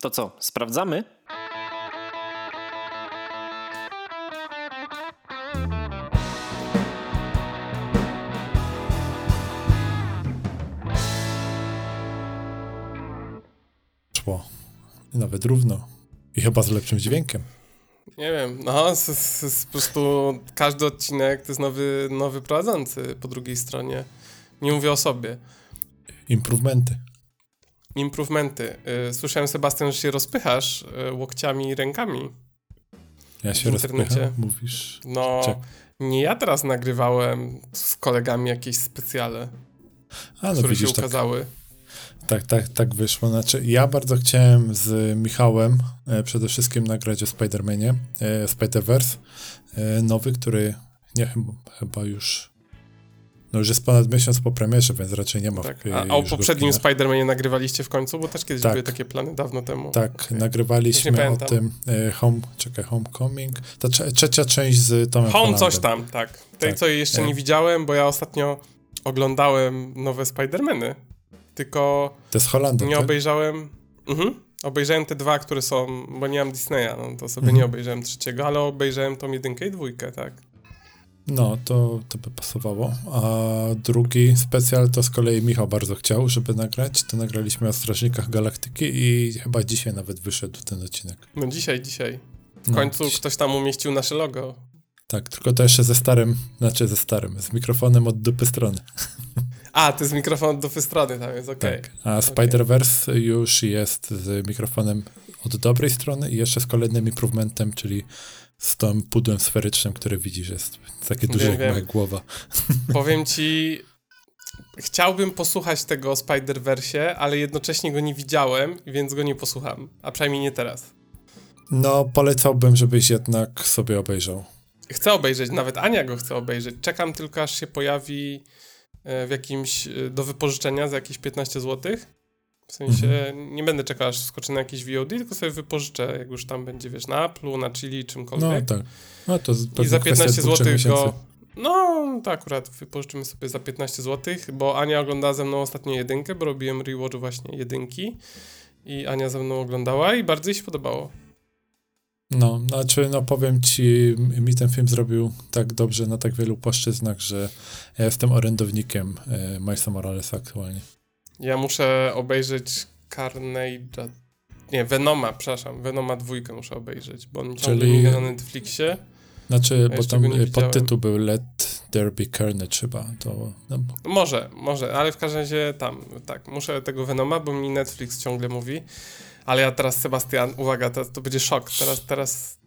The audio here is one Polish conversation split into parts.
To co, sprawdzamy? Szło. Nawet równo. I chyba z lepszym dźwiękiem. Nie wiem, no, z, z, z, po prostu każdy odcinek to jest nowy, nowy prowadzący po drugiej stronie. Nie mówię o sobie. Improvementy. Improvementy. Y, Słyszałem, Sebastian, że się rozpychasz y, łokciami i rękami. Ja się rozpycham, mówisz. No, Czek. nie ja teraz nagrywałem z kolegami jakieś specjale, A no które widzisz, się tak, ukazały. tak, tak, tak wyszło. Znaczy, ja bardzo chciałem z Michałem e, przede wszystkim nagrać o Spider-Manie, e, Spider-Verse, e, nowy, który nie chyba, chyba już no już jest ponad miesiąc po premierze, więc raczej nie ma. Tak. w- A, a o poprzednim. Spider-Manie nagrywaliście w końcu? Bo też kiedyś Tak. były takie plany dawno temu. Tak. Już nagrywaliśmy o tym e, Home, czekaj, Homecoming. Ta trze- trzecia część z Tomem Home Hollandem. coś tam, tak. Tej, Tak. co jeszcze E. nie widziałem, bo ja ostatnio oglądałem nowe Spider-Many, tylko To jest Holandem, nie tak? obejrzałem... Mhm. Obejrzałem te dwa, które są, bo nie mam Disneya, no to sobie Mhm. nie obejrzałem trzeciego, ale obejrzałem tą jedynkę i dwójkę, tak. No, to, to by pasowało. A drugi specjal to z kolei Michał bardzo chciał, żeby nagrać. To nagraliśmy o Strażnikach Galaktyki i chyba dzisiaj nawet wyszedł ten odcinek. No dzisiaj, dzisiaj. W No, końcu dziś- ktoś tam umieścił nasze logo. Tak, tylko to jeszcze ze starym, znaczy ze starym, z mikrofonem od dupy strony. A, to jest mikrofon do strony tam jest, okej. Tak. A Spider-Verse już jest z mikrofonem od dobrej strony i jeszcze z kolejnym improvementem, czyli z tym pudłem sferycznym, który widzisz, jest takie duże Wiem, jak moja głowa. Powiem ci, chciałbym posłuchać tego o Spider-Versie, ale jednocześnie go nie widziałem, więc go nie posłucham. A przynajmniej nie teraz. No, polecałbym, żebyś jednak sobie obejrzał. Chcę obejrzeć, nawet Ania go chce obejrzeć. Czekam tylko, aż się pojawi e, w jakimś, e, do wypożyczenia za jakieś 15 zł. W sensie, nie będę czekał, aż skoczy na jakieś VOD, tylko sobie wypożyczę, jak już tam będzie, wiesz, na Apple'u, na Chili, No czymkolwiek. tak. No to I za kwestia 15 dwóch, trzech zł go. No, to akurat wypożyczymy sobie za 15 zł, bo Ania oglądała ze mną ostatnio jedynkę, bo robiłem rewatch właśnie jedynki. I Ania ze mną oglądała i bardzo jej się podobało. No, znaczy, no powiem ci, mi ten film zrobił tak dobrze na tak wielu płaszczyznach, że ja jestem orędownikiem e, Milesa Moralesa aktualnie. Ja muszę obejrzeć Carnage'a. Nie, Venoma, przepraszam. Venoma dwójkę muszę obejrzeć, bo on ciągle Czyli- miga na Netflixie. Znaczy, bo jeszcze tam podtytuł był Let There Be Carnage chyba, to no, Może, może, ale w każdym razie tam, tak, muszę tego Venoma, bo mi Netflix ciągle mówi. Ale ja teraz, Sebastian, uwaga, teraz to będzie szok. Teraz, teraz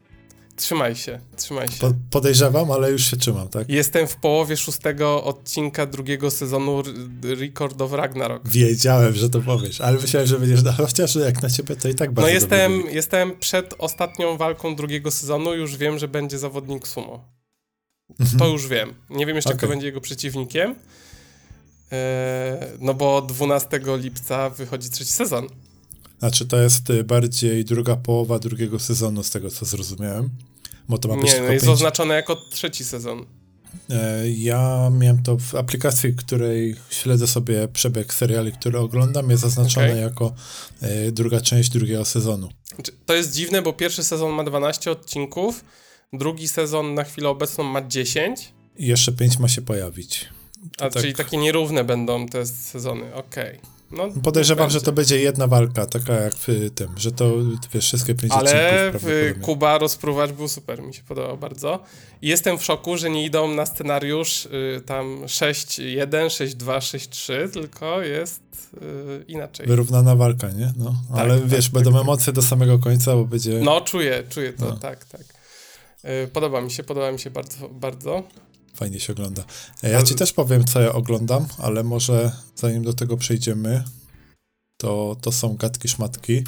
trzymaj się, trzymaj się. po, podejrzewam, ale już się trzymam, tak? Jestem w połowie szóstego odcinka drugiego sezonu Record of Ragnarok. Wiedziałem, że to powiesz, ale myślałem, że będziesz, no, chociaż jak na ciebie to i tak No bardzo jestem, dobry wynik. jestem przed ostatnią walką drugiego sezonu, już wiem, że będzie zawodnik sumo. Mhm. To już wiem. Nie wiem jeszcze, kto Okej. będzie jego przeciwnikiem. Eee, no bo 12 lipca wychodzi trzeci sezon. Znaczy, to jest e, bardziej druga połowa drugiego sezonu, z tego co zrozumiałem. Bo to ma być Nie, no jest pięć- oznaczone jako trzeci sezon. E, Ja miałem to w aplikacji, której śledzę sobie przebieg seriali, które oglądam, jest zaznaczone Okej. jako e, druga część drugiego sezonu. Znaczy, To jest dziwne, bo pierwszy sezon ma 12 odcinków, drugi sezon na chwilę obecną ma 10, I jeszcze pięć ma się pojawić. a tak. czyli takie nierówne będą te sezony. Okej. No, Podejrzewam, że to będzie jedna walka, taka jak w tym, że to wiesz, wszystkie pięć Ale. Kuba rozpruwacz był super, mi się podobał bardzo. I jestem w szoku, że nie idą na scenariusz y, tam 6-1, 6-2, 6-3, tylko jest y, inaczej. Wyrównana walka, nie? No, ale tak, wiesz, tak, będą tak. emocje do samego końca, bo będzie... No, czuję, czuję to, No. tak, tak. Y, podoba mi się, podoba mi się bardzo, bardzo. Fajnie się ogląda. E, Ja Ale- ci też powiem, co ja oglądam, ale może zanim do tego przejdziemy, to, to są gadki szmatki.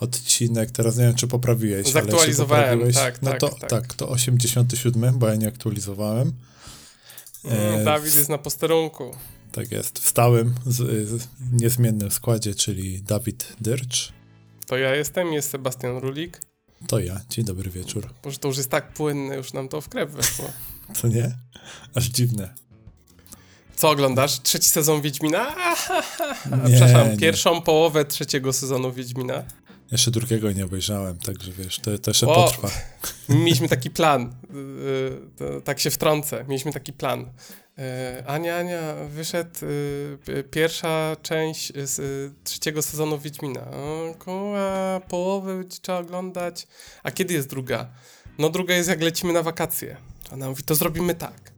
Odcinek, teraz nie wiem, czy poprawiłeś. ale Zaktualizowałem, poprawiłeś, tak, no tak, to, tak. tak, to 87, bo ja nie aktualizowałem. Mm, E, Dawid jest na posterunku. Tak jest, w stałym, z, z niezmiennym składzie, czyli Dawid Dyrcz. To ja jestem, jest Sebastian Rulik. To ja. Dzień dobry wieczór. Może to już jest tak płynne, już nam to w krew weszło. Co nie? Aż dziwne. Co oglądasz? Trzeci sezon Wiedźmina? Nie, Przepraszam, nie. pierwszą połowę trzeciego sezonu Wiedźmina. Jeszcze drugiego nie obejrzałem, także wiesz, to, to jeszcze o, potrwa. Mieliśmy taki plan, yy, tak się wtrącę, mieliśmy taki plan. Yy, Ania, Ania, wyszedł pierwsza część z y, trzeciego sezonu Wiedźmina. Koła, połowę trzeba oglądać. A kiedy jest druga? No druga jest jak lecimy na wakacje. Ona mówi, to zrobimy tak.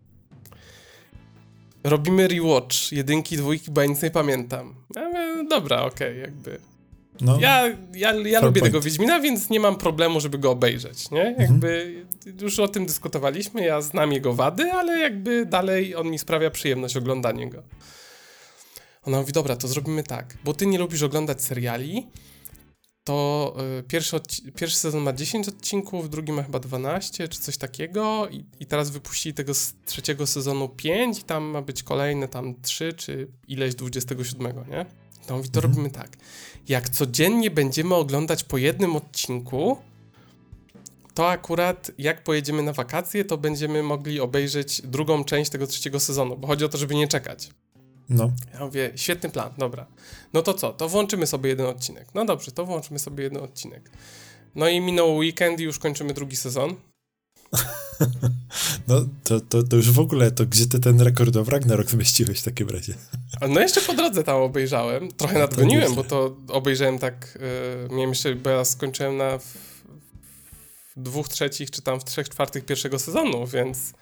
Robimy rewatch jedynki, dwójki, bo ja nic nie pamiętam. Ja mówię, dobra, okej, okay, jakby no, ja ja, ja lubię point. tego Wiedźmina, więc nie mam problemu, żeby go obejrzeć, nie? Mhm. Jakby już o tym dyskutowaliśmy, ja znam jego wady, ale jakby dalej on mi sprawia przyjemność oglądanie go. Ona mówi, dobra, to zrobimy tak, bo ty nie lubisz oglądać seriali, to y, pierwszy, pierwszy sezon ma 10 odcinków, drugi ma chyba 12 czy coś takiego i, i teraz wypuścili tego z trzeciego sezonu 5 i tam ma być kolejne tam 3 czy ileś 27, nie? To mówi, to mhm. robimy tak. Jak codziennie będziemy oglądać po jednym odcinku, to akurat jak pojedziemy na wakacje, to będziemy mogli obejrzeć drugą część tego trzeciego sezonu, bo chodzi o to, żeby nie czekać. No. Ja mówię, świetny plan, dobra. No to co? To włączymy sobie jeden odcinek. No dobrze, to włączymy sobie jeden odcinek. No i minął weekend i już kończymy drugi sezon. No to, to, to już w ogóle, to gdzie ty ten rekord w Ragnarok zmieściłeś w takim razie? No jeszcze po drodze tam obejrzałem, trochę nadgoniłem, bo to obejrzałem tak, yy, miałem jeszcze, bo ja skończyłem na w, w dwóch trzecich, czy tam w trzech czwartych pierwszego sezonu, więc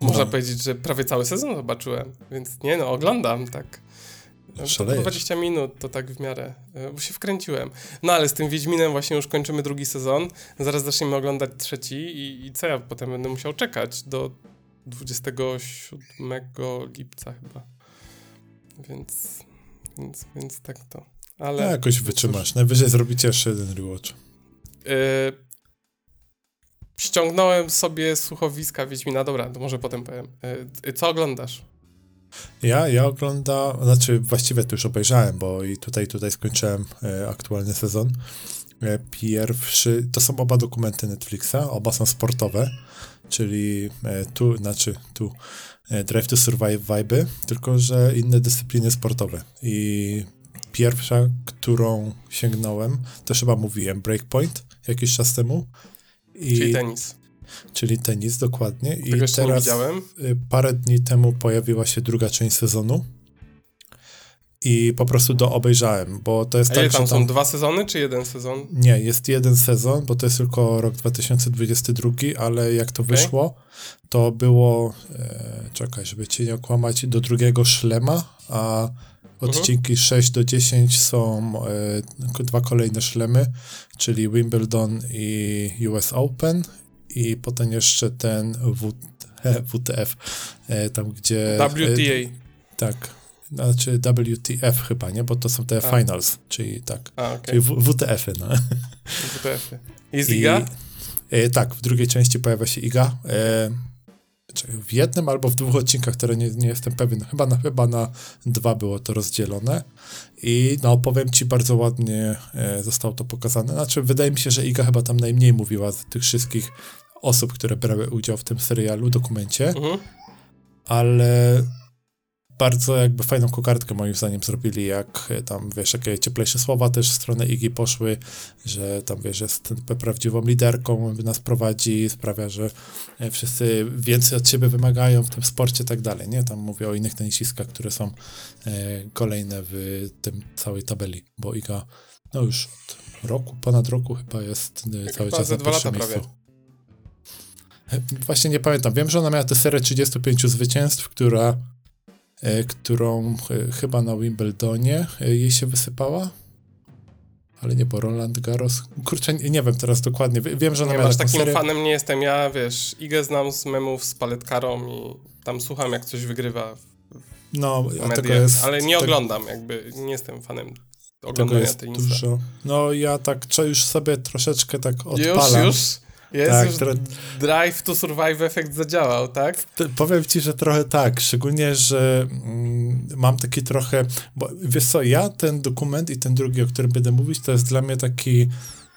no. można powiedzieć, że prawie cały sezon zobaczyłem, więc nie no, oglądam tak. No, 20 minut to tak w miarę, e, bo się wkręciłem. No ale z tym Wiedźminem właśnie już kończymy drugi sezon, zaraz zaczniemy oglądać trzeci i, i co ja potem będę musiał czekać do 27 lipca chyba. Więc, więc, więc tak to. Ale no, jakoś wytrzymasz. Najwyżej zrobicie jeszcze jeden rewatch. Yy, ściągnąłem sobie słuchowiska Wiedźmina. Dobra, to może potem powiem. Yy, co oglądasz? Ja, ja oglądam, znaczy właściwie to już obejrzałem, bo i tutaj, tutaj skończyłem e, aktualny sezon. E, pierwszy, to są oba dokumenty Netflixa, oba są sportowe, czyli e, tu, znaczy tu e, Drive to Survive vibe, tylko że inne dyscypliny sportowe. I pierwsza, którą sięgnąłem, to chyba mówiłem, Breakpoint jakiś czas temu. I czyli tenis czyli tenis dokładnie. I Tego teraz y, parę dni temu pojawiła się druga część sezonu. I po prostu do obejrzałem, bo to jest A tak, tam, tam są dwa sezony, czy jeden sezon? Nie, jest jeden sezon, bo to jest tylko rok 2022, ale jak to okay. wyszło, to było, e, czekaj, żeby cię nie okłamać, do drugiego szlema, a odcinki uh -huh. 6 do 10 są e, dwa kolejne szlemy, czyli Wimbledon i US Open i potem jeszcze ten w, WTF, e, tam gdzie... WTA. E, tak, znaczy WTF chyba, nie? Bo to są te A. finals, czyli tak. A, okay. Czyli WTF-y, no. WTF-y. Jest IGA? E, tak, w drugiej części pojawia się IGA. E, w jednym albo w dwóch odcinkach, które nie, nie jestem pewien, chyba na, chyba na dwa było to rozdzielone. I no, powiem ci, bardzo ładnie e, zostało to pokazane. Znaczy, wydaje mi się, że Iga chyba tam najmniej mówiła z tych wszystkich osób, które brały udział w tym serialu, dokumencie, mhm. ale bardzo jakby fajną kokardkę moim zdaniem zrobili, jak e, tam, wiesz, jakie cieplejsze słowa też w stronę Igi poszły, że tam, wiesz, jest prawdziwą liderką, nas prowadzi, sprawia, że e, wszyscy więcej od siebie wymagają w tym sporcie i tak dalej, nie? Tam mówię o innych tenisiskach, które są e, kolejne w tym całej tabeli, bo Iga, no już od roku, ponad roku chyba jest cały czas na pierwszym miejscu. Prawie. Właśnie nie pamiętam. Wiem, że ona miała tę serię 35 zwycięstw, która, którą e, chyba na Wimbledonie e, jej się wysypała. Ale nie, bo Roland Garros. Kurczę, nie, nie wiem teraz dokładnie. Wiem, że ona nie miała masz takim serię... fanem nie jestem. Ja wiesz, Igę znam z memów z paletkarą i tam słucham, jak coś wygrywa. W, no, w mediach, jest, ale nie oglądam, jakby nie jestem fanem oglądania tej dużo. No ja tak już sobie troszeczkę tak odpalam. Już, już? Jest tak, już tro... Drive to Survive efekt zadziałał, tak? powiem ci, że trochę tak, szczególnie, że mm, mam taki trochę, bo wiesz co, ja ten dokument i ten drugi, o którym będę mówić, to jest dla mnie taki...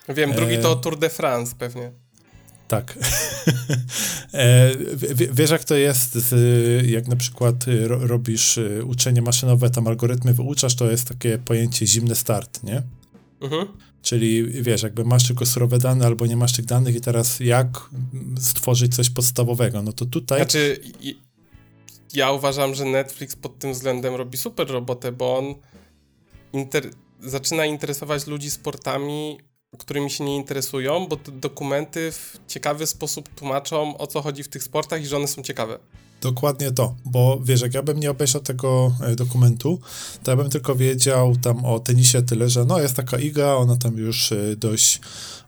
Wiem, drugi e... to Tour de France pewnie. Tak. e, wiesz, jak to jest, z, jak na przykład y, ro, robisz y, uczenie maszynowe, tam algorytmy wyuczasz, to jest takie pojęcie zimny start, nie? Mhm Czyli wiesz, jakby masz tylko surowe dane albo nie masz tych danych i teraz jak stworzyć coś podstawowego? No to tutaj... Znaczy, ja uważam, że Netflix pod tym względem robi super robotę, bo on inter zaczyna interesować ludzi sportami, którymi się nie interesują, bo te dokumenty w ciekawy sposób tłumaczą, o co chodzi w tych sportach i że one są ciekawe. Dokładnie to, bo wiesz, jak ja bym nie obejrzał tego e, dokumentu, to ja bym tylko wiedział tam o tenisie tyle, że no jest taka Iga, ona tam już e, dość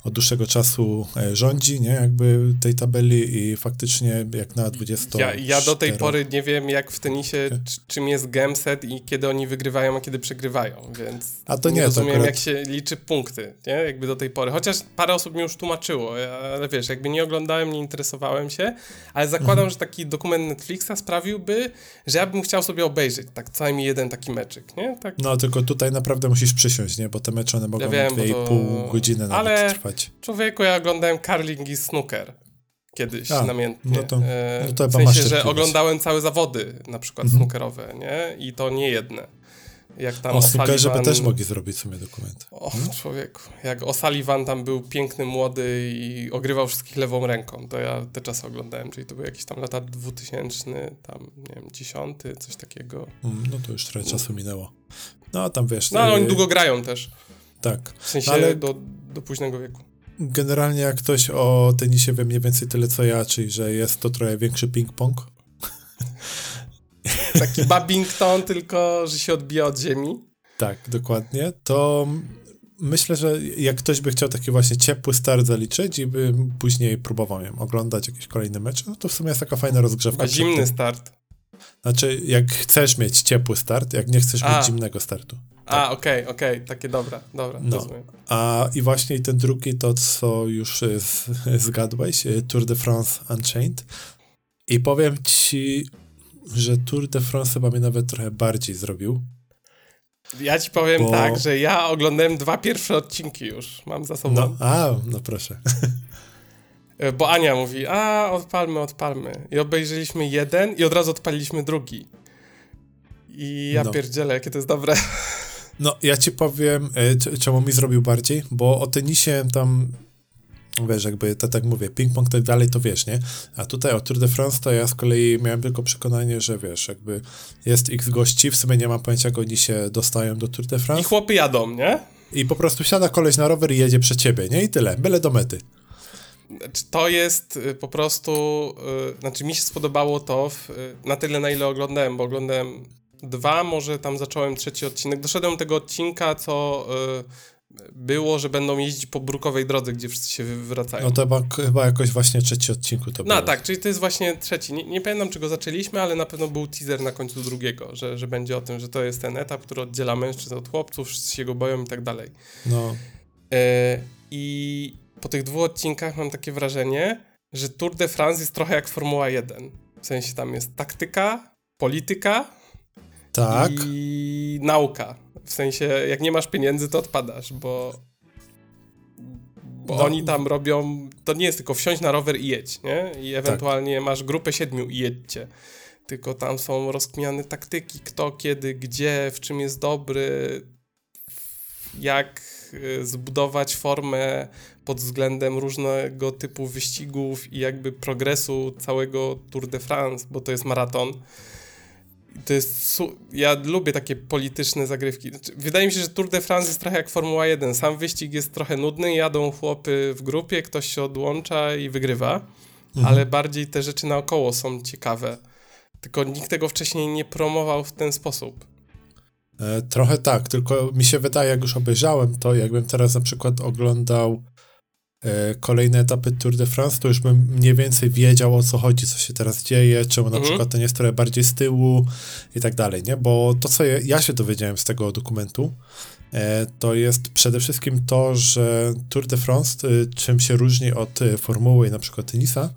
od dłuższego czasu e, rządzi, nie, jakby tej tabeli i faktycznie jak na 20 ja, ja do tej pory nie wiem, jak w tenisie, czym jest game set i kiedy oni wygrywają, a kiedy przegrywają, więc a to nie, nie rozumiem, akurat... jak się liczy punkty, nie, jakby do tej pory, chociaż parę osób mi już tłumaczyło, ale wiesz, jakby nie oglądałem, nie interesowałem się, ale zakładam, mhm. że taki dokument Netflixa sprawiłby, że ja bym chciał sobie obejrzeć tak co najmniej jeden taki meczyk, nie? Tak. No, tylko tutaj naprawdę musisz przysiąść, nie? Bo te mecze one mogą ja dwie i pół godziny nawet ale trwać. Człowieku, ja oglądałem curling i snooker kiedyś A, namiętnie. No to, no to w sensie, że oglądałem całe zawody, na przykład mhm. snookerowe, nie? I to nie jedne. Jak tam o Sullivan... też mogli zrobić sobie dokument. O, hmm? człowieku. Jak O'Sullivan tam był piękny, młody i ogrywał wszystkich lewą ręką, to ja te czasy oglądałem, czyli to były jakieś tam lata 2000, tam, nie wiem, 10, coś takiego. Mm, no to już trochę czasu minęło. No, a tam wiesz... No, ale oni długo grają też. Tak. W sensie no, ale... do, do późnego wieku. Generalnie jak ktoś o tenisie wie mniej więcej tyle co ja, czyli że jest to trochę większy ping-pong, Taki Babington, tylko że się odbija od ziemi. Tak, dokładnie. To myślę, że jak ktoś by chciał taki właśnie ciepły start zaliczyć i by później próbował ją oglądać jakieś kolejne mecze, no to w sumie jest taka fajna rozgrzewka. A zimny start. Znaczy, jak chcesz mieć ciepły start, jak nie chcesz A. mieć zimnego startu. A, okej, okay, okej, okay. takie dobra, dobra, no. rozumiem. A i właśnie ten drugi, to co już z, zgadłeś, Tour de France Unchained. I powiem ci, że Tour de France chyba mnie nawet trochę bardziej zrobił. Ja ci powiem bo... tak, że ja oglądałem dwa pierwsze odcinki już, mam za sobą. No, a, no proszę. Bo Ania mówi, a odpalmy, odpalmy. I obejrzeliśmy jeden i od razu odpaliliśmy drugi. I ja no. pierdzielę, jakie to jest dobre. No, ja ci powiem, e, czemu mi zrobił bardziej, bo o tenisie tam wiesz, jakby to tak mówię, ping-pong tak dalej, to wiesz, nie? A tutaj o Tour de France to ja z kolei miałem tylko przekonanie, że wiesz, jakby jest x gości, w sumie nie mam pojęcia, jak oni się dostają do Tour de France. I chłopy jadą, nie? I po prostu siada koleś na rower i jedzie przed ciebie, nie? I tyle, byle do mety. Znaczy, to jest y, po prostu, yy, znaczy mi się spodobało to w, yy, na tyle, na ile oglądałem, bo oglądałem dwa, może tam zacząłem trzeci odcinek. Doszedłem do tego odcinka, co yy, było, że będą jeździć po brukowej drodze, gdzie wszyscy się wracają. No to chyba, chyba jakoś właśnie trzeci odcinku to No tak, czyli to jest właśnie trzeci. Nie, nie pamiętam, czego zaczęliśmy, ale na pewno był teaser na końcu drugiego, że, że będzie o tym, że to jest ten etap, który oddziela mężczyzn od chłopców, wszyscy się go boją i tak dalej. No. E, I po tych dwóch odcinkach mam takie wrażenie, że Tour de France jest trochę jak Formuła 1. W sensie tam jest taktyka, polityka tak. i nauka. W sensie, jak nie masz pieniędzy, to odpadasz, bo, bo no. oni tam robią. To nie jest tylko wsiąść na rower i jedź, nie? I tak. ewentualnie tak. masz grupę siedmiu i jedźcie. Tylko tam są rozkminiane taktyki, kto, kiedy, gdzie, w czym jest dobry, jak y, zbudować formę pod względem różnego typu wyścigów i jakby progresu całego Tour de France, bo to jest maraton to jest. Ja lubię takie polityczne zagrywki. Znaczy, wydaje mi się, że Tour de France jest trochę jak Formuła 1. Sam wyścig jest trochę nudny, jadą chłopy w grupie, ktoś się odłącza i wygrywa, mhm. ale bardziej te rzeczy naokoło są ciekawe. Tylko nikt tego wcześniej nie promował w ten sposób. E, trochę tak, tylko mi się wydaje, jak już obejrzałem to, jakbym teraz na przykład oglądał kolejne etapy Tour de France, to już bym mniej więcej wiedział o co chodzi, co się teraz dzieje, czemu na mhm. przykład ten jest trochę bardziej z tyłu i tak dalej, nie? Bo to, co ja się dowiedziałem z tego dokumentu, e, to jest przede wszystkim to, że Tour de France, e, czym się różni od formuły i na przykład tenisa,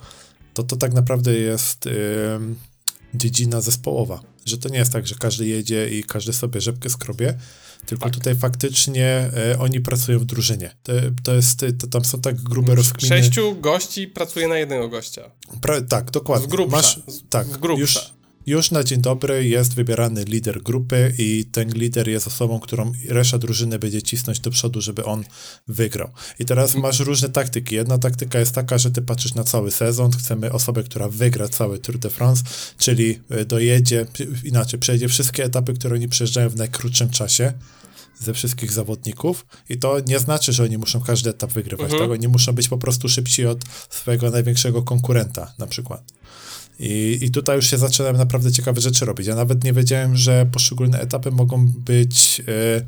to to tak naprawdę jest dziedzina zespołowa. Że to nie jest tak, że każdy jedzie i każdy sobie rzepkę skrobie, tylko tak. tutaj faktycznie e, oni pracują w drużynie. To, to jest, to, tam są tak grube rozkminy. Sześciu gości pracuje na jednego gościa. Pra, tak, dokładnie. W grubsza. Masz, tak, w grubsza. Już, już na dzień dobry jest wybierany lider grupy i ten lider jest osobą, którą reszta drużyny będzie cisnąć do przodu, żeby on wygrał. I teraz masz różne taktyki. Jedna taktyka jest taka, że ty patrzysz na cały sezon, chcemy osobę, która wygra cały Tour de France, czyli e, dojedzie, inaczej, przejdzie wszystkie etapy, które oni przejeżdżają w najkrótszym czasie ze wszystkich zawodników i to nie znaczy, że oni muszą każdy etap wygrywać, mhm. tak? Oni muszą być po prostu szybsi od swojego największego konkurenta na przykład. I, I tutaj już się zaczynają naprawdę ciekawe rzeczy robić. Ja nawet nie wiedziałem, że poszczególne etapy mogą być e,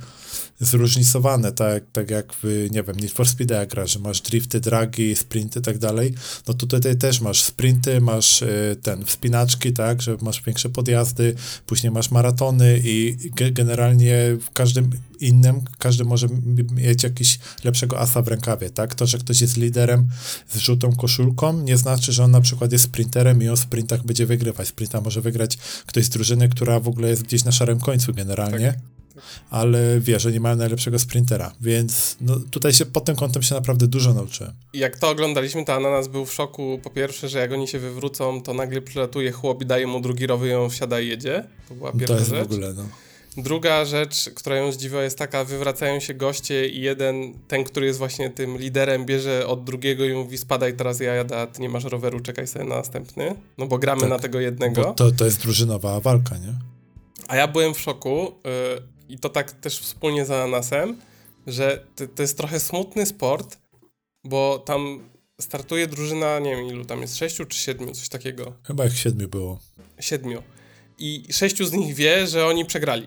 zróżnicowane, tak, tak jak w, nie wiem, Need for Speed jak gra, że masz drifty, dragi, sprinty i tak dalej, no to tutaj też masz sprinty, masz y, ten, wspinaczki, tak, że masz większe podjazdy, później masz maratony i generalnie w każdym innym, każdy może mieć jakiś lepszego asa w rękawie, tak? To, że ktoś jest liderem z żółtą koszulką, nie znaczy, że on na przykład jest sprinterem i on w sprintach będzie wygrywać. Sprinta może wygrać ktoś z drużyny, która w ogóle jest gdzieś na szarym końcu generalnie. Tak ale wie, że nie mają najlepszego sprintera, więc no, tutaj się pod tym kątem się naprawdę dużo nauczyłem. Jak to oglądaliśmy, to Ananas był w szoku, po pierwsze, że jak oni się wywrócą, to nagle przylatuje chłop i daje mu drugi rowy on wsiada i jedzie. To była pierwsza to jest rzecz. w ogóle, no. Druga rzecz, która ją zdziwiła jest taka, wywracają się goście i jeden, ten, który jest właśnie tym liderem, bierze od drugiego i mówi spadaj teraz ja jadę, a ty nie masz roweru, czekaj sobie na następny, no bo gramy tak, na tego jednego. to, to jest drużynowa walka, nie? A ja byłem w szoku, y, i to tak też wspólnie z Ananasem, że to, to jest trochę smutny sport, bo tam startuje drużyna, nie wiem ilu tam jest, sześciu czy siedmiu, coś takiego. Chyba jak siedmiu było. Siedmiu. I sześciu z nich wie, że oni przegrali.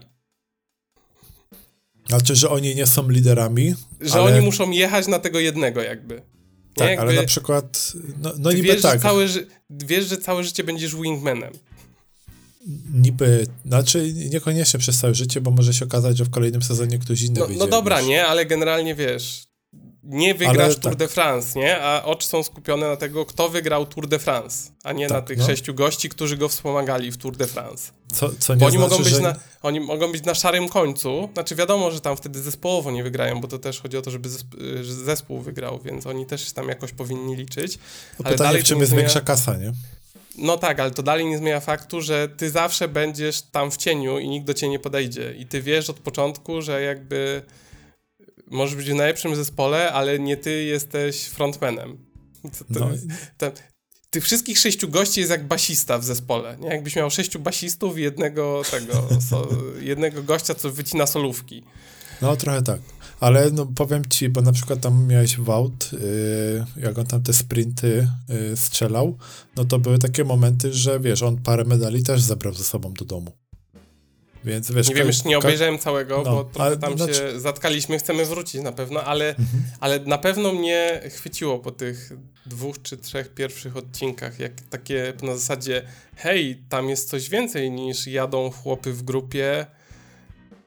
Znaczy, że oni nie są liderami. Że ale... oni muszą jechać na tego jednego jakby. Tak, jakby... ale na przykład, no, no niby wiesz, tak. Że całe, wiesz, że całe życie będziesz wingmanem niby, znaczy niekoniecznie przez całe życie, bo może się okazać, że w kolejnym sezonie ktoś inny no. No dobra, wiesz. nie, ale generalnie wiesz, nie wygrasz ale, Tour tak. de France, nie? A oczy są skupione na tego, kto wygrał Tour de France, a nie tak, na tych no. sześciu gości, którzy go wspomagali w Tour de France. Co, co nie bo oni, znaczy, mogą być że... na, oni mogą być na szarym końcu, znaczy wiadomo, że tam wtedy zespołowo nie wygrają, bo to też chodzi o to, żeby zespół wygrał, więc oni też tam jakoś powinni liczyć. No ale pytanie, dalej w czym jest zmienia... większa kasa, nie? No tak, ale to dalej nie zmienia faktu, że ty zawsze będziesz tam w cieniu i nikt do ciebie nie podejdzie. I ty wiesz od początku, że jakby możesz być w najlepszym zespole, ale nie ty jesteś frontmanem. To, to, no. to, tych wszystkich sześciu gości jest jak basista w zespole. Nie? Jakbyś miał sześciu basistów i jednego tego, so, jednego gościa, co wycina solówki. No trochę tak. Ale no, powiem ci, bo na przykład tam miałeś Wout, yy, jak on tam te sprinty yy, strzelał, no to były takie momenty, że wiesz, on parę medali też zabrał ze sobą do domu. Więc wiesz, nie wiem, jeszcze nie obejrzałem całego, no, bo ale, tam znaczy... się zatkaliśmy, chcemy wrócić na pewno, ale, mhm. ale na pewno mnie chwyciło po tych dwóch czy trzech pierwszych odcinkach, jak takie na zasadzie, hej, tam jest coś więcej niż jadą chłopy w grupie,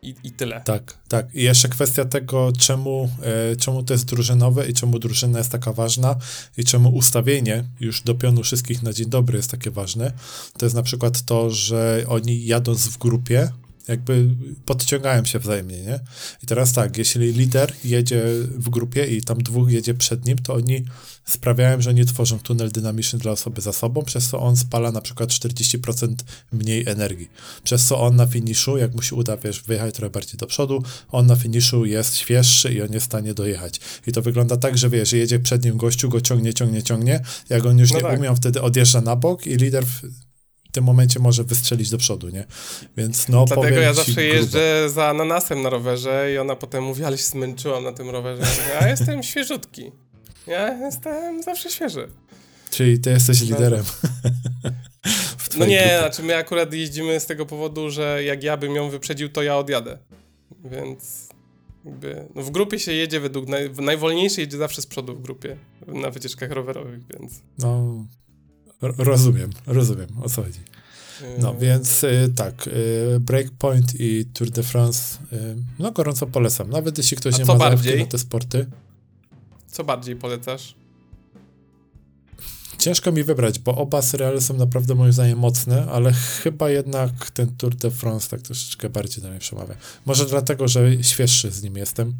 i, i tyle. Tak, tak. I jeszcze kwestia tego, czemu, e, czemu to jest drużynowe i czemu drużyna jest taka ważna i czemu ustawienie już do pionu wszystkich na dzień dobry jest takie ważne. To jest na przykład to, że oni jadąc w grupie, jakby podciągają się wzajemnie, nie? I teraz tak, jeśli lider jedzie w grupie i tam dwóch jedzie przed nim, to oni sprawiają, że nie tworzą tunel dynamiczny dla osoby za sobą, przez co on spala na przykład 40% mniej energii. Przez co on na finiszu, jak mu się uda, wiesz, wyjechać trochę bardziej do przodu, on na finiszu jest świeższy i on jest w stanie dojechać. I to wygląda tak, że wiesz, jedzie przed nim gościu, go ciągnie, ciągnie, ciągnie, jak on już no nie tak. umie, on wtedy odjeżdża na bok i lider tym momencie może wystrzelić do przodu, nie? Więc no Dlatego ja zawsze jeżdżę za ananasem na rowerze i ona potem mówi, ale się zmęczyłam na tym rowerze. Ja jestem świeżutki. Ja jestem zawsze świeży. Czyli ty jesteś liderem. no nie, grupie. znaczy my akurat jeździmy z tego powodu, że jak ja bym ją wyprzedził, to ja odjadę. Więc jakby, no w grupie się jedzie według, naj, najwolniejszy jedzie zawsze z przodu w grupie, na wycieczkach rowerowych, więc... No, Rozumiem, rozumiem o co chodzi. No yy. więc y, tak, y, Breakpoint i Tour de France, y, no gorąco polecam. Nawet jeśli ktoś A nie ma bardziej? na te sporty. Co bardziej polecasz? Ciężko mi wybrać, bo oba seriale są naprawdę moim zdaniem mocne, ale chyba jednak ten Tour de France tak troszeczkę bardziej do mnie przemawia. Może dlatego, że świeższy z nim jestem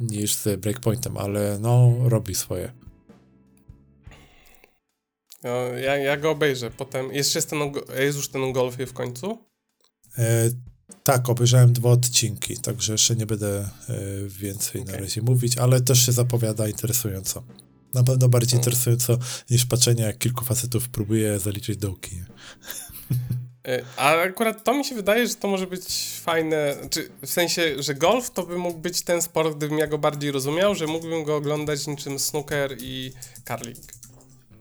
niż z Breakpointem, ale no robi swoje. No, ja, ja go obejrzę. Potem jeszcze jest, ten, jest już ten golfie w końcu? E, tak, obejrzałem dwa odcinki, także jeszcze nie będę e, więcej okay. na razie mówić, ale też się zapowiada interesująco. Na pewno bardziej hmm. interesująco niż patrzenie, jak kilku facetów próbuje zaliczyć dołki. E, a akurat to mi się wydaje, że to może być fajne, czy w sensie, że golf to by mógł być ten sport, gdybym ja go bardziej rozumiał, że mógłbym go oglądać niczym snooker i curling.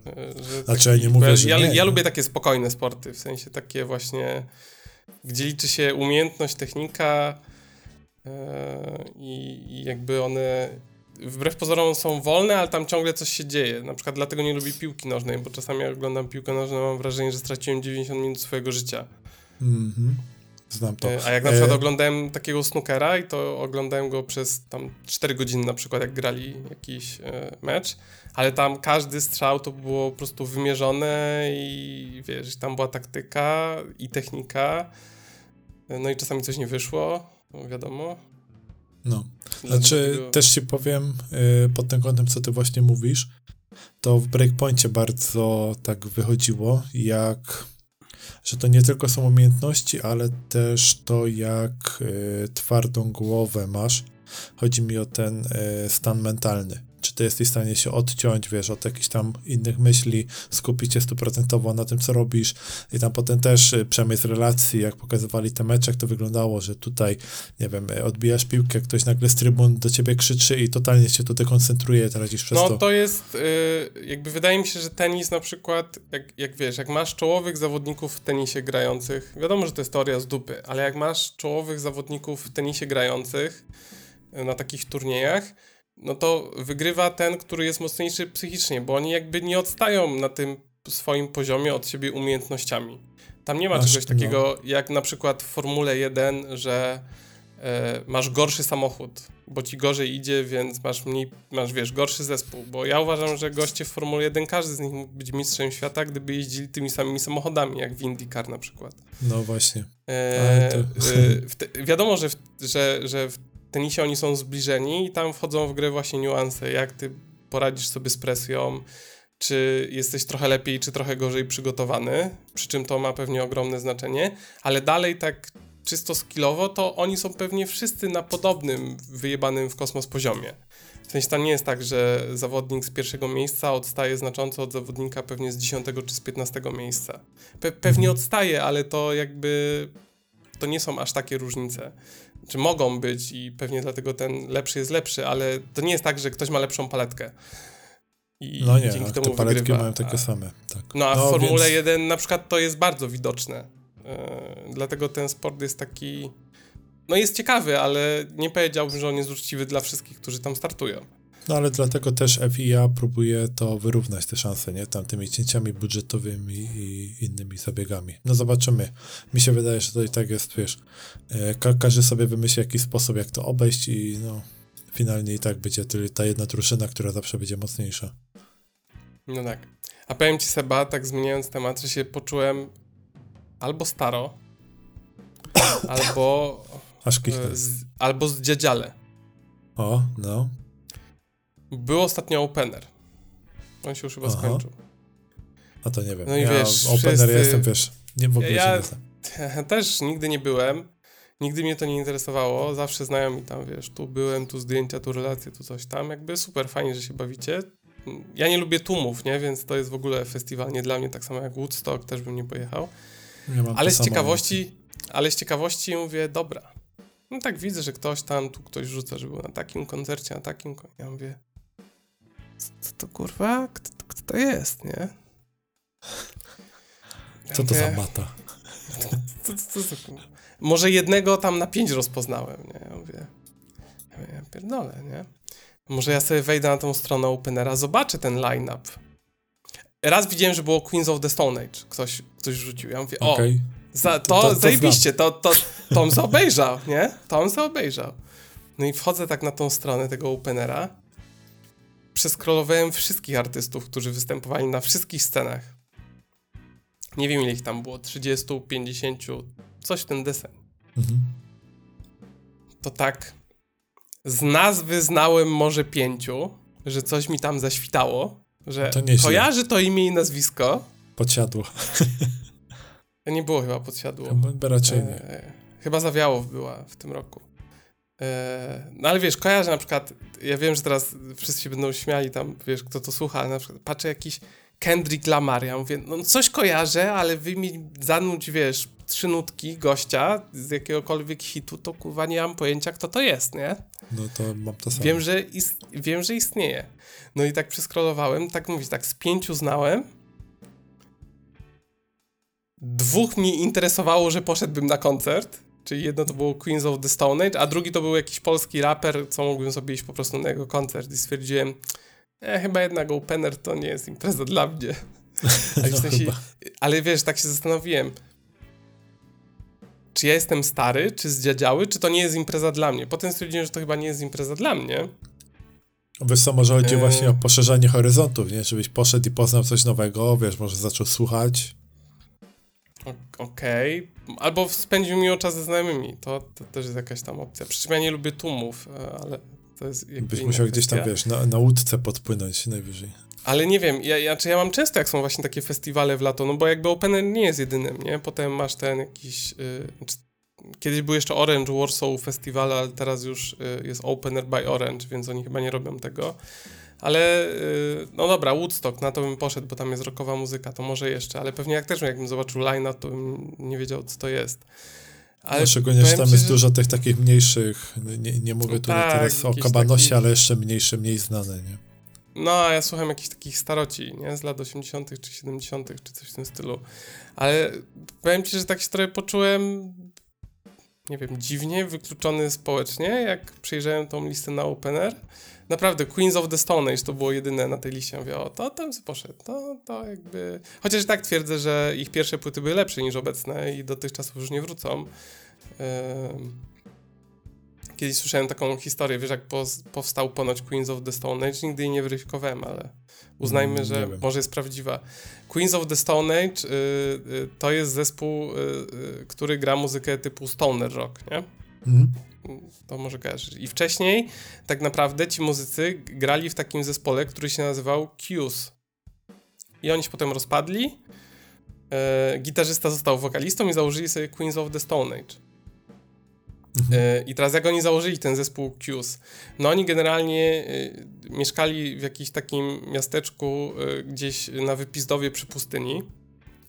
Że znaczy, taki, ja nie mówię, że ja, nie, ja lubię takie spokojne sporty, w sensie takie właśnie, gdzie liczy się umiejętność, technika yy, i jakby one wbrew pozorom są wolne, ale tam ciągle coś się dzieje. Na przykład dlatego nie lubię piłki nożnej, bo czasami jak oglądam piłkę nożną, mam wrażenie, że straciłem 90 minut swojego życia. Mhm. Znam to. E, a jak na przykład e... oglądałem takiego snookera i to oglądałem go przez tam 4 godziny na przykład, jak grali jakiś e, mecz, ale tam każdy strzał to było po prostu wymierzone i wiesz, tam była taktyka i technika, e, no i czasami coś nie wyszło, no wiadomo. No, znaczy tego... też ci powiem y, pod tym kątem, co ty właśnie mówisz, to w Breakpoincie bardzo tak wychodziło, jak że to nie tylko są umiejętności, ale też to, jak y, twardą głowę masz. Chodzi mi o ten y, stan mentalny czy ty jesteś w stanie się odciąć, wiesz, od jakichś tam innych myśli, skupić się stuprocentowo na tym, co robisz i tam potem też y, przemysł relacji, jak pokazywali te mecze, jak to wyglądało, że tutaj, nie wiem, y, odbijasz piłkę, ktoś nagle z trybun do ciebie krzyczy i totalnie się tutaj koncentruje, tracisz przez no, to. No to jest, yy, jakby wydaje mi się, że tenis na przykład, jak, jak wiesz, jak masz czołowych zawodników w tenisie grających, wiadomo, że to jest teoria z dupy, ale jak masz czołowych zawodników w tenisie grających y, na takich turniejach, no to wygrywa ten, który jest mocniejszy psychicznie, bo oni jakby nie odstają na tym swoim poziomie od siebie umiejętnościami. Tam nie ma Aż, czegoś no. takiego jak na przykład w Formule 1, że e, masz gorszy samochód, bo ci gorzej idzie, więc masz mniej, masz wiesz, gorszy zespół. Bo ja uważam, że goście w Formule 1, każdy z nich mógł być mistrzem świata, gdyby jeździli tymi samymi samochodami, jak w IndyCar na przykład. No właśnie. E, to... e, te, wiadomo, że, w, że, że w tenisie oni są zbliżeni i tam wchodzą w grę właśnie niuanse, jak ty poradzisz sobie z presją, czy jesteś trochę lepiej, czy trochę gorzej przygotowany, przy czym to ma pewnie ogromne znaczenie, ale dalej tak czysto skillowo, to oni są pewnie wszyscy na podobnym, wyjebanym w kosmos poziomie. W sensie tam nie jest tak, że zawodnik z pierwszego miejsca odstaje znacząco od zawodnika pewnie z dziesiątego czy z piętnastego miejsca. Pe pewnie mhm. odstaje, ale to jakby to nie są aż takie różnice czy mogą być i pewnie dlatego ten lepszy jest lepszy, ale to nie jest tak, że ktoś ma lepszą paletkę. I no nie, dzięki temu te paletki wygrywa. mają takie same. Tak. No a no, w Formule więc... 1 na przykład to jest bardzo widoczne. Yy, dlatego ten sport jest taki. No jest ciekawy, ale nie powiedziałbym, że on jest uczciwy dla wszystkich, którzy tam startują. No ale dlatego też FIA próbuje to wyrównać te szanse, nie? Tam tymi cięciami budżetowymi i innymi zabiegami. No zobaczymy. Mi się wydaje, że to i tak jest, wiesz, e, ka każdy sobie wymyśli jakiś sposób, jak to obejść i no finalnie i tak będzie ta jedna drużyna, która zawsze będzie mocniejsza. No tak. A powiem ci Seba, tak zmieniając temat, że się poczułem albo staro, albo Aż z, albo z dziadziale. O, no. Był ostatnio opener. On się już chyba Aha. skończył. A to nie wiem. No i ja wiesz, opener wszyscy... jestem, wiesz, nie w ogóle ja, ja też nigdy nie byłem. Nigdy mnie to nie interesowało. Zawsze znajomi tam, wiesz, tu byłem, tu zdjęcia, tu relacje, tu coś tam. Jakby super fajnie, że się bawicie. Ja nie lubię tłumów, nie? Więc to jest w ogóle festiwal nie dla mnie, tak samo jak Woodstock, też bym nie pojechał. Ja ale z ciekawości, ale z ciekawości mówię, dobra. No tak widzę, że ktoś tam, tu ktoś rzuca, że był na takim koncercie, na takim. Ja mówię, co to kurwa? Kto, kto to jest, nie? Co to za mata? Co, co, co, Może jednego tam na pięć rozpoznałem, nie? Ja mówię, ja, mówię, pierdolę, nie? Może ja sobie wejdę na tą stronę Openera, zobaczę ten line-up. Raz widziałem, że było Queens of the Stone Age. Ktoś, ktoś rzucił. Ja mówię, okay. o, za, to, to, to zajebiście, to, to, to on obejrzał, nie? To on obejrzał. No i wchodzę tak na tą stronę tego Openera przeskrolowałem wszystkich artystów, którzy występowali na wszystkich scenach. Nie wiem ile ich tam było, 30, 50, coś w ten desen. Mhm. To tak, z nazwy znałem może pięciu, że coś mi tam zaświtało, Że to kojarzy to imię i nazwisko. Podsiadło. Nie było chyba podsiadło. Chyba raczej nie. E, chyba Zawiałow była w tym roku. E, no ale wiesz, kojarzę na przykład, ja wiem, że teraz wszyscy się będą śmiali tam, wiesz, kto to słucha, ale na przykład patrzę jakiś Kendrick Lamar, ja mówię, no coś kojarzę, ale wy mi zanudź, wiesz, trzy nutki gościa z jakiegokolwiek hitu, to kurwa nie mam pojęcia, kto to jest, nie? No to mam to samo. Wiem, że, ist wiem, że istnieje. No i tak przeskrolowałem, tak mówić, tak z pięciu znałem. Dwóch mnie interesowało, że poszedłbym na koncert, czyli jedno to było Queens of the Stone Age, a drugi to był jakiś polski raper, co mógłbym sobie iść po prostu na jego koncert i stwierdziłem, e, chyba jednak opener to nie jest impreza dla mnie. Ale, w no sensie, ale wiesz, tak się zastanowiłem, czy ja jestem stary, czy zdziadziały, czy to nie jest impreza dla mnie. Potem stwierdziłem, że to chyba nie jest impreza dla mnie. Wiesz co, może chodzi e... właśnie o poszerzanie horyzontów, nie? Żebyś poszedł i poznał coś nowego, wiesz, może zaczął słuchać. Okej. Okay. Albo spędził miło czas ze znajomymi. To, to też jest jakaś tam opcja. Przy czym ja nie lubię tłumów, e, ale to jest Byś musiał gdzieś tam, wiesz, na, na łódce podpłynąć najwyżej. Ale nie wiem, ja, ja, czy ja mam często, jak są właśnie takie festiwale w lato, no bo jakby Open nie jest jedynym, nie? Potem masz ten jakiś... Yy, kiedyś był jeszcze Orange Warsaw Festival, ale teraz już yy, jest Opener by Orange, więc oni chyba nie robią tego. Ale yy, no dobra, Woodstock, na to bym poszedł, bo tam jest rockowa muzyka, to może jeszcze, ale pewnie jak też jakbym zobaczył line to bym nie wiedział, co to jest. Ale no, szczególnie, że tam ci, jest że... dużo tych takich mniejszych, nie, nie mówię tutaj tak, teraz o kabanosie, taki... ale jeszcze mniejsze, mniej znane, nie? No, a ja słucham jakichś takich staroci, nie? Z lat 80. czy 70., czy coś w tym stylu. Ale powiem ci, że tak się trochę poczułem, nie wiem, dziwnie, wykluczony społecznie, jak przejrzałem tą listę na Opener. Naprawdę, Queens of the Stone Age to było jedyne na tej liście. Mówię, o, to tam poszedł. To, to jakby... Chociaż tak twierdzę, że ich pierwsze płyty były lepsze niż obecne i do tych czasów już nie wrócą. Kiedyś słyszałem taką historię, wiesz, jak powstał ponoć Queens of the Stone Age, nigdy jej nie weryfikowałem, ale uznajmy, mm, że może jest prawdziwa. Queens of the Stone Age y, y, to jest zespół, y, który gra muzykę typu stoner rock, nie? Mm. To może kojarzysz. I wcześniej tak naprawdę ci muzycy grali w takim zespole, który się nazywał Q's. I oni się potem rozpadli. E, gitarzysta został wokalistą i założyli sobie Queens of the Stone Age. Mhm. E, I teraz jak oni założyli ten zespół Q's? No oni generalnie e, mieszkali w jakimś takim miasteczku e, gdzieś na wypizdowie przy pustyni,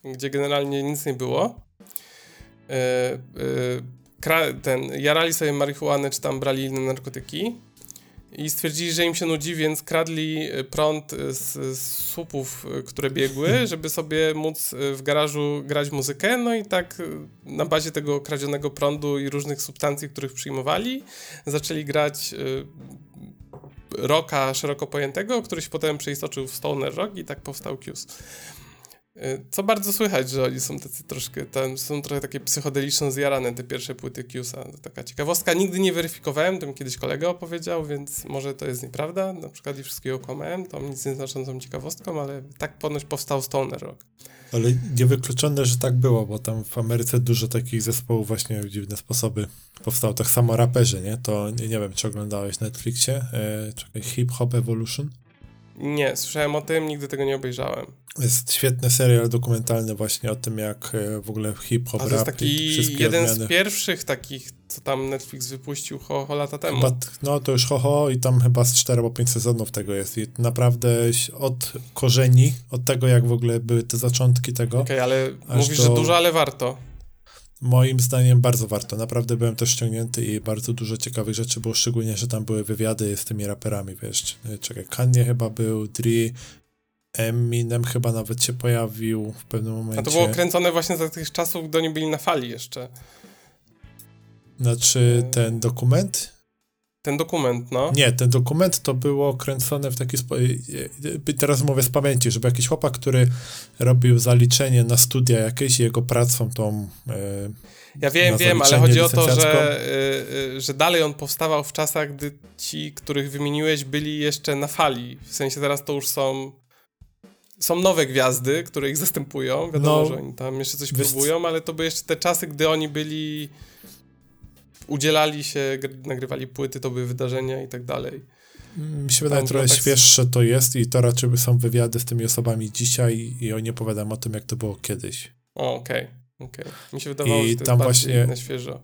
gdzie generalnie nic nie było. ten, jarali sobie marihuanę, czy tam brali inne narkotyki i stwierdzili, że im się nudzi, więc kradli e, prąd e, z, z słupów, e, które biegły, żeby sobie móc w garażu grać muzykę. No i tak na bazie tego kradzionego prądu i różnych substancji, których przyjmowali, zaczęli grać rocka szeroko pojętego, który się potem przeistoczył w stoner rock i tak powstał Q's. Y, co bardzo słychać, że oni są tacy troszkę, tam są trochę takie psychodeliczno zjarane te pierwsze płyty Qsa. To taka ciekawostka. Nigdy nie weryfikowałem, to mi kiedyś kolega opowiedział, więc może to jest nieprawda. Na przykład i wszystkiego okłamałem, to nic nieznaczącą ciekawostką, ale tak ponoć powstał Stoner Rock. Ale niewykluczone, że tak było, bo tam w Ameryce dużo takich zespołów właśnie w dziwne sposoby powstało. Tak samo raperzy, nie? To nie, nie wiem, czy oglądałeś na Netflixie. E, czekaj, Hip Hop Evolution? Nie, słyszałem o tym, nigdy tego nie obejrzałem. Jest świetny serial dokumentalny właśnie o tym, jak e, w ogóle hip-hop, rap to jest taki jeden z pierwszych takich, co tam Netflix wypuścił ho, ho lata temu. Chyba, no to już ho, ho i tam chyba z 4 albo 5 sezonów tego jest i naprawdę od korzeni, od tego jak w ogóle były te zaczątki tego. Okej, okay, ale mówisz, do... że dużo, ale warto. Moim zdaniem bardzo warto. Naprawdę byłem też ściągnięty i bardzo dużo ciekawych rzeczy było, szczególnie, że tam były wywiady z tymi raperami, wiesz. Czekaj, Kanye chyba był, Dre, Eminem chyba nawet się pojawił w pewnym momencie. A to było kręcone właśnie za tych czasów, gdy oni byli na fali jeszcze. Znaczy ten dokument? Ten dokument, no. Nie, ten dokument to było kręcone w taki sposób. Teraz mówię z pamięci, żeby jakiś chłopak, który robił zaliczenie na studia jakieś i jego pracą tą. E, ja wiem, wiem, ale chodzi o to, że, że dalej on powstawał w czasach, gdy ci, których wymieniłeś, byli jeszcze na fali. W sensie teraz to już są. Są nowe gwiazdy, które ich zastępują. Wiadomo, no, że oni tam jeszcze coś próbują, ale to były jeszcze te czasy, gdy oni byli udzielali się, nagrywali płyty, to były wydarzenia i tak dalej. Mi się wydaje, trochę świeższe to jest i to raczej są wywiady z tymi osobami dzisiaj i oni opowiadają o tym, jak to było kiedyś. O, okej, okay, okej. Okay. Mi się wydawało, I że to tam właśnie na świeżo.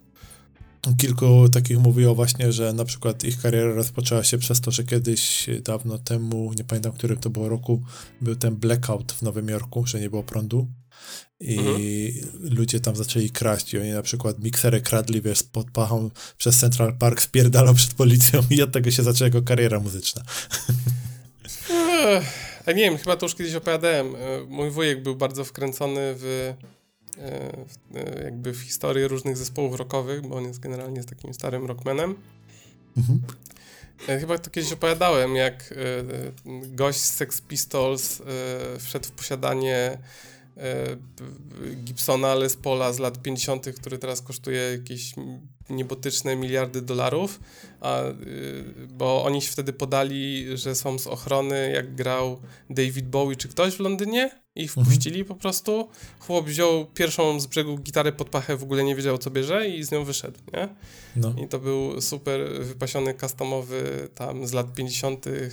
Kilku takich mówiło właśnie, że na przykład ich kariera rozpoczęła się przez to, że kiedyś dawno temu, nie pamiętam, którym to było roku, był ten blackout w Nowym Jorku, że nie było prądu i mhm. ludzie tam zaczęli kraść i oni na przykład miksery kradli, wiesz, pod pachą przez Central Park, spierdalał przed policją i od tego się zaczęła jego kariera muzyczna. A nie wiem, chyba to już kiedyś opowiadałem. E, mój wujek był bardzo wkręcony w, e, w e, jakby w historię różnych zespołów rockowych, bo on jest generalnie z takim starym rockmanem. Mhm. Chyba to kiedyś opowiadałem, jak gość z Sex Pistols wszedł w posiadanie Gibsona Les Paula z lat 50., który teraz kosztuje jakieś niebotyczne miliardy dolarów, a, y, bo oni się wtedy podali, że są z ochrony, jak grał David Bowie czy ktoś w Londynie i mhm. wpuścili mhm. po prostu. Chłop wziął pierwszą z brzegu gitarę pod pachę, w ogóle nie wiedział co bierze i z nią wyszedł, nie? No. I to był super wypasiony customowy tam z lat 50. Y,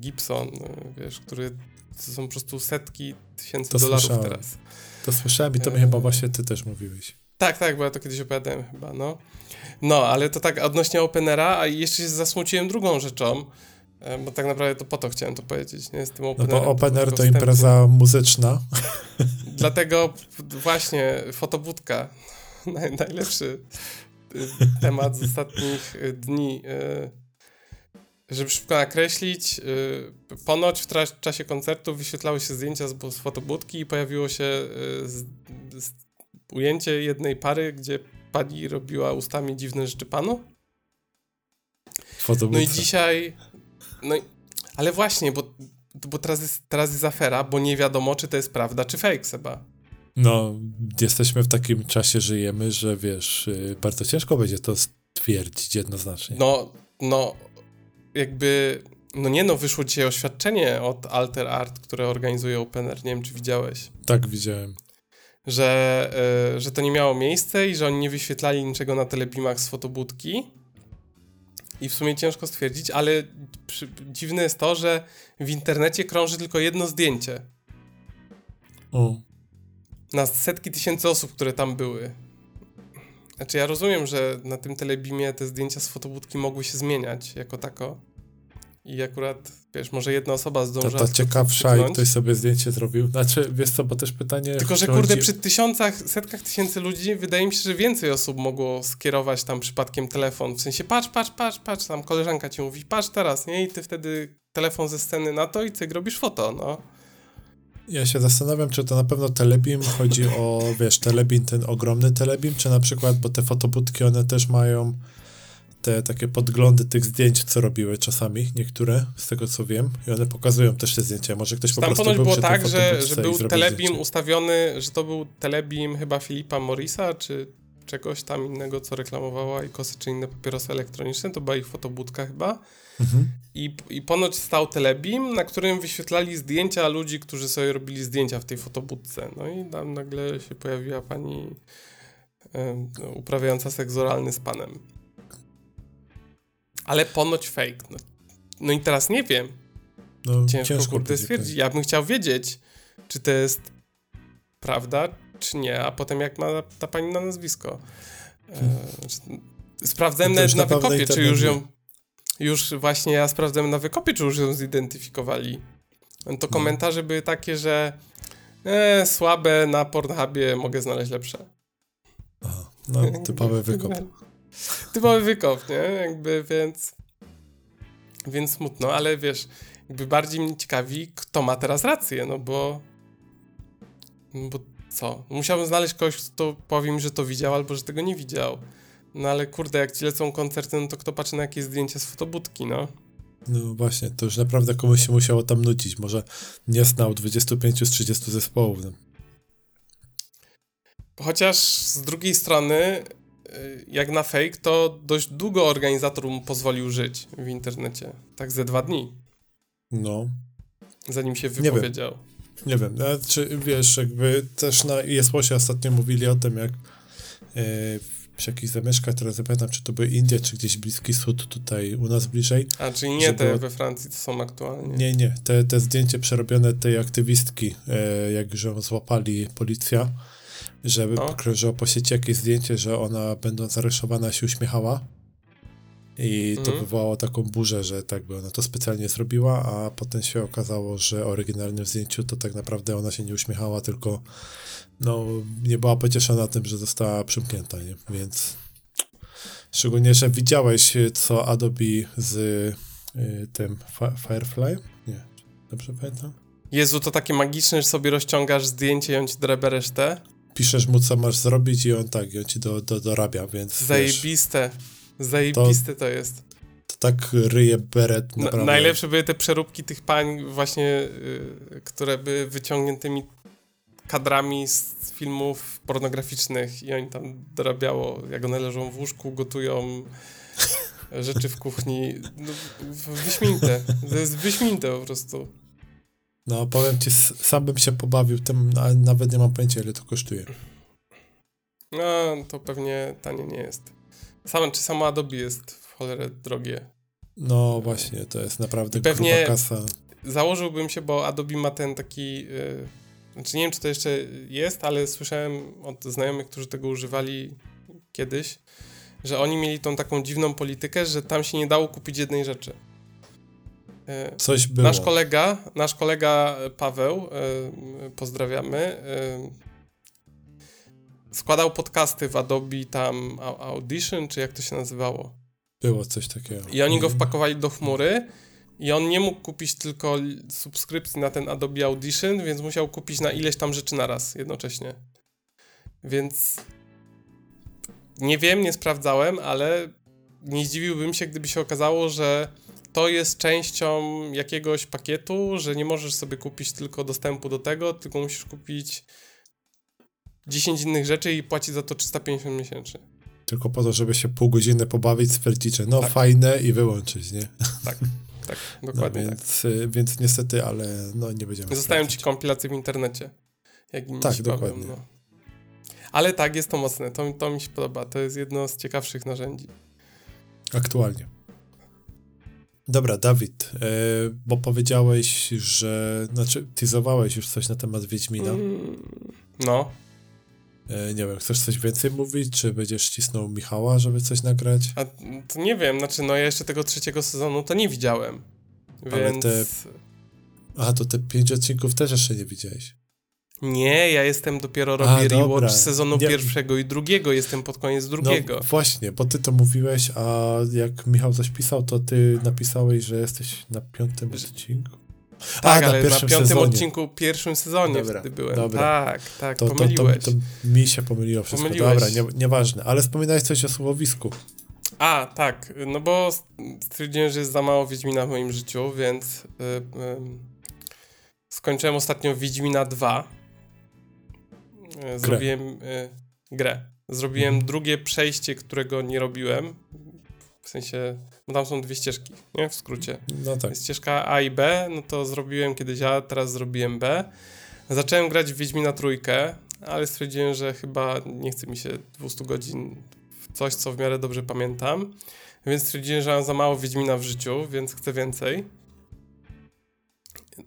Gibson, wiesz, który to są po prostu setki tysięcy to dolarów słyszałem. teraz. To słyszałem i to mi chyba właśnie ty też mówiłeś. Tak, tak, bo ja to kiedyś opowiadałem chyba, no. No, ale to tak odnośnie Openera, a jeszcze się zasmuciłem drugą rzeczą, e, bo tak naprawdę to po to chciałem to powiedzieć, nie? Z tym Openerem. No bo Opener to, to impreza muzyczna. Dlatego właśnie fotobudka, najlepszy y, temat z ostatnich y, dni y, żeby szybko nakreślić, yy, ponoć w czasie koncertu wyświetlały się zdjęcia z, z fotobudki i pojawiło się yy, z, z ujęcie jednej pary, gdzie pani robiła ustami dziwne rzeczy panu. No i dzisiaj... No i, ale właśnie, bo, bo teraz, jest, teraz jest afera, bo nie wiadomo, czy to jest prawda, czy fake, Seba. No, jesteśmy w takim czasie, żyjemy, że wiesz, y, bardzo ciężko będzie to stwierdzić jednoznacznie. No, no, jakby, no nie no, wyszło dzisiaj oświadczenie od Alter Art, które organizuje Opener, nie wiem czy widziałeś. Tak, widziałem. Że, y, że to nie miało miejsca i że oni nie wyświetlali niczego na telebimach z fotobudki. I w sumie ciężko stwierdzić, ale przy, dziwne jest to, że w internecie krąży tylko jedno zdjęcie. O. Na setki tysięcy osób, które tam były. Znaczy ja rozumiem, że na tym telebimie te zdjęcia z fotobudki mogły się zmieniać jako tako. I akurat, wiesz, może jedna osoba zdążyła... To, to ciekawsza i ktoś sobie zdjęcie zrobił. Znaczy, wiesz co, bo też pytanie... Tylko, że kurde, przy tysiącach, setkach tysięcy ludzi wydaje mi się, że więcej osób mogło skierować tam przypadkiem telefon. W sensie, patrz, patrz, patrz, patrz, tam koleżanka ci mówi, patrz teraz, nie? I ty wtedy telefon ze sceny na to i ty robisz foto, no. Ja się zastanawiam, czy to na pewno telebim chodzi o, wiesz, telebim, ten ogromny telebim, czy na przykład, bo te fotobudki, one też mają te takie podglądy tych zdjęć, co robiły czasami, niektóre, z tego co wiem, i one pokazują też te zdjęcia. Może ktoś po Tam prostu był było tak, że, że był telebim zdjęcie. ustawiony, że to był telebim chyba Filipa Morisa, czy czegoś tam innego, co reklamowała i kosy czy inne papierosy elektroniczne, to była ich fotobudka chyba. Mhm. I, I ponoć stał telebim, na którym wyświetlali zdjęcia ludzi, którzy sobie robili zdjęcia w tej fotobudce. No i tam nagle się pojawiła pani y, uprawiająca seks oralny z panem. Ale ponoć fake. No, no i teraz nie wiem. No, ciężko, ciężko kurde stwierdzić. Ja bym chciał wiedzieć, czy to jest prawda, czy nie, a potem jak ma ta pani na nazwisko. E, hmm. sprawdzałem no nawet na wykopie, czy już ją już właśnie ja sprawdzałem na wykopie, czy już ją zidentyfikowali. To no. komentarze były takie, że e, słabe, na Pornhubie mogę znaleźć lepsze. Aha, no, typowy wykop. typowy wykop, nie? Jakby, więc... Więc smutno, ale wiesz, jakby bardziej mnie ciekawi, kto ma teraz rację, no bo... Bo co? Musiałbym znaleźć kogoś, kto powie mi, że to widział, albo że tego nie widział. No ale kurde, jak ci lecą koncerty, no to kto patrzy na jakieś zdjęcia z fotobudki, no? No właśnie, to już naprawdę komuś się musiało tam nudzić. Może nie znał 25 z 30 zespołów. No. Chociaż z drugiej strony, y, jak na fake, to dość długo organizator mu pozwolił żyć w internecie. Tak ze dwa dni. No. Zanim się wypowiedział. Nie wiem, nie wiem. czy wiesz, jakby też na ESPOSie ostatnio mówili o tym, jak yy, przy jakichś zamieszkach, teraz nie pamiętam, czy to były Indie, czy gdzieś Bliski Wschód, tutaj u nas bliżej. A, czyli nie te było... we Francji, to są aktualnie. Nie, nie, te, te zdjęcie przerobione tej aktywistki, e, jak ją złapali policja, żeby no. pokrążyło po sieci jakieś zdjęcie, że ona będąc aresztowana się uśmiechała. I to mhm. wywołało taką burzę, że tak by ona to specjalnie zrobiła, a potem się okazało, że oryginalnym zdjęciu to tak naprawdę ona się nie uśmiechała, tylko no, nie była pocieszona tym, że została przymknięta, nie? Więc szczególnie, że widziałeś, co Adobe z y, tym Firefly? Nie, dobrze pamiętam? Jezu, to takie magiczne, że sobie rozciągasz zdjęcie i on ci drabia resztę? Piszesz mu, co masz zrobić i on tak, i on ci do, do, dorabia, więc Zajebiste. Wiesz, Zajebiste to, to jest. To tak ryje beret, naprawdę. najlepsze były te przeróbki tych pań właśnie, y, które były wyciągniętymi kadrami z filmów pornograficznych i oni tam dorabiało, jak one leżą w łóżku, gotują rzeczy w kuchni. No, wyśmienite. To jest wyśmienite po prostu. No, powiem ci, sam bym się pobawił tym, ale nawet nie mam pojęcia, ile to kosztuje. No, to pewnie tanie nie jest. Sam, czy samo Adobe jest w cholerę drogie? No właśnie, to jest naprawdę pewnie kasa. Założyłbym się, bo Adobe ma ten taki... Yy, znaczy nie wiem, czy to jeszcze jest, ale słyszałem od znajomych, którzy tego używali kiedyś, że oni mieli tą taką dziwną politykę, że tam się nie dało kupić jednej rzeczy. E, Coś było. Nasz kolega, nasz kolega Paweł, e, pozdrawiamy, składał podcasty w Adobe tam Audition, czy jak to się nazywało. Było coś takiego. I oni go wpakowali do chmury i on nie mógł kupić tylko subskrypcji na ten Adobe Audition, więc musiał kupić na ileś tam rzeczy naraz jednocześnie. Więc nie wiem, nie sprawdzałem, ale nie zdziwiłbym się, gdyby się okazało, że to jest częścią jakiegoś pakietu, że nie możesz sobie kupić tylko dostępu do tego, tylko musisz kupić 10 innych rzeczy i płacić za to 350 miesięcznie. Tylko po to, żeby się pół godziny pobawić, stwierdzić, że no tak. fajne i wyłączyć, nie? Tak. Tak, dokładnie no, więc, tak. Więc niestety, ale no nie będziemy Zostają ci kompilacje w internecie. Jak inni tak, dokładnie. no. Ale tak, jest to mocne. To, to mi się podoba. To jest jedno z ciekawszych narzędzi. Aktualnie. Dobra, Dawid, yy, bo powiedziałeś, że. Znaczy, teasowałeś już coś na temat Wiedźmina. Mm, no. Yy, nie wiem, chcesz coś więcej mówić, czy będziesz cisnął Michała, żeby coś nagrać? A to nie wiem, znaczy, no ja jeszcze tego trzeciego sezonu to nie widziałem. Ale więc. Te... Aha, to te pięć odcinków też jeszcze nie widziałeś. Nie, ja jestem dopiero robię a, rewatch dobra. sezonu nie. pierwszego i drugiego, jestem pod koniec drugiego. No właśnie, bo ty to mówiłeś, a jak Michał coś pisał, to ty napisałeś, że jesteś na piątym odcinku. Tak, a, ale na, na piątym sezonie. odcinku, pierwszym sezonie dobra, wtedy byłem. Dobra. Tak, tak, to, pomyliłeś. To, to, to, mi się pomyliło wszystko. Pomyliłeś. Dobra, nie, nieważne. Ale wspominałeś coś o słowisku. A, tak, no bo stwierdziłem, że jest za mało Wiedźmina w moim życiu, więc yy, yy, skończyłem ostatnio Wiedźmina 2 E, zrobiłem grę. Zrobiłem mhm. drugie przejście, którego nie robiłem. W sensie, bo tam są dwie ścieżki, nie? W skrócie. No tak. Ścieżka A i B, no to zrobiłem kiedyś A, teraz zrobiłem B. Zacząłem grać w Wiedźmina trójkę, ale stwierdziłem, że chyba nie chce mi się 200 godzin w coś, co w miarę dobrze pamiętam. Więc stwierdziłem, że mam za mało Wiedźmina w życiu, więc chcę więcej.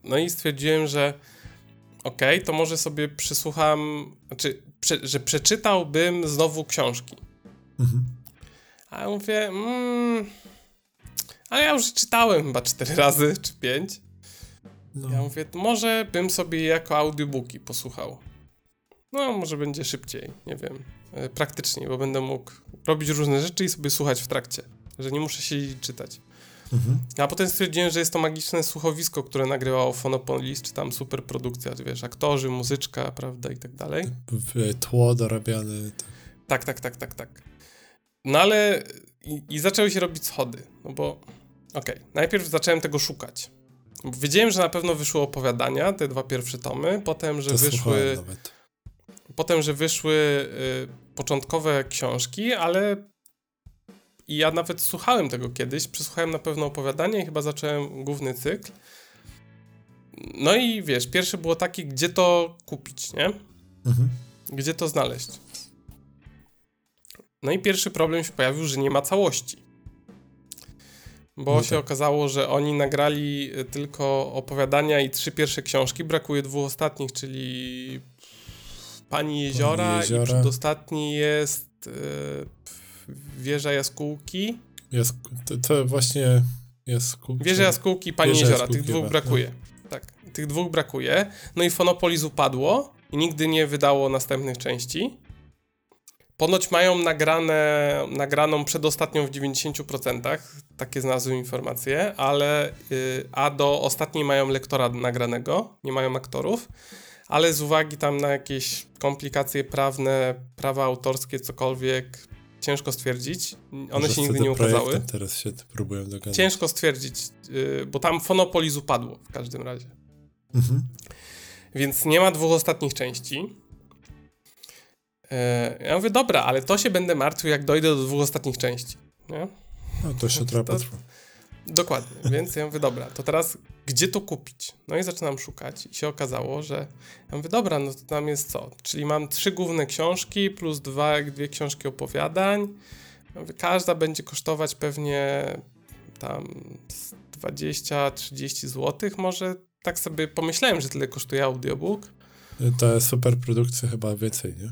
No i stwierdziłem, że ok, to może sobie przysłucham, znaczy, prze, że przeczytałbym znowu książki. Mhm. A ja mówię, mm, ale ja już czytałem chyba cztery razy, czy pięć. No. Ja mówię, może bym sobie jako audiobooki posłuchał. No, może będzie szybciej, nie wiem, e, praktycznie, bo będę mógł robić różne rzeczy i sobie słuchać w trakcie, że nie muszę siedzieć czytać. Mhm. A potem stwierdziłem, że jest to magiczne słuchowisko, które nagrywało Phonopolis, czy tam super produkcja, wiesz, aktorzy, muzyczka, prawda, i tak dalej. Tło dorabiane. Tak, tak, tak, tak, tak. No ale i, i zaczęły się robić schody, no bo okej, okay, najpierw zacząłem tego szukać. Wiedziałem, że na pewno wyszły opowiadania, te dwa pierwsze tomy, potem, że to wyszły... Potem, że wyszły y, początkowe książki, ale i ja nawet słuchałem tego kiedyś, przesłuchałem na pewno opowiadanie i chyba zacząłem główny cykl. No i wiesz, pierwsze było takie, gdzie to kupić, nie? Mhm. Gdzie to znaleźć? No i pierwszy problem się pojawił, że nie ma całości. Bo No się tak. okazało, że oni nagrali y, tylko opowiadania i trzy pierwsze książki. Brakuje dwóch ostatnich, czyli Pani Jeziora, Jeziora. i przedostatni jest y, Wieża Jaskółki. Jest, to, to właśnie ku- Wieża Jaskółki i Pani Wieża Jeziora. Jaskółki Tych dwóch chyba, brakuje. Tak, tych dwóch brakuje. No i Fonopolis upadło i nigdy nie wydało następnych części. Ponoć mają nagrane, nagraną przedostatnią w 90%, takie znalazłem informacje, ale y, a do ostatniej mają lektora nagranego, nie mają aktorów, ale z uwagi tam na jakieś komplikacje prawne, prawa autorskie, cokolwiek, ciężko stwierdzić. One Może się nigdy nie ukazały. Teraz się próbują dogadać. Ciężko stwierdzić, y, bo tam Fonopolis upadło w każdym razie. Mhm. Więc nie ma dwóch ostatnich części. E, Ja mówię, dobra, ale to się będę martwił, jak dojdę do dwóch ostatnich części. Nie? No to jeszcze trochę To- potrwa. Dokładnie, więc ja mówię, dobra, to teraz gdzie to kupić? No i zaczynam szukać i się okazało, że ja mówię, dobra, no to tam jest co? Czyli mam trzy główne książki plus dwa, dwie książki opowiadań. Ja mówię, każda będzie kosztować pewnie tam z 20-30 zł może. Tak sobie pomyślałem, że tyle kosztuje audiobook. Te super produkcje chyba więcej, nie?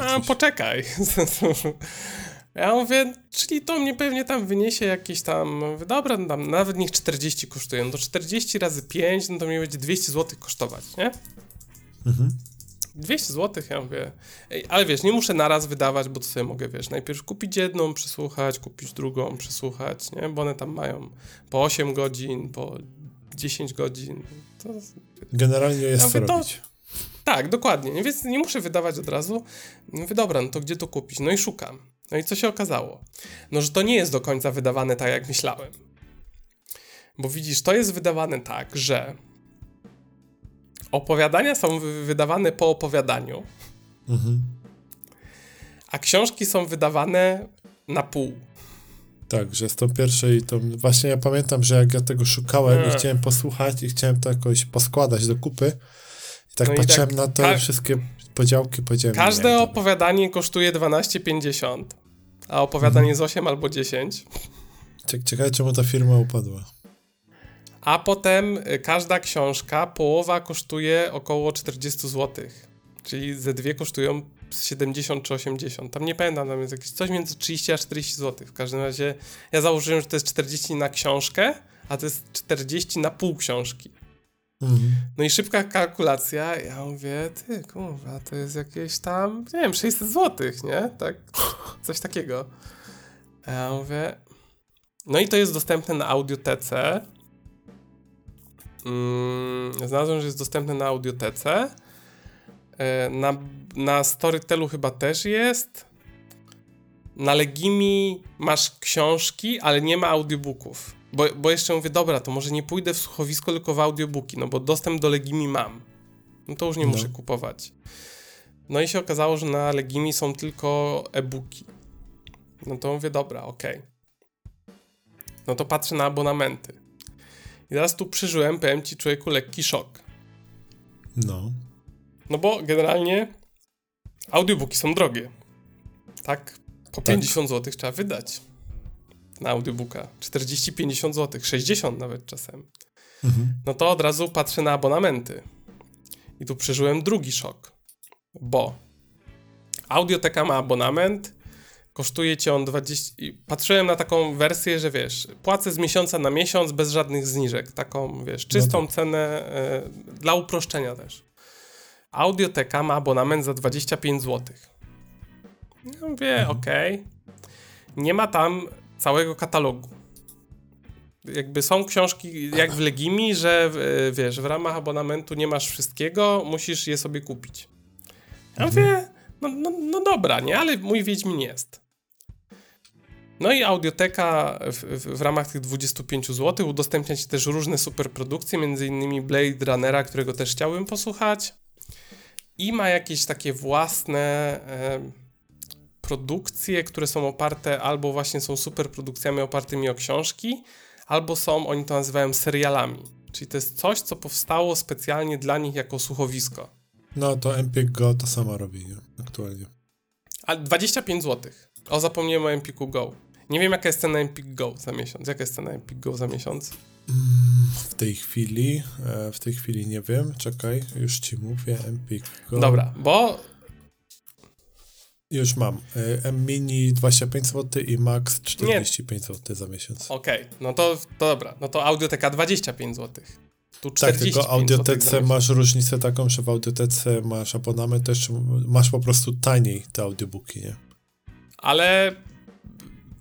A, poczekaj. Ja mówię, czyli to mnie pewnie tam wyniesie jakieś tam, mówię, dobra, no tam nawet niech 40 kosztuje, no to 40 razy 5, no to mnie będzie 200 zł kosztować, nie? Mhm. 200 zł, ja mówię, ej, ale wiesz, nie muszę naraz wydawać, bo to sobie mogę, wiesz, najpierw kupić jedną, przesłuchać, kupić drugą, przesłuchać, nie? Bo one tam mają po 8 godzin, po 10 godzin, to Generalnie jest Ja mówię, to- robić. Tak, dokładnie. Więc nie muszę wydawać od razu. Mówię, dobra, no to gdzie to kupić? No i szukam. No i co się okazało? No, że to nie jest do końca wydawane tak, jak myślałem. Bo widzisz, to jest wydawane tak, że opowiadania są wy- wydawane po opowiadaniu, Mhm. a książki są wydawane na pół. Tak, że z tą pierwszej, to właśnie ja pamiętam, że jak ja tego szukałem i Nie. chciałem posłuchać i chciałem to jakoś poskładać do kupy tak No i patrzyłem tak na to ka- wszystkie podziałki powiedziałem Każde opowiadanie kosztuje 12,50, a opowiadanie z 8 albo 10. Cie- Ciekawe, czemu ta firma upadła. A potem y, każda książka, połowa kosztuje około 40 zł. Czyli ze dwie kosztują 70 czy 80. Tam nie pamiętam, tam jest jakieś coś między 30 a 40 zł. W każdym razie ja założyłem, że to jest 40 na książkę, a to jest 40 na pół książki. Mhm. No i szybka kalkulacja, ja mówię, ty kurwa, to jest jakieś tam, nie wiem, 600 zł, nie? Tak, coś takiego. Ja mówię, no i to jest dostępne na audiotece. Mm, znalazłem, że jest dostępne na audiotece. E, Na, na Storytelu chyba też jest. Na Legimi masz książki, ale nie ma audiobooków. Bo, bo jeszcze mówię, dobra, to może nie pójdę w słuchowisko, tylko w audiobooki, no bo dostęp do Legimi mam. No to już nie No. muszę kupować. No i się okazało, że na Legimi są tylko e-booki. No to mówię, dobra, okej. No to patrzę na abonamenty. I teraz tu przeżyłem, powiem ci, człowieku, lekki szok. No. No bo generalnie audiobooki są drogie. Tak? Po 50 zł trzeba wydać na audiobooka. 40-50 zł, 60 nawet czasem. Mhm. No to od razu patrzę na abonamenty. I tu przeżyłem drugi szok. Bo audioteka ma abonament, kosztuje cię on 20. I patrzyłem na taką wersję, że wiesz, płacę z miesiąca na miesiąc bez żadnych zniżek. Taką, wiesz, czystą cenę e, dla uproszczenia też. Audioteka ma abonament za 25 zł. Ja mówię, okej. Nie ma tam całego katalogu. Jakby są książki jak w Legimi, że w- wiesz, w ramach abonamentu nie masz wszystkiego, musisz je sobie kupić. Ja mówię, no, no, no dobra, nie, ale mój Wiedźmin jest. No i audioteka w, w, w ramach tych 25 zł udostępnia ci też różne superprodukcje, między innymi Blade Runnera, którego też chciałbym posłuchać. I ma jakieś takie własne e, produkcje, które są oparte albo właśnie są superprodukcjami opartymi o książki, albo są, oni to nazywają serialami. Czyli to jest coś, co powstało specjalnie dla nich jako słuchowisko. No to Empik Go to samo robi, nie? Aktualnie. A 25 zł. O, zapomniałem o Empiku Go. Nie wiem, jaka jest cena Empik Go za miesiąc. Jaka jest cena Empik Go za miesiąc? W tej chwili, e, w tej chwili nie wiem, czekaj, już ci mówię, Empik Go. Dobra, bo Już mam. M-Mini 25 zł i Max 45 zł za miesiąc. okej, no to, to dobra. No to Audioteka 25 zł. Tu Tak, 45 tylko audiotece masz różnicę taką, że w audiotece masz abonament też, masz po prostu taniej te audiobooki, nie? Ale,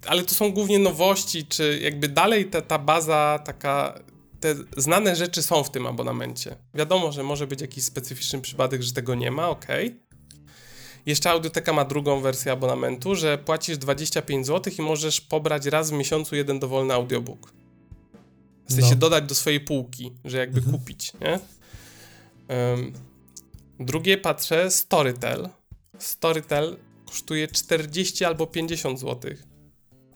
ale to są głównie nowości, czy jakby dalej ta, ta baza taka, te znane rzeczy są w tym abonamencie. Wiadomo, że może być jakiś specyficzny przypadek, że tego nie ma, okej. Jeszcze Audioteka ma drugą wersję abonamentu, że płacisz 25 zł i możesz pobrać raz w miesiącu jeden dowolny audiobook. W sensie No. dodać do swojej półki, że jakby kupić, nie? Ym, drugie patrzę, Storytel. Storytel kosztuje 40 albo 50 zł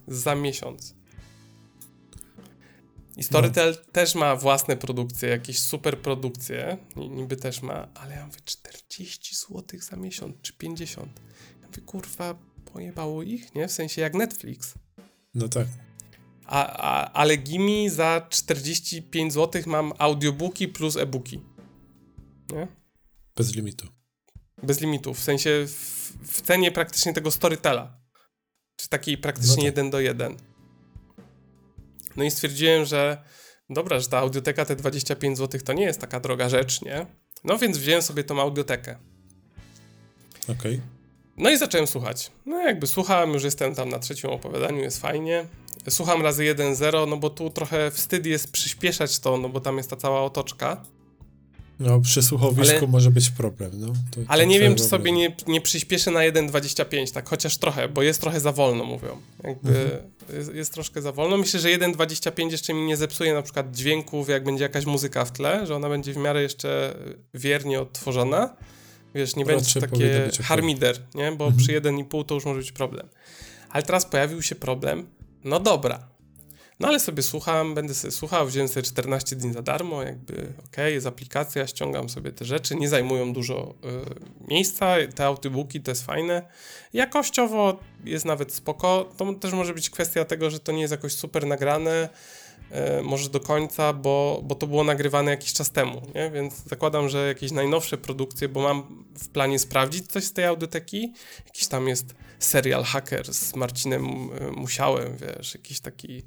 za miesiąc. I Storytel też ma własne produkcje, jakieś super produkcje, ni- niby też ma, ale ja mówię 40 zł za miesiąc, czy 50. Ja mówię, kurwa, pojebało ich, nie? W sensie jak Netflix. No tak. A, a, ale Gimi za 45 zł mam audiobooki plus e-booki. Nie? Bez limitu. Bez limitów, w sensie w, w cenie praktycznie tego Storytela. Czy takiej praktycznie No tak. jeden do jeden. No i stwierdziłem, że dobra, że ta audioteka te 25 zł to nie jest taka droga rzecz, nie? No więc wziąłem sobie tą audiotekę. Okej. No i zacząłem słuchać. No jakby słuchałem, już jestem tam na trzecim opowiadaniu, jest fajnie. Słucham razy 1.0, no bo tu trochę wstyd jest przyspieszać to, no bo tam jest ta cała otoczka. No przy słuchowisku Ale- może być problem, no. To, Ale to nie wiem, czy sobie nie, nie przyspieszę na 1.25, tak chociaż trochę, bo jest trochę za wolno, mówią. Jakby jest, jest troszkę za wolno. Myślę, że 1.25 jeszcze mi nie zepsuje na przykład dźwięków, jak będzie jakaś muzyka w tle, że ona będzie w miarę jeszcze wiernie odtworzona. Wiesz, nie będzie Raczej takie być okej. harmider, nie? Bo Mhm. przy 1.5 to już może być problem. Ale teraz pojawił się problem, no dobra. No ale sobie słucham, będę sobie słuchał, wziąłem sobie 14 dni za darmo, jakby okej, jest aplikacja, ściągam sobie te rzeczy, nie zajmują dużo y, miejsca, te audiobooki to jest fajne. Jakościowo jest nawet spoko, to też może być kwestia tego, że to nie jest jakoś super nagrane, y, może do końca, bo, bo to było nagrywane jakiś czas temu, nie? Więc zakładam, że jakieś najnowsze produkcje, bo mam w planie sprawdzić coś z tej audioteki, jakiś tam jest serial Hacker z Marcinem y, Musiałem, wiesz, jakiś taki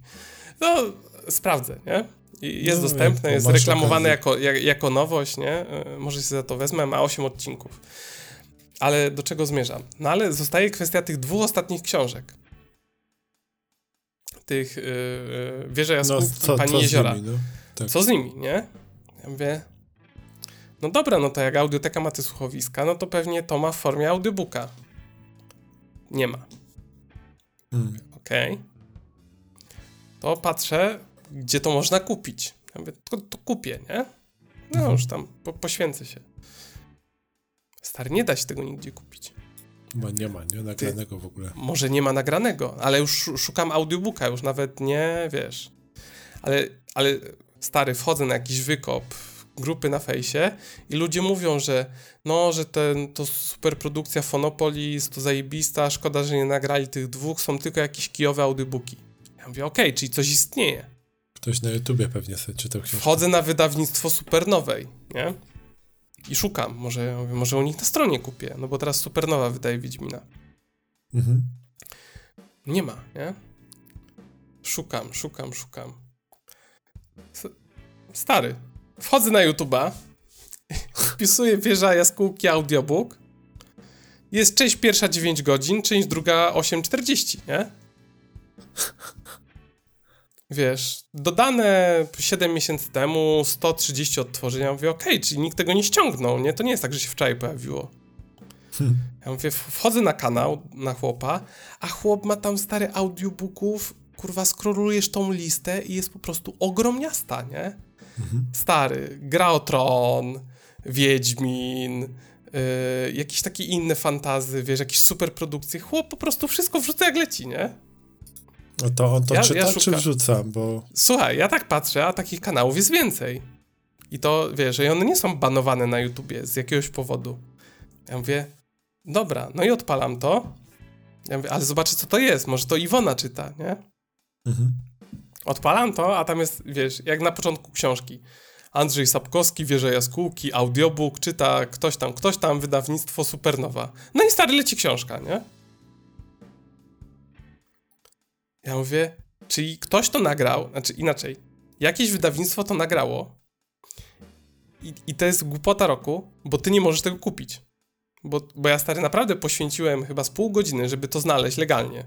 no, sprawdzę, nie? I Jest No, dostępne, jest reklamowane jako, jak, jako nowość, nie? Y, Może się za to wezmę, ma 8 odcinków. Ale do czego zmierzam? No ale zostaje kwestia tych dwóch ostatnich książek. Tych yy, yy, Wieże No, Jaskółki co, Pani co z Jeziora. nimi, no? Tak. Co z nimi, nie? Ja mówię, no dobra, no to jak audioteka ma te słuchowiska, no to pewnie to ma w formie audiobooka. Nie ma. Mm. Okej. To patrzę, gdzie to można kupić. Ja mówię, to, to kupię, nie? No Mhm. już tam po, poświęcę się. Stary, nie da się tego nigdzie kupić. Chyba nie ma, nie? Nagranego w ogóle. Może nie ma nagranego, ale już szu- szukam audiobooka, już nawet nie, wiesz. Ale, ale stary, wchodzę na jakiś wykop grupy na fejsie i ludzie mówią, że no, że ten, to super produkcja Fonopolis, to zajebista, szkoda, że nie nagrali tych dwóch, są tylko jakieś kijowe audiobooki. Ja mówię, okej, czyli coś istnieje. Ktoś na YouTubie pewnie sobie czytał książkę. Wchodzę na wydawnictwo Supernowej, nie? I szukam, może, mówię, może u nich na stronie kupię, no bo teraz Supernowa wydaje Wiedźmina. Mhm. Nie ma, nie? Szukam, szukam, szukam. Stary. Wchodzę na YouTube'a, wpisuję wieża jaskółki audiobook. Jest część pierwsza 9 godzin, część druga 8.40, nie? Wiesz, dodane 7 miesięcy temu, 130 odtworzenia. Mówię, okej, czyli nikt tego nie ściągnął, nie? To nie jest tak, że się wczoraj pojawiło. Ja mówię, wchodzę na kanał, na chłopa, a chłop ma tam stare audiobooków, kurwa, skrolujesz tą listę i jest po prostu ogromniasta, nie? Stary, Gra o Tron, Wiedźmin, yy, jakieś takie inne fantazy, wiesz, jakieś super produkcje. Chłop po prostu wszystko wrzuca jak leci, nie? No to on to Ja- czyta, ja czy wrzuca? Bo Słuchaj, ja tak patrzę, a takich kanałów jest więcej. I to, wiesz, że one nie są banowane na YouTubie z jakiegoś powodu. Ja mówię, dobra, no i odpalam to. Ja mówię, ale zobaczę, co to jest. Może to Iwona czyta, nie? Mhm. Odpalam to, a tam jest, wiesz, jak na początku książki. Andrzej Sapkowski, Wieża Jaskółki, audiobook, czyta ktoś tam, ktoś tam, wydawnictwo Supernowa. No i stary leci książka, nie? Ja mówię, czyli ktoś to nagrał, znaczy inaczej, jakieś wydawnictwo to nagrało i, i to jest głupota roku, bo ty nie możesz tego kupić. Bo, bo ja stary naprawdę poświęciłem chyba z pół godziny, żeby to znaleźć legalnie.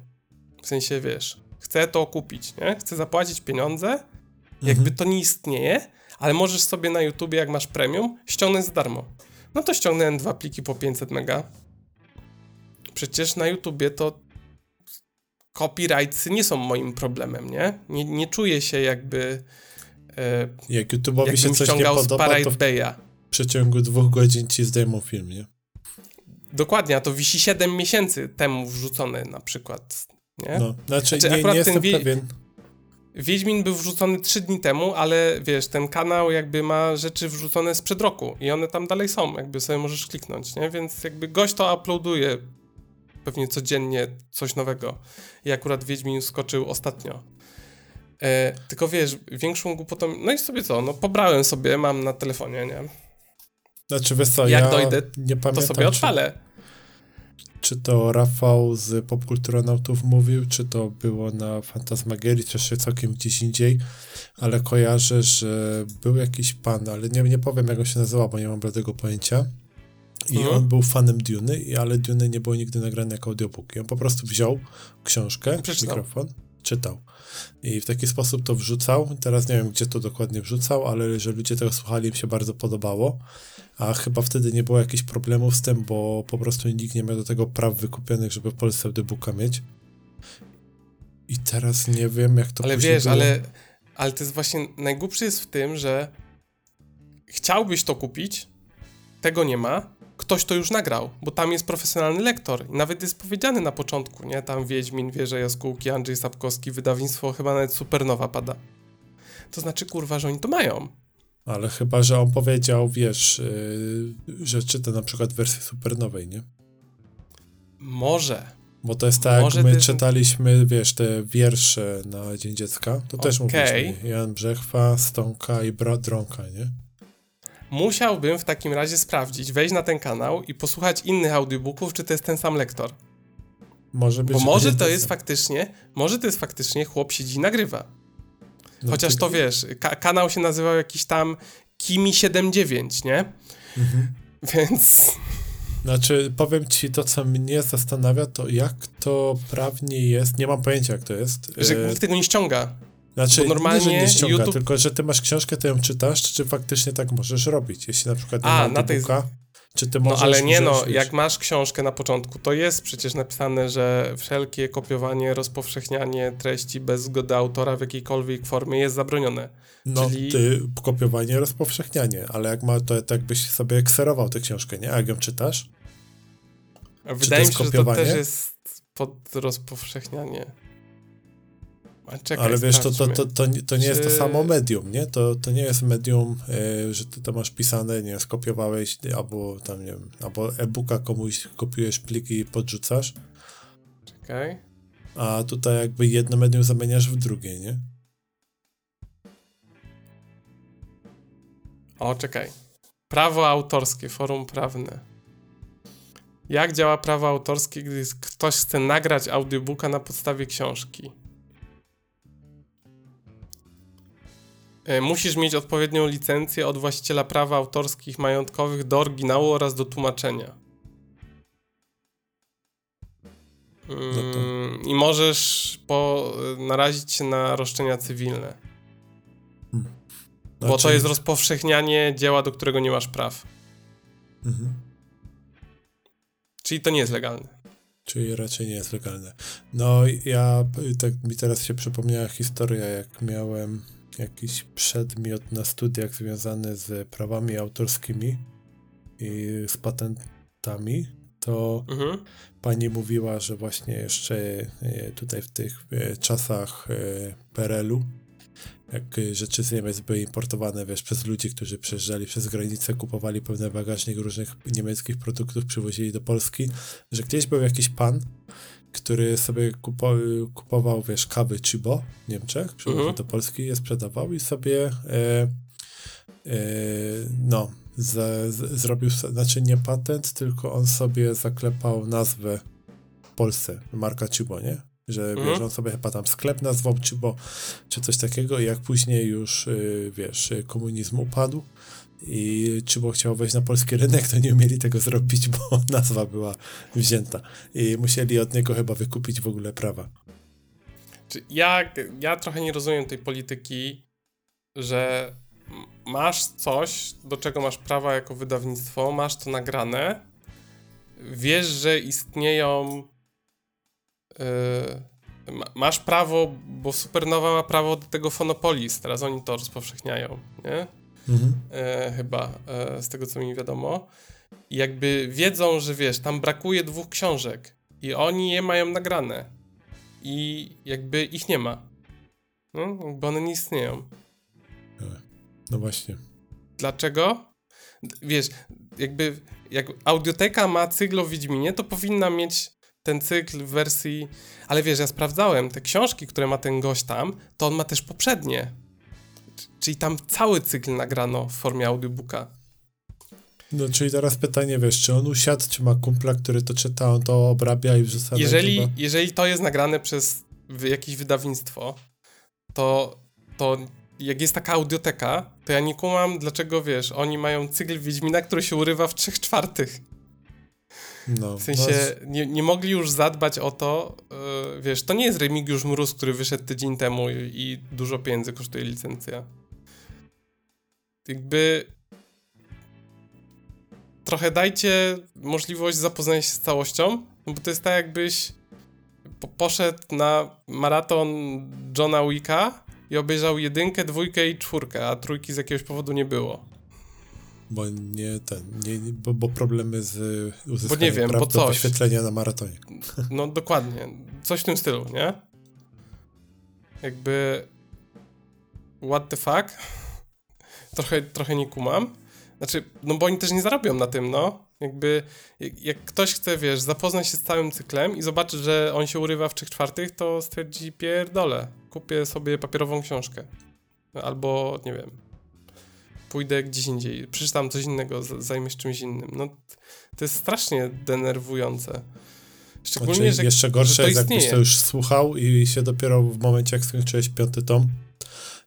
W sensie, wiesz, chcę to kupić, nie? Chcę zapłacić pieniądze, jakby to nie istnieje, ale możesz sobie na YouTubie, jak masz premium, ściągnąć za darmo. No to ściągnąłem dwa pliki po 500 mega. Przecież na YouTubie to copyrights nie są moim problemem, nie? Nie, nie czuję się jakby e, Jak YouTube'owi się coś nie podoba, to w przeciągu dwóch godzin ci zdejmą film, nie? Dokładnie, a to wisi 7 miesięcy temu wrzucone na przykład, nie? No, znaczy, Znaczy, nie, akurat nie jestem wie- pewien. Wiedźmin był wrzucony 3 dni temu, ale wiesz, ten kanał jakby ma rzeczy wrzucone sprzed roku i one tam dalej są, jakby sobie możesz kliknąć, nie? Więc jakby gość to uploaduje pewnie codziennie coś nowego. I akurat Wiedźmin skoczył ostatnio. E, tylko wiesz, większą głupotą... No i sobie co, no pobrałem sobie, mam na telefonie, nie? Znaczy, wiesz co, Jak ja dojdę, nie To pamiętam, sobie czy, odpalę. czy to Rafał z Popkulturonautów mówił, czy to było na Fantasmagierii, czy jeszcze całkiem gdzieś indziej, ale kojarzę, że był jakiś pan, ale nie, nie powiem, jak on się nazywał, bo nie mam bladego pojęcia. I Mhm. on był fanem Duny, ale Duny nie było nigdy nagrane jako audiobook. I on po prostu wziął książkę, Przeczytał. mikrofon, czytał. I w taki sposób to wrzucał. Teraz nie wiem, gdzie to dokładnie wrzucał, ale że ludzie tego słuchali, im się bardzo podobało. A chyba wtedy nie było jakichś problemów z tym, bo po prostu nikt nie miał do tego praw wykupionych, żeby w Polsce audiobooka mieć. I teraz nie wiem, jak to Ale wiesz, było. ale, ale to jest właśnie najgłupszy jest w tym, że chciałbyś to kupić, tego nie ma, ktoś to już nagrał, bo tam jest profesjonalny lektor i nawet jest powiedziany na początku, nie? Tam Wiedźmin, Wieże Jaskółki, Andrzej Sapkowski, wydawnictwo chyba nawet Supernowa pada. To znaczy, kurwa, że oni to mają. Ale chyba, że on powiedział, wiesz, yy, że czyta na przykład wersję supernowej, nie? Może. Bo to jest tak, Może jak my jest- czytaliśmy, wiesz, te wiersze na Dzień Dziecka, to też Okej. mówiliśmy Jan Brzechwa, Stonka i Bra Dronka, nie? Musiałbym w takim razie sprawdzić, wejść na ten kanał i posłuchać innych audiobooków, czy to jest ten sam lektor. Może być, Bo że może to jest faktycznie, może to jest faktycznie chłop siedzi i nagrywa. No Chociaż to wiesz, ka- kanał się nazywał jakiś tam Kimi79, nie? Mhm. Więc Znaczy, powiem ci to, co mnie zastanawia, to jak to prawnie jest, nie mam pojęcia, jak to jest. że E, nikt tego nie ściąga. Znaczy, bo normalnie nie, nie ściąga, YouTube- tylko że ty masz książkę, ty ją czytasz, czy faktycznie tak możesz robić? Jeśli na przykład nie A, ma tej- czy ty No możesz ale nie no, jak masz książkę na początku, to jest przecież napisane, że wszelkie kopiowanie, rozpowszechnianie treści bez zgody autora w jakiejkolwiek formie jest zabronione. No, czyli- ty kopiowanie, rozpowszechnianie, ale jak ma, to tak byś sobie kserował tę książkę, nie? A jak ją czytasz? Wydaje mi jest się, że to też jest pod rozpowszechnianie. Czekaj, ale wiesz, to, to, to, to, nie- to nie jest to Czy- samo medium, nie? To, to nie jest medium, e, że ty to masz pisane, nie skopiowałeś, albo tam, nie wiem, albo e-booka komuś kopiujesz pliki i podrzucasz, Czekaj. a tutaj jakby jedno medium zamieniasz w drugie, nie? O, czekaj. Prawo autorskie, forum prawne. Jak działa prawo autorskie, gdy ktoś chce nagrać audiobooka na podstawie książki? Musisz mieć odpowiednią licencję od właściciela prawa autorskich majątkowych do oryginału oraz do tłumaczenia. to- Mm, I możesz po, narazić się na roszczenia cywilne. Bo to Znaczy- jest rozpowszechnianie dzieła, do którego nie masz praw. Mhm. Czyli to nie jest legalne. Czyli raczej nie jest legalne. No, ja, tak mi teraz się przypomniała historia, jak miałem jakiś przedmiot na studiach związany z prawami autorskimi i z patentami, to Mhm. pani mówiła, że właśnie jeszcze e, tutaj w tych e, czasach e, PRL-u, jak rzeczy z Niemiec były importowane, wiesz, przez ludzi, którzy przejeżdżali przez granicę, kupowali pełny bagażnik różnych niemieckich produktów, przywozili do Polski, że gdzieś był jakiś pan, który sobie kupo, kupował, wiesz, kawy Chibo w Niemczech, przywoził Mhm. do Polski, je sprzedawał i sobie e, e, no, z, z, zrobił, znaczy nie patent, tylko on sobie zaklepał nazwę w Polsce, marka Chibo, nie? Że Mhm. wiesz, on sobie chyba tam sklep nazwał Chibo, czy coś takiego i jak później już, y, wiesz, y, komunizm upadł i Chibo chciał wejść na polski rynek, to nie umieli tego zrobić, bo nazwa była wzięta i musieli od niego chyba wykupić w ogóle prawa. Czy ja, ja trochę nie rozumiem tej polityki, że masz coś, do czego masz prawa jako wydawnictwo, masz to nagrane, wiesz, że istnieją. Yy, ma- masz prawo, bo Supernowa ma prawo do tego Fonopolis, teraz oni to rozpowszechniają, nie? E, chyba, e, z tego co mi wiadomo. I jakby wiedzą, że wiesz, tam brakuje dwóch książek i oni je mają nagrane i jakby ich nie ma. No, bo one nie istnieją. No właśnie. Dlaczego? Wiesz, jakby jak audioteka ma cykl o Wiedźminie, to powinna mieć ten cykl w wersji... Ale wiesz, ja sprawdzałem, te książki, które ma ten gość tam, to on ma też poprzednie. Czyli tam cały cykl nagrano w formie audiobooka. No, czyli teraz pytanie, wiesz, czy on usiadł, czy ma kumpla, który to czyta, on to obrabia i wrzuca jeżeli, YouTube'a? jeżeli to jest nagrane przez jakieś wydawnictwo, to, to jak jest taka audioteka, to ja nie kumam, dlaczego, wiesz, oni mają cykl Wiedźmina, który się urywa w trzech czwartych. No, W sensie nie, nie mogli już zadbać o to, yy, wiesz, to nie jest Remigiusz Mróz, który wyszedł tydzień temu i, i dużo pieniędzy kosztuje licencja. Jakby trochę dajcie możliwość zapoznania się z całością, no bo to jest tak jakbyś po, poszedł na maraton Johna Wicka i obejrzał jedynkę, dwójkę i czwórkę, a trójki z jakiegoś powodu nie było. Bo nie ten, nie, bo, bo problemy z uzyskaniem Bo nie wiem, praw bo do coś. wyświetlenia na maratonie. No dokładnie. Coś w tym stylu, nie? Jakby. What the fuck? Trochę, trochę nie kumam. Znaczy, no bo oni też nie zarobią na tym, no. Jakby, jak, jak ktoś chce, wiesz, zapoznać się z całym cyklem i zobaczy, że on się urywa w trzech czwartych, to stwierdzi, pierdolę, kupię sobie papierową książkę. Albo, nie wiem, pójdę gdzieś indziej, przeczytam coś innego, zajmę się czymś innym. No, to jest strasznie denerwujące. Szczególnie, Znaczy, że, jeszcze że gorsze to jest, jakbyś istnieje. to już słuchał i się dopiero w momencie, jak skończyłeś piąty tom,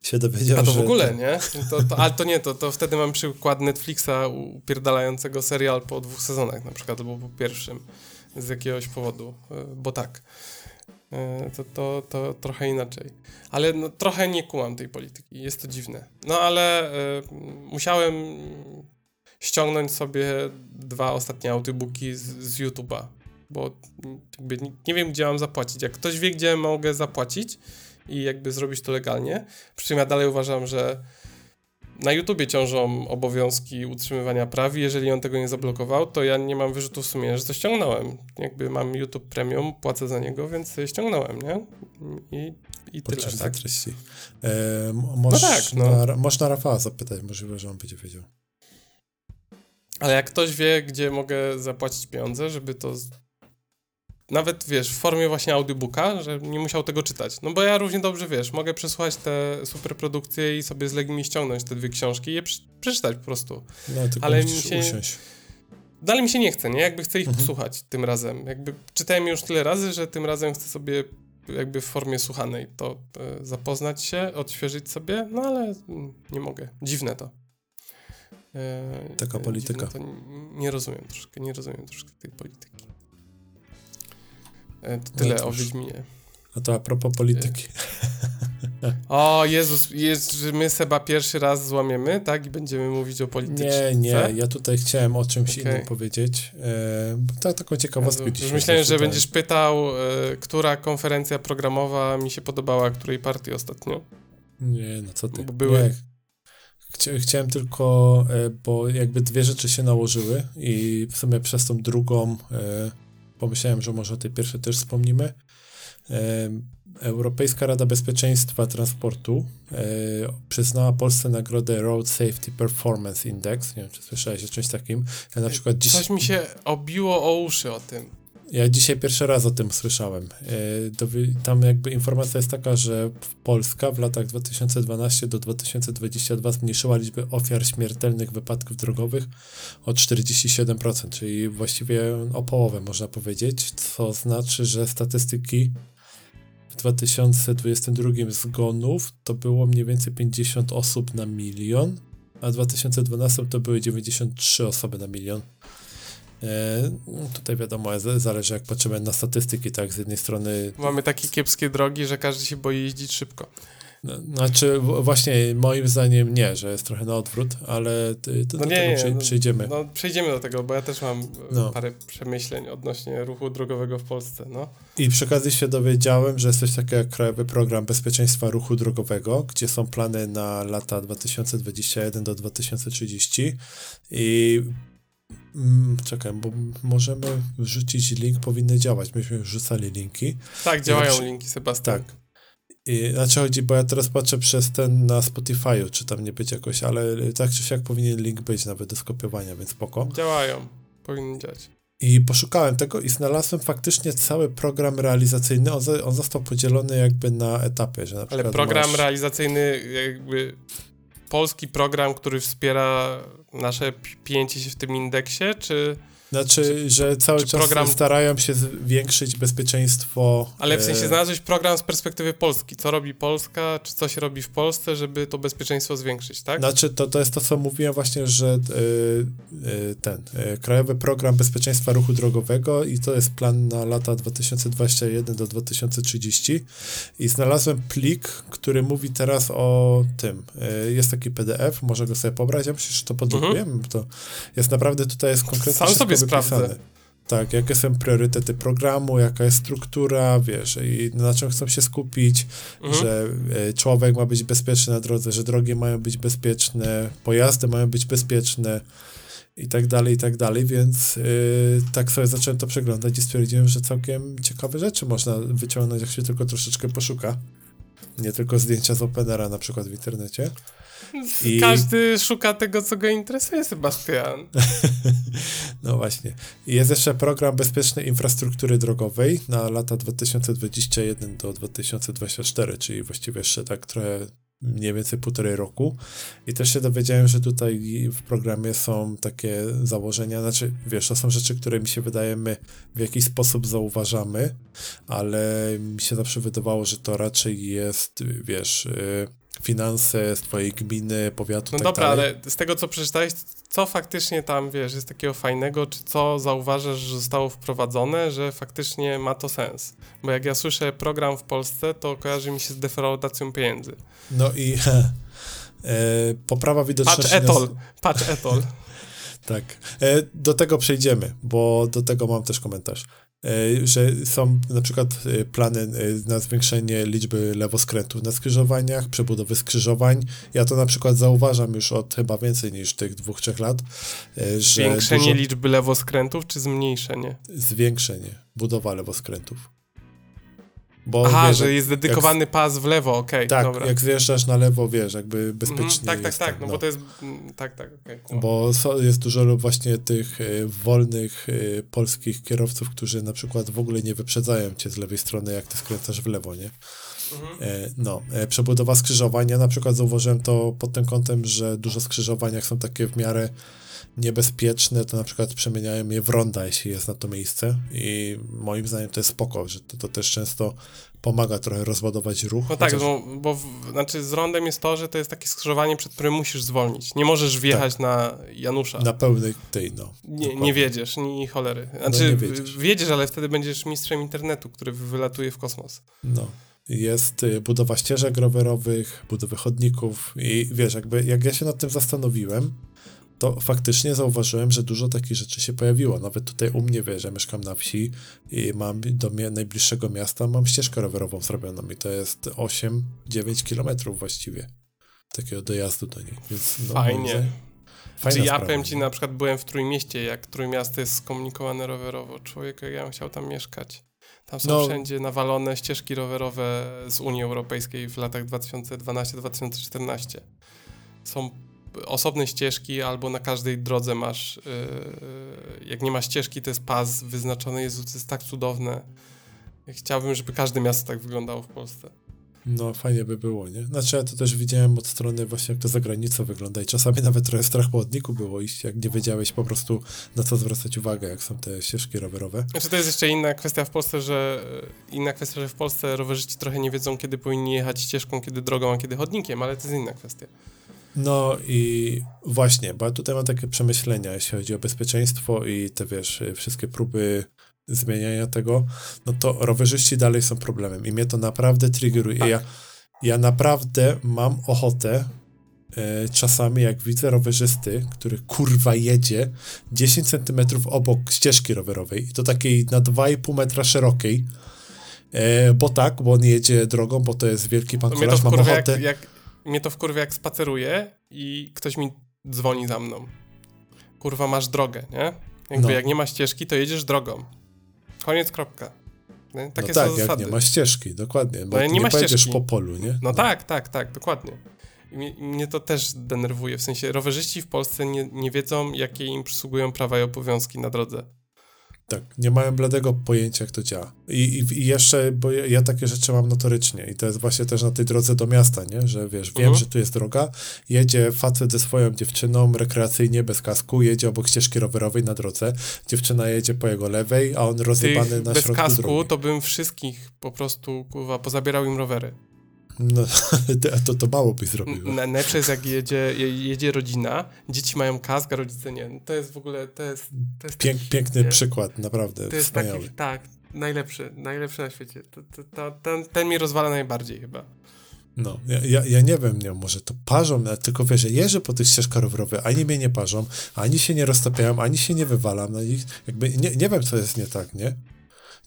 się dowiedział, A to że... w ogóle, nie? To, to, ale to nie, to, to wtedy mam przykład Netflixa upierdalającego serial po dwóch sezonach na przykład, albo po pierwszym z jakiegoś powodu, e, bo tak. E, To, to, to trochę inaczej. Ale no, trochę nie kumam tej polityki, jest to dziwne. No ale e, musiałem ściągnąć sobie dwa ostatnie audiobooki z, z YouTube'a, bo jakby nie, nie wiem, gdzie mam zapłacić. Jak ktoś wie, gdzie mogę zapłacić i jakby zrobić to legalnie, przy czym ja dalej uważam, że na YouTubie ciążą obowiązki utrzymywania praw i jeżeli on tego nie zablokował, to ja nie mam wyrzutów sumienia, że to ściągnąłem. Jakby mam YouTube Premium, płacę za niego, więc ściągnąłem, nie? I, i tyle, Podczas tak? treści. E, możesz, tak, no. na, można Rafała zapytać, możliwe, że on będzie wiedział. Ale jak ktoś wie, gdzie mogę zapłacić pieniądze, żeby to. Nawet wiesz, w formie właśnie audiobooka, że nie musiał tego czytać. No bo ja równie dobrze wiesz, mogę przesłuchać te superprodukcje i sobie z Legimi ściągnąć te dwie książki i je prze- przeczytać po prostu. No, tylko Ale mi się- usiąść. Dalej mi się nie chce, nie? Jakby chcę ich Mhm. posłuchać tym razem. Jakby czytałem już tyle razy, że tym razem chcę sobie jakby w formie słuchanej to e, zapoznać się, odświeżyć sobie, no ale mm, nie mogę. Dziwne to. E, Taka e, polityka. To nie rozumiem troszkę, nie rozumiem troszkę tej polityki. E, to tyle No o. Wiedźminie. A to a propos polityki. O Jezus, jest, że my Seba pierwszy raz złamiemy, tak? I będziemy mówić o polityce. Nie, nie, ja tutaj chciałem o czymś Okej. innym powiedzieć. E, to taką ciekawostkę Jezu, dzisiaj myślałem, że będziesz pytał, e, która konferencja programowa mi się podobała, której partii ostatnio. Nie, no co ty. Bo były- Nie. Chcia, chciałem tylko, e, bo jakby dwie rzeczy się nałożyły i w sumie przez tą drugą e, pomyślałem, że może o tej pierwszej też wspomnimy. E, Europejska Rada Bezpieczeństwa Transportu e, przyznała Polsce nagrodę Road Safety Performance Index. Nie wiem, czy słyszałeś o czymś takim. Ja na przykład dziś... Coś mi się obiło o uszy o tym. Ja dzisiaj pierwszy raz o tym słyszałem. E, tam jakby informacja jest taka, że Polska w latach 2012 do 2022 zmniejszyła liczbę ofiar śmiertelnych wypadków drogowych o 47%, czyli właściwie o połowę można powiedzieć, co znaczy, że statystyki w 2022 zgonów to było mniej więcej 50 osób na milion, a w 2012 to były 93 osoby na milion. E, tutaj wiadomo, zależy jak patrzymy na statystyki, tak, z jednej strony... Mamy takie kiepskie drogi, że każdy się boi jeździć szybko. No, znaczy, właśnie moim zdaniem nie, że jest trochę na odwrót, ale to, no do nie, tego nie, przejdziemy. No, przejdziemy do tego, bo ja też mam no. parę przemyśleń odnośnie ruchu drogowego w Polsce. No. I przy okazji się dowiedziałem, że jest coś takiego jak Krajowy Program Bezpieczeństwa Ruchu Drogowego, gdzie są plany na lata 2021 do 2030 i Mm, czekaj, bo możemy wrzucić link, powinny działać. Myśmy już rzucali linki. Tak, działają linki, Sebastian. Tak. I, znaczy chodzi, bo ja teraz patrzę przez ten na Spotify'u, czy tam nie być jakoś, ale tak czy siak powinien link być nawet do skopiowania, więc spoko. Działają, powinien działać. I poszukałem tego i znalazłem faktycznie cały program realizacyjny. On, on został podzielony jakby na etapy. Że na Ale program masz... realizacyjny jakby polski program, który wspiera nasze pięcie się w tym indeksie, czy... Znaczy, czy, że cały czas program... starają się zwiększyć bezpieczeństwo. Ale w sensie e, znalazłeś program z perspektywy Polski. Co robi Polska, czy co się robi w Polsce, żeby to bezpieczeństwo zwiększyć, tak? Znaczy, to, to jest to, co mówiłem właśnie, że yy, yy, ten yy, Krajowy Program Bezpieczeństwa Ruchu Drogowego i to jest plan na lata 2021 do 2030 i znalazłem plik, który mówi teraz o tym. jest taki PDF, może go sobie pobrać, ja myślę, że to podrukujemy, mhm. to jest naprawdę tutaj jest konkretnie Sam sobie sprawdzę. Tak, jakie są priorytety programu, jaka jest struktura, wiesz, i na czym chcą się skupić, mhm. że e, człowiek ma być bezpieczny na drodze, że drogi mają być bezpieczne, pojazdy mają być bezpieczne i tak dalej, i tak dalej, więc yy, tak sobie zacząłem to przeglądać i stwierdziłem, że całkiem ciekawe rzeczy można wyciągnąć, jak się tylko troszeczkę poszuka. Nie tylko zdjęcia z Openera na przykład w internecie. I... Każdy szuka tego, co go interesuje, Sebastian. no właśnie. Jest jeszcze program bezpiecznej infrastruktury drogowej na lata 2021 do 2024, czyli właściwie jeszcze tak trochę mniej więcej półtorej roku. I też się dowiedziałem, że tutaj w programie są takie założenia, znaczy wiesz, to są rzeczy, które mi się wydaje, my w jakiś sposób zauważamy, ale mi się zawsze wydawało, że to raczej jest, wiesz, y, finanse z twojej gminy, powiatu. No tak dobra, dalej. ale z tego co przeczytałeś, co faktycznie tam wiesz, jest takiego fajnego, czy co zauważasz, że zostało wprowadzone, że faktycznie ma to sens? Bo jak ja słyszę program w Polsce, to kojarzy mi się z defraudacją pieniędzy. No i e, poprawa widoczności. Patrz etol, nas... patrz etol. tak. E, do tego przejdziemy, bo do tego mam też komentarz. E, że są na przykład e, plany e, na zwiększenie liczby lewoskrętów na skrzyżowaniach, przebudowy skrzyżowań. Ja to na przykład zauważam już od chyba więcej niż tych dwóch, trzech lat. Zwiększenie dużo... liczby lewoskrętów czy zmniejszenie? Zwiększenie, budowa lewoskrętów. Bo, Aha, wiesz, że jest dedykowany jak, pas w lewo, okej, okay, tak, dobra. jak zjeżdżasz na lewo, wiesz, jakby bezpiecznie mm, Tak, tak, tak, tam, no, no, bo to jest, mm, tak, tak, okay, cool. Bo jest dużo właśnie tych y, wolnych y, polskich kierowców, którzy na przykład w ogóle nie wyprzedzają cię z lewej strony, jak ty skręcasz w lewo, nie? Mhm. E, no, e, przebudowa skrzyżowań, ja na przykład zauważyłem to pod tym kątem, że dużo skrzyżowań, jak są takie w miarę niebezpieczne, to na przykład przemieniają je w ronda, jeśli jest na to miejsce i moim zdaniem to jest spoko, że to, to też często pomaga trochę rozładować ruch. No tak, chociaż... bo, bo w, znaczy z rondem jest to, że to jest takie skrzyżowanie, przed którym musisz zwolnić. Nie możesz wjechać tak. na Janusza. Na pełnej tej, no. Nie, nie wiedziesz, ni cholery. No znaczy, no wiedziesz. wiedziesz, ale wtedy będziesz mistrzem internetu, który wylatuje w kosmos. No. Jest y, budowa ścieżek rowerowych, budowy chodników i wiesz, jakby jak ja się nad tym zastanowiłem, to faktycznie zauważyłem, że dużo takich rzeczy się pojawiło. Nawet tutaj u mnie, wiesz, ja mieszkam na wsi i mam do najbliższego miasta mam ścieżkę rowerową zrobioną i to jest 8-9 kilometrów właściwie takiego dojazdu do niej. Więc, no, Fajnie. Czy ja powiem ci, na przykład byłem w Trójmieście, jak Trójmiasto jest skomunikowane rowerowo. Człowiek, ja bym chciał tam mieszkać. Tam są no. wszędzie nawalone ścieżki rowerowe z Unii Europejskiej w latach 2012-2014. Są osobne ścieżki, albo na każdej drodze masz, yy, jak nie ma ścieżki, to jest pas wyznaczony. Jezu, to jest tak cudowne. Chciałbym, żeby każde miasto tak wyglądało w Polsce. No, fajnie by było, nie? Znaczy, ja to też widziałem od strony właśnie, jak to za granicą wygląda i czasami nawet trochę strach po odniku było iść, jak nie wiedziałeś po prostu na co zwracać uwagę, jak są te ścieżki rowerowe. Znaczy, to jest jeszcze inna kwestia w Polsce, że inna kwestia, że w Polsce rowerzyści trochę nie wiedzą, kiedy powinni jechać ścieżką, kiedy drogą, a kiedy chodnikiem, ale to jest inna kwestia. No i właśnie, bo tutaj mam takie przemyślenia, jeśli chodzi o bezpieczeństwo i te, wiesz, wszystkie próby zmieniania tego, no to rowerzyści dalej są problemem i mnie to naprawdę triggeruje. Tak. Ja, ja naprawdę mam ochotę e, czasami jak widzę rowerzysty, który kurwa jedzie 10 centymetrów obok ścieżki rowerowej i to takiej na 2,5 metra szerokiej, e, bo tak, bo on jedzie drogą, bo to jest wielki pan kolarz, mam ochotę... Jak, jak, mnie to wkurwia jak spaceruję i ktoś mi dzwoni za mną. Kurwa, masz drogę, nie? Jakby no. jak nie ma ścieżki, to jedziesz drogą. Koniec, kropka. Nie? Takie no tak, są jak nie ma ścieżki, dokładnie. Bo no, nie, nie ma ścieżki. po polu, nie? No, no, tak, tak, tak, dokładnie. I mnie, mnie, to też denerwuje, w sensie rowerzyści w Polsce nie, nie wiedzą, jakie im przysługują prawa i obowiązki na drodze. Tak, nie mają bladego pojęcia, jak to działa. I, i, i jeszcze, bo ja, ja, takie rzeczy mam notorycznie i to jest właśnie też na tej drodze do miasta, nie? Że wiesz, wiem, uh-huh. że tu jest droga, jedzie facet ze swoją dziewczyną rekreacyjnie, bez kasku, jedzie obok ścieżki rowerowej na drodze, dziewczyna jedzie po jego lewej, a on rozjebany Tych na bez środku bez kasku drogi. to bym wszystkich po prostu, kurwa, pozabierał im rowery. No, to, to mało byś zrobił. Najlepsze jest, jak jedzie, jedzie rodzina, dzieci mają kask, a rodzice nie. To jest w ogóle, to jest... To jest Pięk, taki, piękny nie? przykład, naprawdę, to jest wspaniały. Taki, tak, najlepszy, najlepszy na świecie. To, to, to, ten, ten mnie rozwala najbardziej chyba. No, ja, ja, ja nie wiem, nie, może to parzą, tylko wiesz, że jeżdżę po tych ścieżkach rowerowych, ani mnie nie parzą, ani się nie roztapiają, ani się nie wywalam, no i jakby nie, nie wiem, co jest nie tak, nie?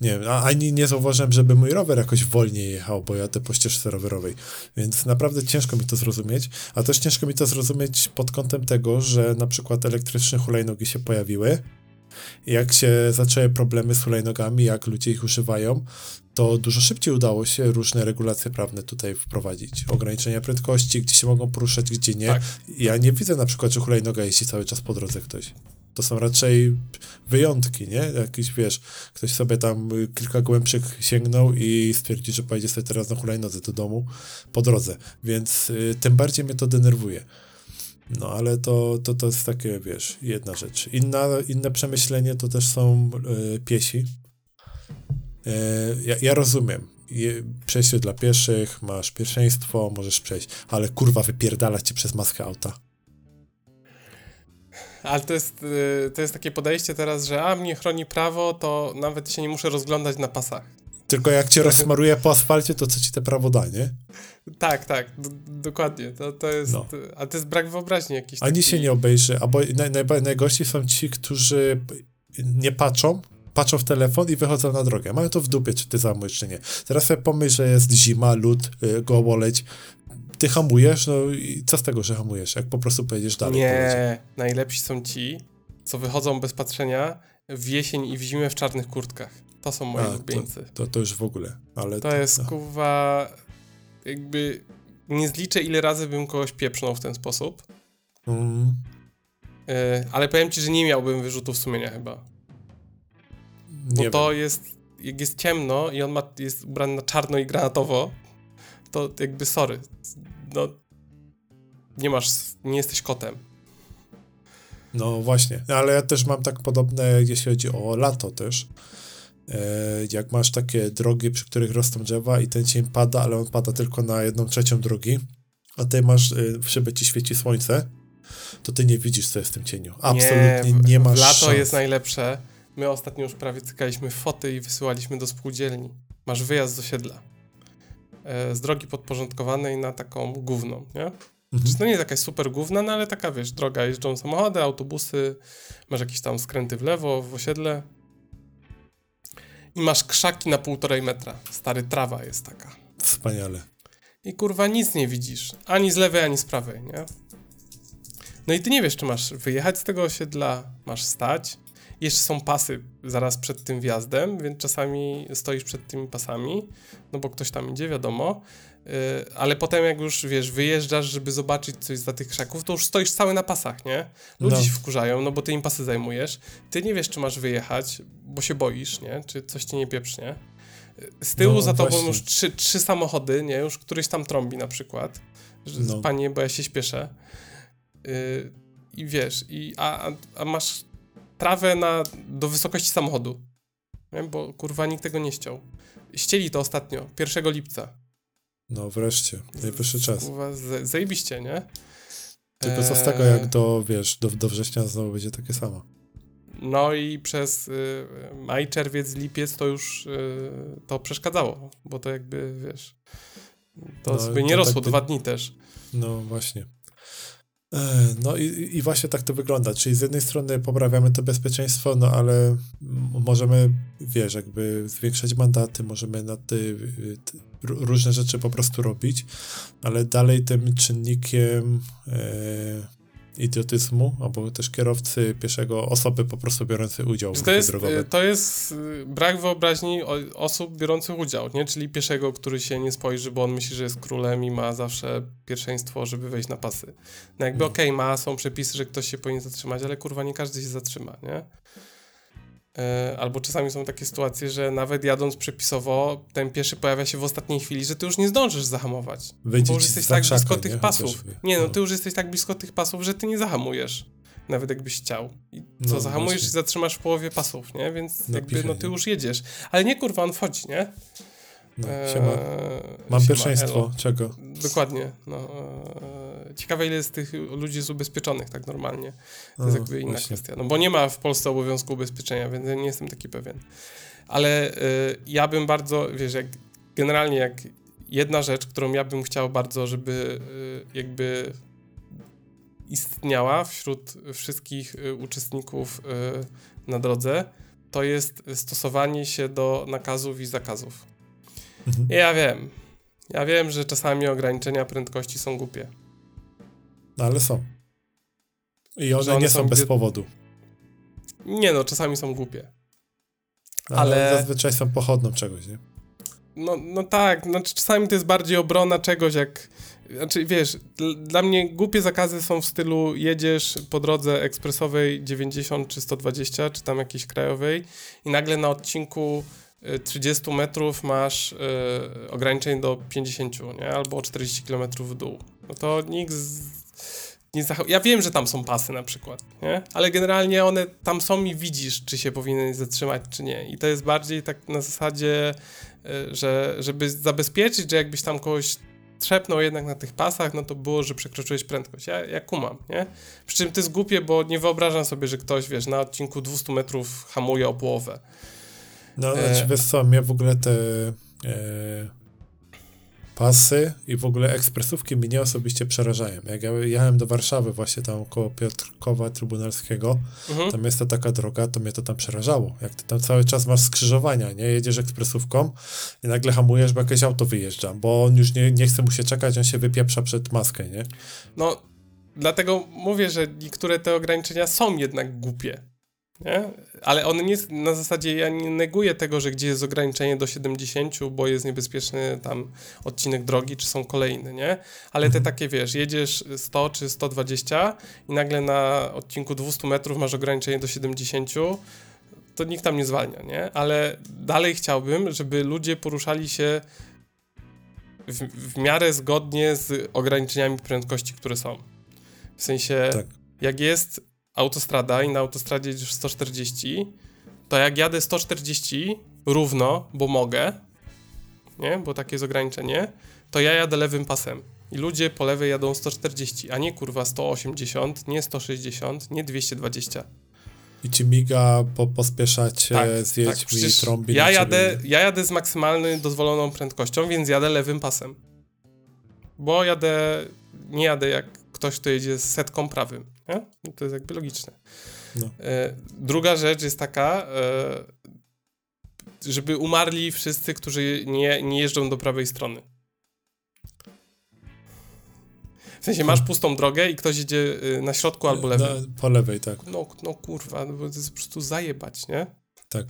Nie wiem, ani nie zauważyłem, żeby mój rower jakoś wolniej jechał, bo jadę po ścieżce rowerowej. Więc naprawdę ciężko mi to zrozumieć, a też ciężko mi to zrozumieć pod kątem tego, że na przykład elektryczne hulajnogi się pojawiły. Jak się zaczęły problemy z hulajnogami, jak ludzie ich używają, to dużo szybciej udało się różne regulacje prawne tutaj wprowadzić. Ograniczenia prędkości, gdzie się mogą poruszać, gdzie nie. Tak. Ja nie widzę na przykład, że hulajnoga jeździ cały czas po drodze ktoś. To są raczej wyjątki, nie? Jakiś, wiesz, ktoś sobie tam kilka głębszych sięgnął i stwierdzi, że pojedzie sobie teraz na hulajnodze do domu po drodze, więc y, tym bardziej mnie to denerwuje. No, ale to, to, to jest takie, wiesz, jedna rzecz. Inna, inne przemyślenie to też są y, piesi. Y, ja, ja rozumiem, przejście dla pieszych, masz pierwszeństwo, możesz przejść, ale kurwa wypierdala cię przez maskę auta. Ale to jest, y, to jest takie podejście teraz, że a mnie chroni prawo, to nawet się nie muszę rozglądać na pasach. Tylko jak cię rozsmaruje po asfalcie, to co ci te prawo da, nie? Tak, tak, dokładnie. To, to jest, no. A to jest brak wyobraźni jakiś. Ani taki... się nie obejrzy, albo naj, naj, najgorsi są ci, którzy nie patrzą, patrzą w telefon i wychodzą na drogę. Mają to w dupie, czy ty zamówisz, czy nie. Teraz sobie pomyśl, że jest zima, lód, y, gołoleć, ty hamujesz, no i co z tego, że hamujesz, jak po prostu pojedziesz dalej? Nie, najlepsi są ci, co wychodzą bez patrzenia w jesień i w zimę w czarnych kurtkach. To są moi ulubieńcy. To, to, to, już w ogóle, ale... To, to jest, no. kuwa, jakby nie zliczę ile razy bym kogoś pieprznął w ten sposób. Mm. Ale powiem ci, że nie miałbym wyrzutów sumienia chyba. Bo nie to wiem. jest, jak jest ciemno i on ma, jest ubrany na czarno i granatowo, to jakby sorry, no nie masz, nie jesteś kotem. No właśnie, ale ja też mam tak podobne, jeśli chodzi o lato też. E, jak masz takie drogi, przy których rosną drzewa i ten cień pada, ale on pada tylko na jedną trzecią drogi, a ty masz, e, w szybie ci świeci słońce, to ty nie widzisz, co jest w tym cieniu. Absolutnie nie, nie masz Lato szans. jest najlepsze. My ostatnio już prawie cykaliśmy foty i wysyłaliśmy do spółdzielni. Masz wyjazd z osiedla. E, z drogi podporządkowanej na taką główną, nie? Mhm. To nie jest jakaś super główna, no ale taka, wiesz, droga, jeżdżą samochody, autobusy, masz jakieś tam skręty w lewo, w osiedle i masz krzaki na półtorej metra. Stary, trawa jest taka. Wspaniale. I kurwa nic nie widzisz, ani z lewej, ani z prawej, nie? No i ty nie wiesz, czy masz wyjechać z tego osiedla, masz stać, jeszcze są pasy zaraz przed tym wjazdem, więc czasami stoisz przed tymi pasami, no bo ktoś tam idzie, wiadomo. ale potem jak już, wiesz, wyjeżdżasz, żeby zobaczyć coś za tych krzaków, to już stoisz cały na pasach, nie? Ludzie no. się wkurzają, no bo ty im pasy zajmujesz. Ty nie wiesz, czy masz wyjechać, bo się boisz, nie? Czy coś ci nie pieprznie. Z tyłu no, za tobą właśnie. już trzy, trzy samochody, nie? Już któryś tam trąbi na przykład. Że no. Panie, bo ja się śpieszę. Yy, I wiesz, i, a, a masz trawę na, do wysokości samochodu. Nie? Bo kurwa nikt tego nie ściął. Ścieli to ostatnio, 1 lipca. No wreszcie, najwyższy czas. Kurwa, zajebiście, nie? Tylko co z tego, jak do, wiesz, do, do września znowu będzie takie samo. No i przez y, maj, czerwiec, lipiec to już y, to przeszkadzało, bo to jakby, wiesz, to no, sobie nie to rosło tak, dwa dni też. No właśnie. E, no i, i właśnie tak to wygląda, czyli z jednej strony poprawiamy to bezpieczeństwo, no ale możemy, wiesz, jakby zwiększać mandaty, możemy na ty różne rzeczy po prostu robić, ale dalej tym czynnikiem e, idiotyzmu, albo też kierowcy pieszego, osoby po prostu biorące udział w jest, drogowe. To jest y, brak wyobraźni osób biorących udział, nie? Czyli pieszego, który się nie spojrzy, bo on myśli, że jest królem i ma zawsze pierwszeństwo, żeby wejść na pasy. No jakby no. okej, okay, ma, są przepisy, że ktoś się powinien zatrzymać, ale kurwa nie każdy się zatrzyma, nie? E, albo czasami są takie sytuacje, że nawet jadąc przepisowo, ten pieszy pojawia się w ostatniej chwili, że ty już nie zdążysz zahamować. Wyjdzie bo już jesteś tak blisko tych pasów. Nie, no, no, ty już jesteś tak blisko tych pasów, że ty nie zahamujesz. Nawet jakbyś chciał. I co, no, zahamujesz właśnie. i zatrzymasz w połowie pasów, nie? Więc no, jakby, no ty już jedziesz. Ale nie kurwa, on wchodzi, nie? No, siema. Mam siema, pierwszeństwo. Elo. Czego? Dokładnie. No, e, ciekawe, ile jest tych ludzi jest ubezpieczonych tak normalnie. To jest jakby inna właśnie. kwestia. No bo nie ma w Polsce obowiązku ubezpieczenia, więc nie jestem taki pewien. Ale y, ja bym bardzo, wiesz, jak generalnie jak jedna rzecz, którą ja bym chciał bardzo, żeby y, jakby istniała wśród wszystkich y, uczestników na drodze, to jest stosowanie się do nakazów i zakazów. Mhm. Ja wiem. Ja wiem, że czasami ograniczenia prędkości są głupie. No ale są. I one, one nie są, bez powodu. Nie no, czasami są głupie. No, ale, ale zazwyczaj są pochodną czegoś, nie? No, no tak, znaczy czasami to jest bardziej obrona czegoś, jak. Znaczy, wiesz, dla mnie głupie zakazy są w stylu jedziesz po drodze ekspresowej 90 czy 120, czy tam jakiejś krajowej i nagle na odcinku 30 metrów masz y, ograniczenie do 50, nie? Albo 40 km w dół. No to nikt z, nie Ja wiem, że tam są pasy na przykład, nie? Ale generalnie one tam są i widzisz, czy się powinien zatrzymać, czy nie. I to jest bardziej tak na zasadzie, y, że żeby zabezpieczyć, że jakbyś tam kogoś trzepnął jednak na tych pasach, no to było, że przekroczyłeś prędkość. Ja, ja kumam, nie? Przy czym to jest głupie, bo nie wyobrażam sobie, że ktoś, wiesz, na odcinku 200 metrów hamuje o połowę. No, e... znaczy wiesz co, mnie w ogóle te e, pasy i w ogóle ekspresówki mnie osobiście przerażają. Jak ja jechałem do Warszawy właśnie tam koło Piotrkowa Trybunalskiego, mhm. tam jest to taka droga, to mnie to tam przerażało. Jak ty tam cały czas masz skrzyżowania, nie? Jedziesz ekspresówką i nagle hamujesz, bo jakieś auto wyjeżdża, bo on już nie, nie chce mu się czekać, on się wypieprza przed maskę, nie? No, dlatego mówię, że niektóre te ograniczenia są jednak głupie. Nie? Ale on nie jest na zasadzie, ja nie neguję tego, że gdzie jest ograniczenie do 70, bo jest niebezpieczny tam odcinek drogi, czy są kolejne, nie? Ale te mhm. takie, wiesz, jedziesz 100 czy 120 i nagle na odcinku 200 metrów masz ograniczenie do 70, to nikt tam nie zwalnia, nie? Ale dalej chciałbym, żeby ludzie poruszali się w, w miarę zgodnie z ograniczeniami prędkości, które są. W sensie, tak. jak jest autostrada i na autostradzie jedziesz 140, to jak jadę 140 równo, bo mogę, nie, bo takie jest ograniczenie, to ja jadę lewym pasem. I ludzie po lewej jadą 140, a nie kurwa 180, nie 160, nie 220. I ci miga, po, pospieszać, tak, zjedź tak, mi trąbi. Ja jadę, ja jadę z maksymalną dozwoloną prędkością, więc jadę lewym pasem. Bo jadę, nie jadę jak ktoś, kto jedzie z setką prawym. Nie? No to jest jakby logiczne. No. E, druga rzecz jest taka, e, żeby umarli wszyscy, którzy nie, nie jeżdżą do prawej strony. W sensie masz pustą drogę i ktoś idzie y, na środku albo lewym. po lewej, tak. No, no kurwa, no to jest po prostu zajebać, nie? Tak.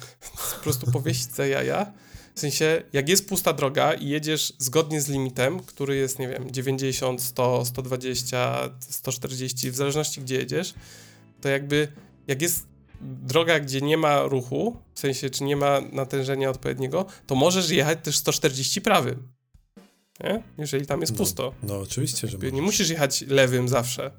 po prostu powiesić za jaja, W sensie, jak jest pusta droga i jedziesz zgodnie z limitem, który jest, nie wiem, 90, 100, 120, 140, w zależności gdzie jedziesz, to jakby, jak jest droga, gdzie nie ma ruchu, w sensie, czy nie ma natężenia odpowiedniego, to możesz jechać też 140 prawym. Nie? Jeżeli tam jest No, pusto. No oczywiście, że nie musisz jechać lewym zawsze.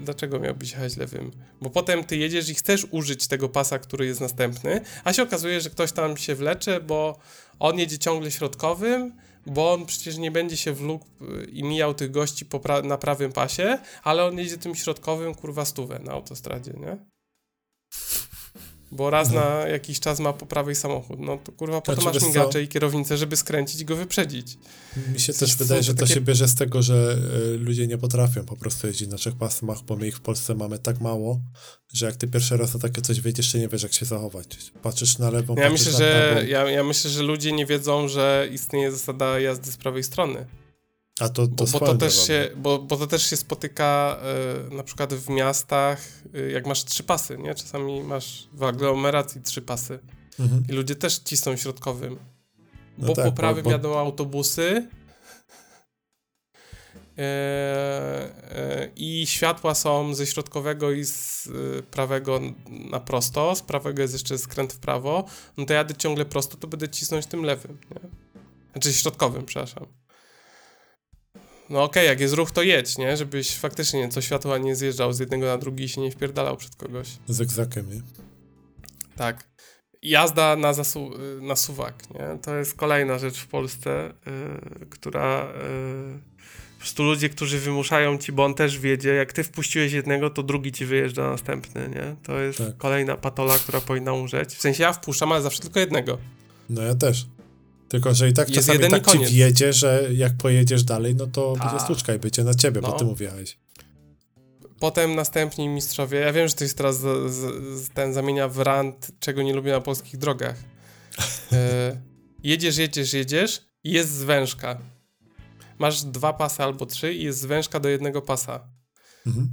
Dlaczego miałbyś jechać lewym? Bo potem ty jedziesz i chcesz użyć tego pasa, który jest następny, a się okazuje, że ktoś tam się wlecze, bo on jedzie ciągle środkowym, bo on przecież nie będzie się wlókł y, i mijał tych gości pra- na prawym pasie, ale on jedzie tym środkowym, kurwa, stówę na autostradzie, nie? Bo raz No. na jakiś czas ma po prawej samochód. No to kurwa, po to Znaczy, masz wiesz co? migacze i kierownicę, żeby skręcić i go wyprzedzić. Mi się Coś też wydaje, że to takie- się bierze z tego, że y, ludzie nie potrafią po prostu jeździć na trzech pasmach, bo my ich w Polsce mamy tak mało, że jak ty pierwszy raz na takie coś wejdziesz, to nie wiesz, jak się zachować. Patrzysz na lewą, Ja myślę, na że, ja, ja myślę, że ludzie nie wiedzą, że istnieje zasada jazdy z prawej strony. A to, to Bo, bo, to, też się, bo, bo to też się spotyka y, na przykład w miastach, y, jak masz trzy pasy, nie? Czasami masz w aglomeracji trzy pasy Mhm. i ludzie też cisną środkowym. No Bo tak, po bo- prawym bo- jadą autobusy e, i światła są ze środkowego i z prawego na prosto, z prawego jest jeszcze skręt w prawo, no to jadę ciągle prosto, to będę cisnąć tym lewym, nie? Znaczy środkowym, przepraszam. No okej, jak jest ruch, to jedź, nie? Żebyś faktycznie co światła nie zjeżdżał z jednego na drugi i się nie wpierdalał przed kogoś. Z egzakiem, nie? Tak. Jazda na, zasu- na suwak, nie? To jest kolejna rzecz w Polsce, y, która... Y, po prostu ludzie, którzy wymuszają ci, bo on też wiedzie, jak ty wpuściłeś jednego, to drugi ci wyjeżdża następny, nie? To jest Tak. kolejna patola, która powinna umrzeć. W sensie ja wpuszczam, ale zawsze tylko jednego. No ja też. Tylko, że i tak Jest czasami tak ci wjedzie, że jak pojedziesz dalej, no to Tak. będzie stłuczka i będzie na ciebie, No. bo ty mówiłeś. Potem następni mistrzowie. Ja wiem, że to jest teraz z, z, ten zamienia w rant, czego nie lubię na polskich drogach. E, jedziesz, jedziesz, jedziesz i jest zwężka. Masz dwa pasy albo trzy i jest zwężka do jednego pasa. Mhm.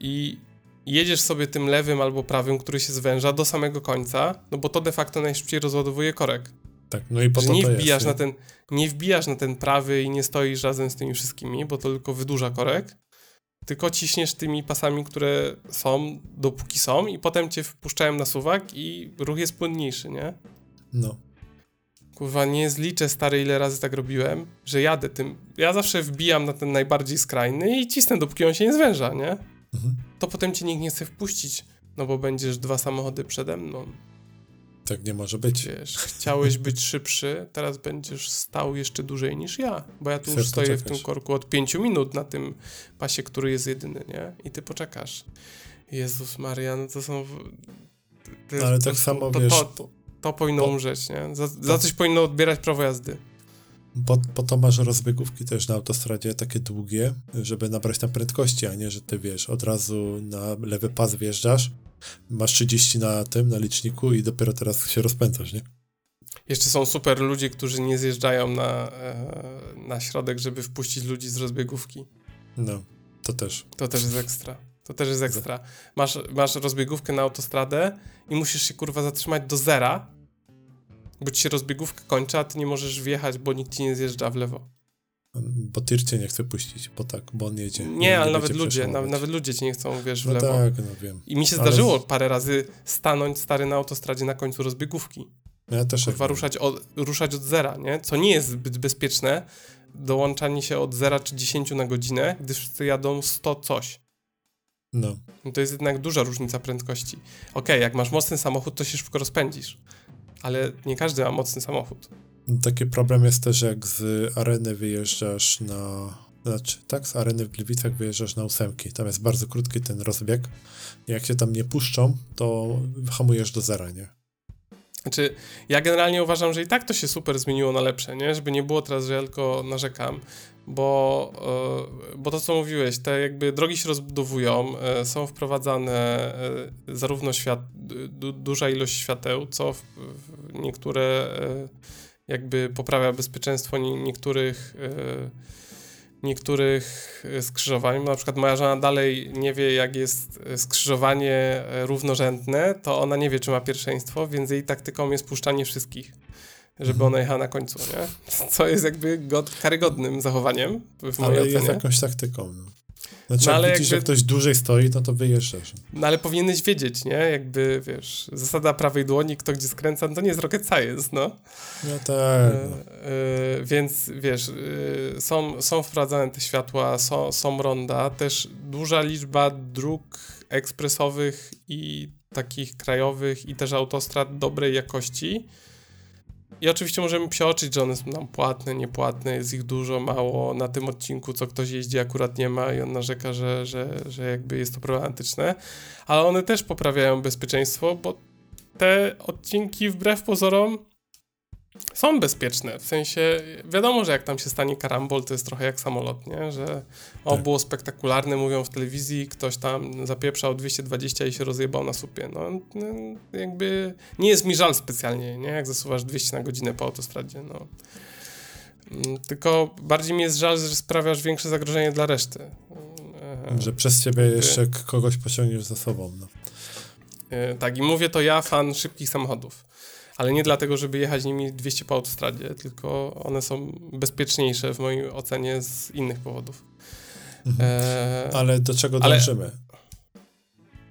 I jedziesz sobie tym lewym albo prawym, który się zwęża do samego końca, no bo to de facto najszybciej rozładowuje korek. Tak, no i po to nie to wbijasz jest, na ten, nie wbijasz na ten prawy i nie stoisz razem z tymi wszystkimi, bo to tylko wydłuża korek, tylko ciśniesz tymi pasami, które są, dopóki są i potem cię wpuszczają na suwak i ruch jest płynniejszy, nie? No. Kurwa, nie zliczę stary, ile razy tak robiłem, że jadę tym, ja zawsze wbijam na ten najbardziej skrajny i cisnę, dopóki on się nie zwęża, nie? Mhm. To potem cię nikt nie chce wpuścić, no bo będziesz dwa samochody przede mną. Tak nie może być. Wiesz, chciałeś być szybszy, teraz będziesz stał jeszcze dłużej niż ja, bo ja tu już Chcesz stoję w poczekać. tym korku od 5 minut na tym pasie, który jest jedyny, nie? I ty poczekasz. Jezus Maria, no to są... To jest Ale tak prostu- samo, to, wiesz, To, to, to powinno po- umrzeć, nie? Za, za coś powinno odbierać prawo jazdy. Po, po to masz rozbiegówki też na autostradzie takie długie, żeby nabrać tam prędkości, a nie, że ty wiesz, od razu na lewy pas wjeżdżasz, masz 30 na tym, na liczniku i dopiero teraz się rozpędzasz, nie? Jeszcze są super ludzie, którzy nie zjeżdżają na, e, na środek, żeby wpuścić ludzi z rozbiegówki. No, to też. To też jest ekstra. To też jest ekstra. Masz, masz rozbiegówkę na autostradę i musisz się kurwa zatrzymać do zera, bo ci się rozbiegówka kończy, a ty nie możesz wjechać, bo nikt ci nie zjeżdża w lewo. Bo tir cię nie chce puścić, bo tak, bo on jedzie. Nie, ale nawet ludzie, nawet, ludzie ci nie chcą, wiesz, w No lewo. tak, no wiem. I mi się Ale zdarzyło parę razy stanąć stary na autostradzie na końcu rozbiegówki. No ja też Kurwa, ruszać od, ruszać od zera, nie? Co nie jest zbyt bezpieczne, dołączanie się od zera czy 10 na godzinę, gdy wszyscy jadą 100 coś. No, No to jest jednak duża różnica prędkości. Okej, jak masz mocny samochód, to się szybko rozpędzisz. Ale nie każdy ma mocny samochód. Taki problem jest też, jak z areny wyjeżdżasz na... Znaczy, tak, z areny w Gliwicach wyjeżdżasz na ósemki. Tam jest bardzo krótki ten rozbieg. Jak się tam nie puszczą, to hamujesz do zera, nie? Znaczy, ja generalnie uważam, że i tak to się super zmieniło na lepsze, nie? Żeby nie było teraz, że ja tylko narzekam, bo, e, bo to, co mówiłeś, te jakby drogi się rozbudowują, e, są wprowadzane e, zarówno świat, du, duża ilość świateł, co niektóre jakby poprawia bezpieczeństwo nie, niektórych e, niektórych e, skrzyżowań. Na przykład moja żona dalej nie wie, jak jest e, skrzyżowanie równorzędne, to ona nie wie, czy ma pierwszeństwo, więc jej taktyką jest puszczanie wszystkich. żeby Mhm. ona jechała na końcu, nie? Co jest jakby god, karygodnym zachowaniem w mojej Ale ocenie. jest jakąś taktyką. No. Znaczy, No, jak ale widzisz, że jakby- ktoś dłużej stoi, no to wyjeżdżasz. No ale powinieneś wiedzieć, nie? Jakby, wiesz, zasada prawej dłoni, kto gdzie skręca, no to nie jest rocket science, no. No tak. E, No. e, więc wiesz, e, są, są wprowadzane te światła, są, są ronda, też duża liczba dróg ekspresowych i takich krajowych i też autostrad dobrej jakości. I oczywiście możemy przeoczyć, że one są nam płatne, niepłatne, jest ich dużo, mało. Na tym odcinku, co ktoś jeździ, akurat nie ma i on narzeka, że, że, że jakby jest to problematyczne. Ale one też poprawiają bezpieczeństwo, bo te odcinki wbrew pozorom są bezpieczne. W sensie, wiadomo, że jak tam się stanie karambol, to jest trochę jak samolot, nie? Że o, Tak. było spektakularne, mówią w telewizji, ktoś tam zapieprzał 220 i się rozjebał na supie. No, no jakby nie jest mi żal specjalnie, nie? Jak zasuwasz 200 na godzinę po autostradzie, no. Mm, Tylko bardziej mi jest żal, że sprawiasz większe zagrożenie dla reszty. E, Że przez ciebie jeszcze k- kogoś pociągniesz za sobą. No. E, Tak, i mówię to ja, fan szybkich samochodów. Ale nie dlatego, żeby jechać nimi 200 po autostradzie, tylko one są bezpieczniejsze w mojej ocenie z innych powodów. Mhm. E, Ale do czego ale- dążymy?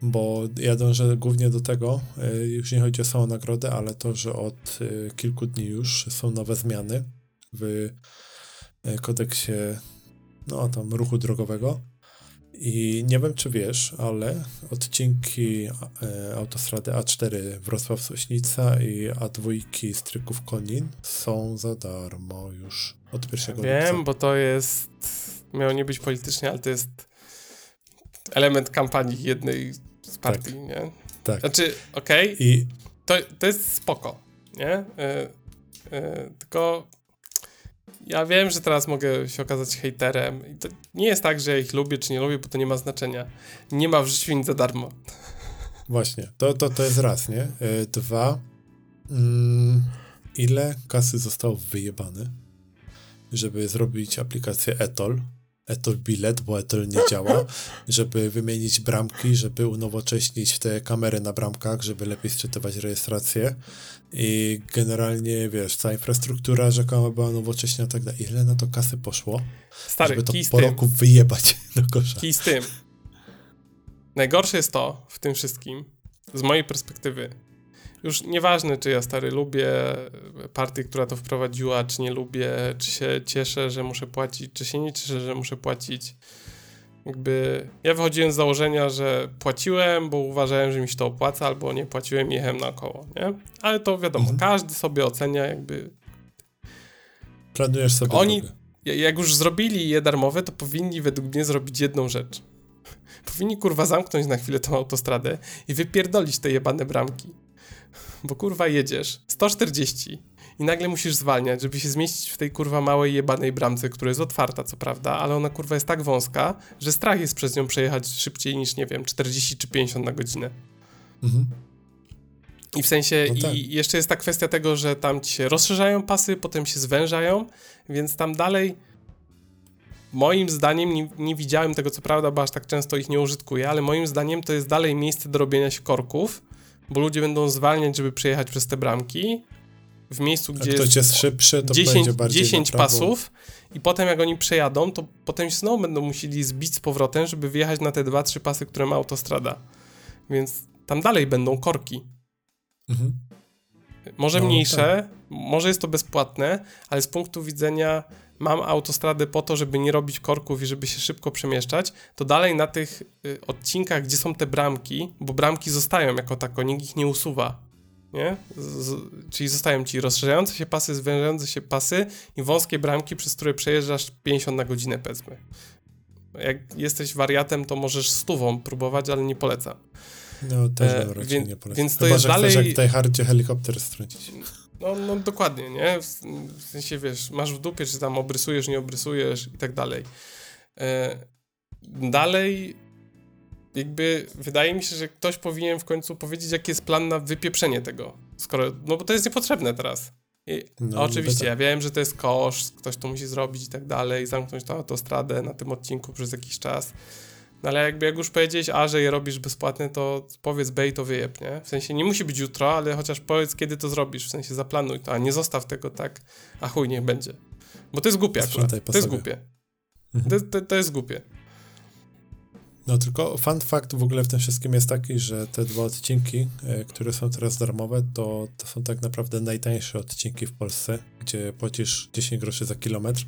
Bo ja dążę głównie do tego, już nie chodzi o samą nagrodę, ale to, że od y, kilku dni już są nowe zmiany w y, kodeksie no tam ruchu drogowego. I nie wiem, czy wiesz, ale odcinki e, autostrady A4 Wrocław-Sośnica i A2 Stryków Konin są za darmo już od 1 lipca. Wiem, bo to jest. Miało nie być politycznie, ale to jest element kampanii jednej z partii, nie? Tak. Znaczy, okej, I to, to jest spoko, nie? E, e, tylko ja wiem, że teraz mogę się okazać hejterem i to nie jest tak, że ja ich lubię czy nie lubię, bo to nie ma znaczenia. Nie ma w życiu nic za darmo. Właśnie, to, to, to jest raz, nie? E, Dwa, mm, ile kasy zostało wyjebane, żeby zrobić aplikację Etol, Etol Bilet, bo Etol nie działa, żeby wymienić bramki, żeby unowocześnić te kamery na bramkach, żeby lepiej sczytywać rejestrację i generalnie, wiesz, cała infrastruktura rzekoma była nowocześniona i tak dalej. Ile na to kasy poszło, Stary, żeby to po roku wyjebać do kosza? Kij z tym. Najgorsze jest to w tym wszystkim, z mojej perspektywy. Już nieważne, czy ja stary lubię partię, która to wprowadziła, czy nie lubię, czy się cieszę, że muszę płacić, czy się nie cieszę, że muszę płacić. Jakby ja wychodziłem z założenia, że płaciłem, bo uważałem, że mi się to opłaca, albo nie płaciłem i jechałem naokoło, nie? Ale to wiadomo, Mhm. każdy sobie ocenia jakby Planujesz sobie Oni- drogę. Ja- Jak już zrobili je darmowe, to powinni według mnie zrobić jedną rzecz. Powinni kurwa zamknąć na chwilę tą autostradę i wypierdolić te jebane bramki. Bo kurwa jedziesz 140 i nagle musisz zwalniać, żeby się zmieścić w tej kurwa małej jebanej bramce, która jest otwarta, co prawda, ale ona kurwa jest tak wąska, że strach jest przez nią przejechać szybciej niż, nie wiem, 40 czy 50 na godzinę. Mhm. I w sensie, No tak. i jeszcze jest ta kwestia tego, że tam ci się rozszerzają pasy, potem się zwężają, więc tam dalej moim zdaniem, nie, nie widziałem tego co prawda, bo aż tak często ich nie użytkuję, ale moim zdaniem to jest dalej miejsce do robienia się korków, bo ludzie będą zwalniać, żeby przejechać przez te bramki w miejscu, gdzie jest jest szybszy, to 10, będzie bardziej 10 na prawo. pasów i potem jak oni przejadą, to potem się znowu będą musieli zbić z powrotem, żeby wyjechać na te 2-3 pasy, które ma autostrada. Więc tam dalej będą korki. Mhm. Może No, mniejsze, może jest to bezpłatne, ale z punktu widzenia mam autostradę po to, żeby nie robić korków i żeby się szybko przemieszczać, to dalej na tych y, odcinkach, gdzie są te bramki, bo bramki zostają jako tako, nikt ich nie usuwa, nie? Z, z, czyli zostają ci rozszerzające się pasy, zwężające się pasy i wąskie bramki, przez które przejeżdżasz 50 na godzinę, powiedzmy. Jak jesteś wariatem, to możesz stówą próbować, ale nie polecam. No też E, nie polecał. więc to Chyba, jest że dalej- chcesz jak helikopter strącić. No, no dokładnie, nie? W, w sensie, wiesz, masz w dupie, czy tam obrysujesz, nie obrysujesz i tak dalej. E, dalej jakby wydaje mi się, że ktoś powinien w końcu powiedzieć, jaki jest plan na wypieprzenie tego. Skoro, no bo to jest niepotrzebne teraz. I, No, oczywiście, niby ja wiem, że to jest koszt, ktoś to musi zrobić i tak dalej, zamknąć tą autostradę na tym odcinku przez jakiś czas. No ale jakby jak już powiedzieć, a że je robisz bezpłatne, to powiedz B i to wyjeb, nie? W sensie nie musi być jutro, ale chociaż powiedz, kiedy to zrobisz, w sensie zaplanuj to, a nie zostaw tego tak, a chuj, niech będzie. Bo to jest głupie akurat. To jest głupie. To, to, to jest głupie. No tylko fun fact w ogóle w tym wszystkim jest taki, że te dwa odcinki, e, które są teraz darmowe, to, to są tak naprawdę najtańsze odcinki w Polsce, gdzie płacisz 10 groszy za kilometr.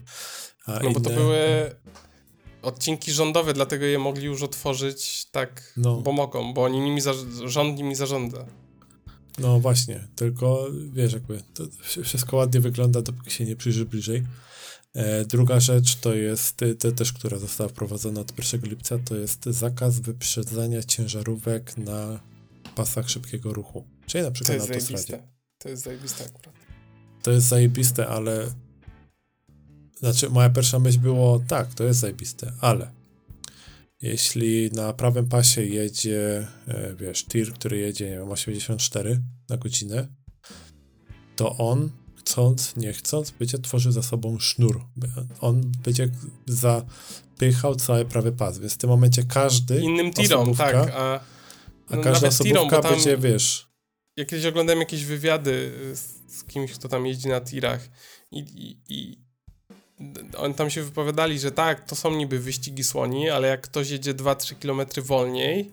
no inne... bo to były odcinki rządowe, dlatego je mogli już otworzyć tak, no. bo mogą, bo oni nimi rząd nimi zarządza. No właśnie, tylko wiesz, jakby to wszystko ładnie wygląda, dopóki się nie przyjrzy bliżej. E, druga rzecz to jest, to też, która została wprowadzona od 1 lipca, to jest zakaz wyprzedzania ciężarówek na pasach szybkiego ruchu. Czyli na przykład na autostradzie. Zajebiste. To jest zajebiste akurat. To jest zajebiste, ale znaczy moja pierwsza myśl było tak, to jest zajebiste, ale jeśli na prawym pasie jedzie, e, wiesz, tir, który jedzie, nie wiem, 84 na godzinę, to on chcąc, nie chcąc, będzie tworzył za sobą sznur. On będzie zapychał cały prawy pas, więc w tym momencie każdy Innym tirom, tak, a, no, a każda osobówka tirom, będzie, wiesz... Jak kiedyś oglądałem jakieś wywiady z, z kimś, kto tam jeździ na tirach i, i, i oni tam się wypowiadali, że tak, to są niby wyścigi słoni, ale jak ktoś jedzie 2-3 km wolniej,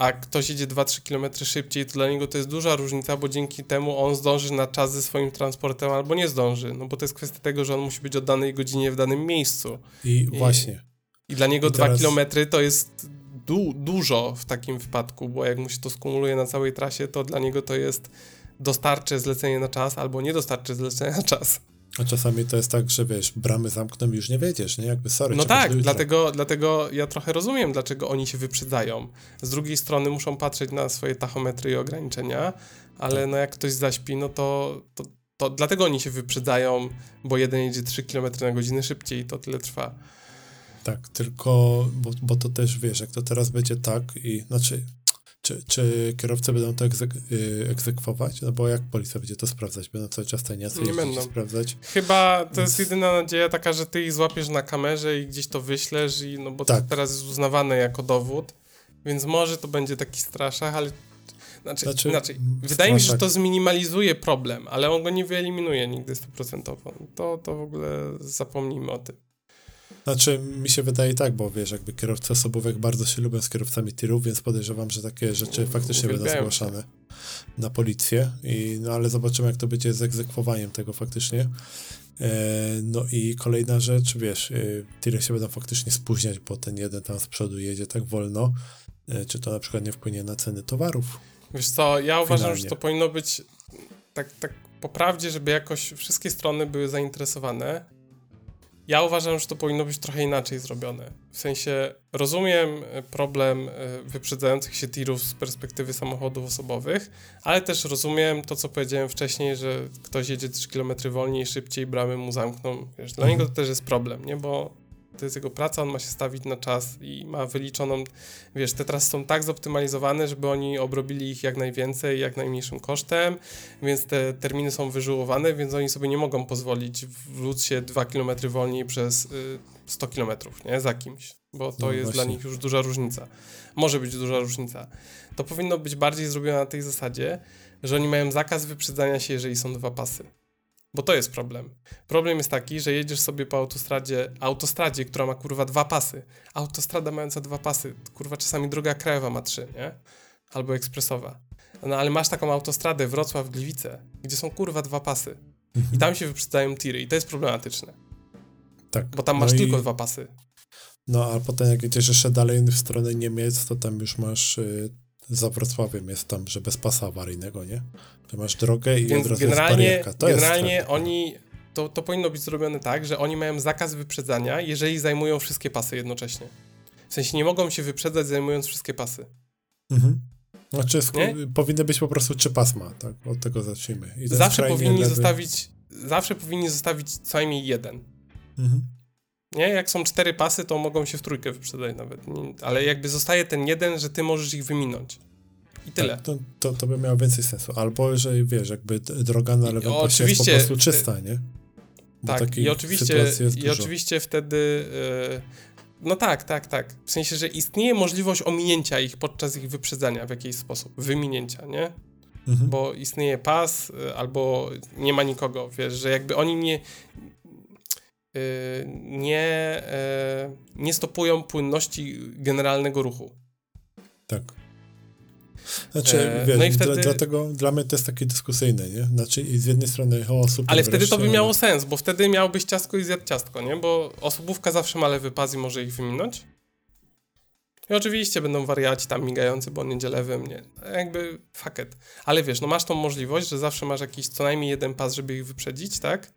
a ktoś jedzie 2-3 km szybciej, to dla niego to jest duża różnica, bo dzięki temu on zdąży na czas ze swoim transportem albo nie zdąży. No bo to jest kwestia tego, że on musi być o danej godzinie w danym miejscu. I, I właśnie. I dla niego I 2 teraz... km to jest du dużo w takim wypadku, bo jak mu się to skumuluje na całej trasie, to dla niego to jest dostarczę zlecenie na czas albo nie dostarczę zlecenia na czas. A czasami to jest tak, że wiesz, bramy zamkną i już nie wiedziesz, nie? Jakby sorry. No tak, dlatego, dlatego ja trochę rozumiem, dlaczego oni się wyprzedzają. Z drugiej strony muszą patrzeć na swoje tachometry i ograniczenia, ale tak. no jak ktoś zaśpi, no to, to, to dlatego oni się wyprzedzają, bo jeden jedzie 3 km na godzinę szybciej i to tyle trwa. Tak, tylko, bo, bo to też wiesz, jak to teraz będzie tak i, znaczy czy, czy kierowcy będą to egzek y, egzekwować? No bo jak policja będzie to sprawdzać? Będą cały czas tajniacy nie będą sprawdzać? Chyba to Więc... jest jedyna nadzieja taka, że ty ich złapiesz na kamerze i gdzieś to wyślesz, i, no bo tak. to teraz jest uznawane jako dowód. Więc może to będzie taki straszach, ale znaczy, znaczy, znaczy wydaje mi się, że to zminimalizuje problem, ale on go nie wyeliminuje nigdy stuprocentowo. To, to w ogóle zapomnijmy o tym. Znaczy, mi się wydaje tak, bo wiesz, jakby kierowcy osobówek bardzo się lubią z kierowcami tirów, więc podejrzewam, że takie rzeczy faktycznie będą zgłaszane na policję. I, no ale zobaczymy, jak to będzie z egzekwowaniem tego faktycznie. E, no i kolejna rzecz, wiesz, e, tiry się będą faktycznie spóźniać, bo ten jeden tam z przodu jedzie tak wolno. E, czy to na przykład nie wpłynie na ceny towarów? Wiesz co, ja uważam, Finalnie. że to powinno być tak, tak po prawdzie, żeby jakoś wszystkie strony były zainteresowane ja uważam, że to powinno być trochę inaczej zrobione. W sensie rozumiem e, problem e, wyprzedzających się tirów z perspektywy samochodów osobowych, ale też rozumiem to, co powiedziałem wcześniej, że ktoś jedzie 3 km wolniej, szybciej, bramy mu zamkną. Wiesz, dla mhm. niego to też jest problem, nie? Bo to jest jego praca, on ma się stawić na czas i ma wyliczoną, wiesz, te trasy są tak zoptymalizowane, żeby oni obrobili ich jak najwięcej, jak najmniejszym kosztem, więc te terminy są wyżyłowane, więc oni sobie nie mogą pozwolić wrócić się 2 km wolniej przez y, 100 km, nie, za kimś, bo to no jest właśnie. dla nich już duża różnica. Może być duża różnica. To powinno być bardziej zrobione na tej zasadzie, że oni mają zakaz wyprzedzania się, jeżeli są dwa pasy. Bo to jest problem. Problem jest taki, że jedziesz sobie po autostradzie, autostradzie, która ma kurwa dwa pasy. Autostrada mająca dwa pasy, kurwa czasami droga krajowa ma trzy, nie? Albo ekspresowa. No ale masz taką autostradę Wrocław-Gliwice, gdzie są kurwa dwa pasy. Mhm. I tam się wyprzedzają tiry i to jest problematyczne. Tak. Bo tam masz no tylko i... dwa pasy. No, a potem jak jedziesz jeszcze dalej w stronę Niemiec, to tam już masz y, za Wrocławiem jest tam, że bez pasa awaryjnego, nie? To masz drogę i Więc od razu generalnie, jest barierka. To generalnie jest oni, to, to powinno być zrobione tak, że oni mają zakaz wyprzedzania, jeżeli zajmują wszystkie pasy jednocześnie. W sensie nie mogą się wyprzedzać zajmując wszystkie pasy. Mhm. Znaczy powinny być po prostu trzy pasma, tak? Od tego zacznijmy. zawsze powinni lewy... zostawić, zawsze powinni zostawić co najmniej jeden. Mhm. Nie? Jak są cztery pasy, to mogą się w trójkę wyprzedać nawet. Ale jakby zostaje ten jeden, że ty możesz ich wyminąć. I tyle. Tak, to, to, to by miało więcej sensu. Albo jeżeli wiesz, jakby droga na lewym pasie jest po prostu czysta, nie? Bo tak, i oczywiście, i oczywiście wtedy No tak, tak, tak. W sensie, że istnieje możliwość ominięcia ich podczas ich wyprzedzania w jakiś sposób, wyminięcia, nie? Mhm. Bo istnieje pas, y, albo nie ma nikogo, wiesz, że jakby oni nie, yy, nie, yy, nie stopują płynności generalnego ruchu. Tak. Znaczy, e, wiesz, no i wtedy... dla, dlatego dla mnie to jest takie dyskusyjne, nie? Znaczy, z jednej strony, o, super, Ale wtedy to by miało sens, bo wtedy miałbyś ciastko i zjadł ciastko, nie? Bo osobówka zawsze ma lewy pas i może ich wyminąć. I oczywiście będą wariaci tam migający, bo on jedzie lewym, nie? Jakby faket. Ale wiesz, no masz tą możliwość, że zawsze masz jakiś co najmniej jeden pas, żeby ich wyprzedzić, tak?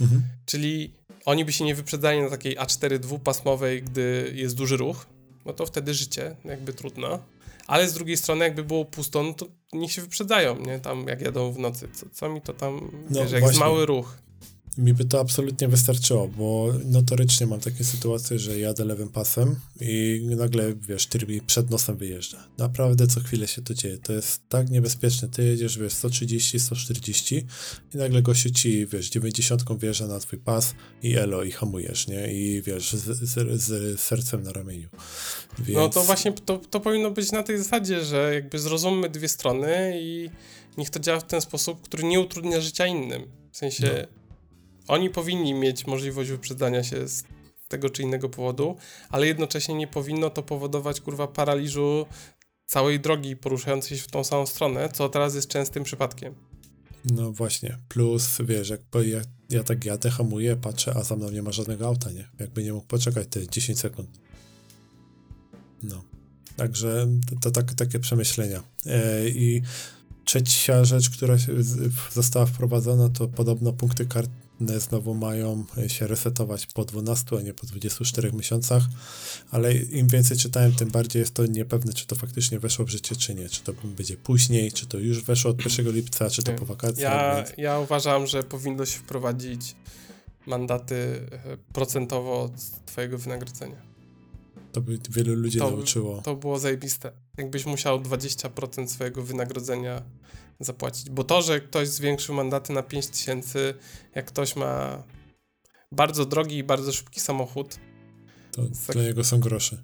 Mhm. Czyli oni by się nie wyprzedzali na takiej A4 dwupasmowej, gdy jest duży ruch, no to wtedy życie, jakby trudno. Ale z drugiej strony, jakby było pusto, no to niech się wyprzedzają, nie? Tam jak jadą w nocy. Co, co mi to tam, no, wiesz, jak jest mały ruch mi by to absolutnie wystarczyło, bo notorycznie mam takie sytuacje, że jadę lewym pasem i nagle, wiesz, tyr przed nosem wyjeżdża. Naprawdę co chwilę się to dzieje. To jest tak niebezpieczne. Ty jedziesz, wiesz, 130, 140 i nagle gościu ci, wiesz, 90 wjeżdża na twój pas i elo, i hamujesz, nie? I wiesz, z, z, z sercem na ramieniu. Więc... No to właśnie to, to powinno być na tej zasadzie, że jakby zrozummy dwie strony i niech to działa w ten sposób, który nie utrudnia życia innym. W sensie... No oni powinni mieć możliwość wyprzedzania się z tego czy innego powodu, ale jednocześnie nie powinno to powodować kurwa paraliżu całej drogi poruszającej się w tą samą stronę, co teraz jest częstym przypadkiem. No właśnie, plus wiesz, jak ja, ja tak jadę, hamuję, patrzę, a za mną nie ma żadnego auta, nie? Jakby nie mógł poczekać te 10 sekund. No. Także to, to tak, takie przemyślenia. E, I trzecia rzecz, która została wprowadzona, to podobno punkty kart znowu mają się resetować po 12, a nie po 24 miesiącach, ale im więcej czytałem, tym bardziej jest to niepewne, czy to faktycznie weszło w życie, czy nie. Czy to będzie później, czy to już weszło od 1 lipca, czy to po wakacjach. Ja, więc... ja uważam, że powinno się wprowadzić mandaty e, procentowo od twojego wynagrodzenia. To by wielu ludzi to, nauczyło. To było zajebiste. Jakbyś musiał 20% swojego wynagrodzenia zapłacić. Bo to, że ktoś zwiększył mandaty na 5 tysięcy, jak ktoś ma bardzo drogi i bardzo szybki samochód, to za, dla niego są grosze.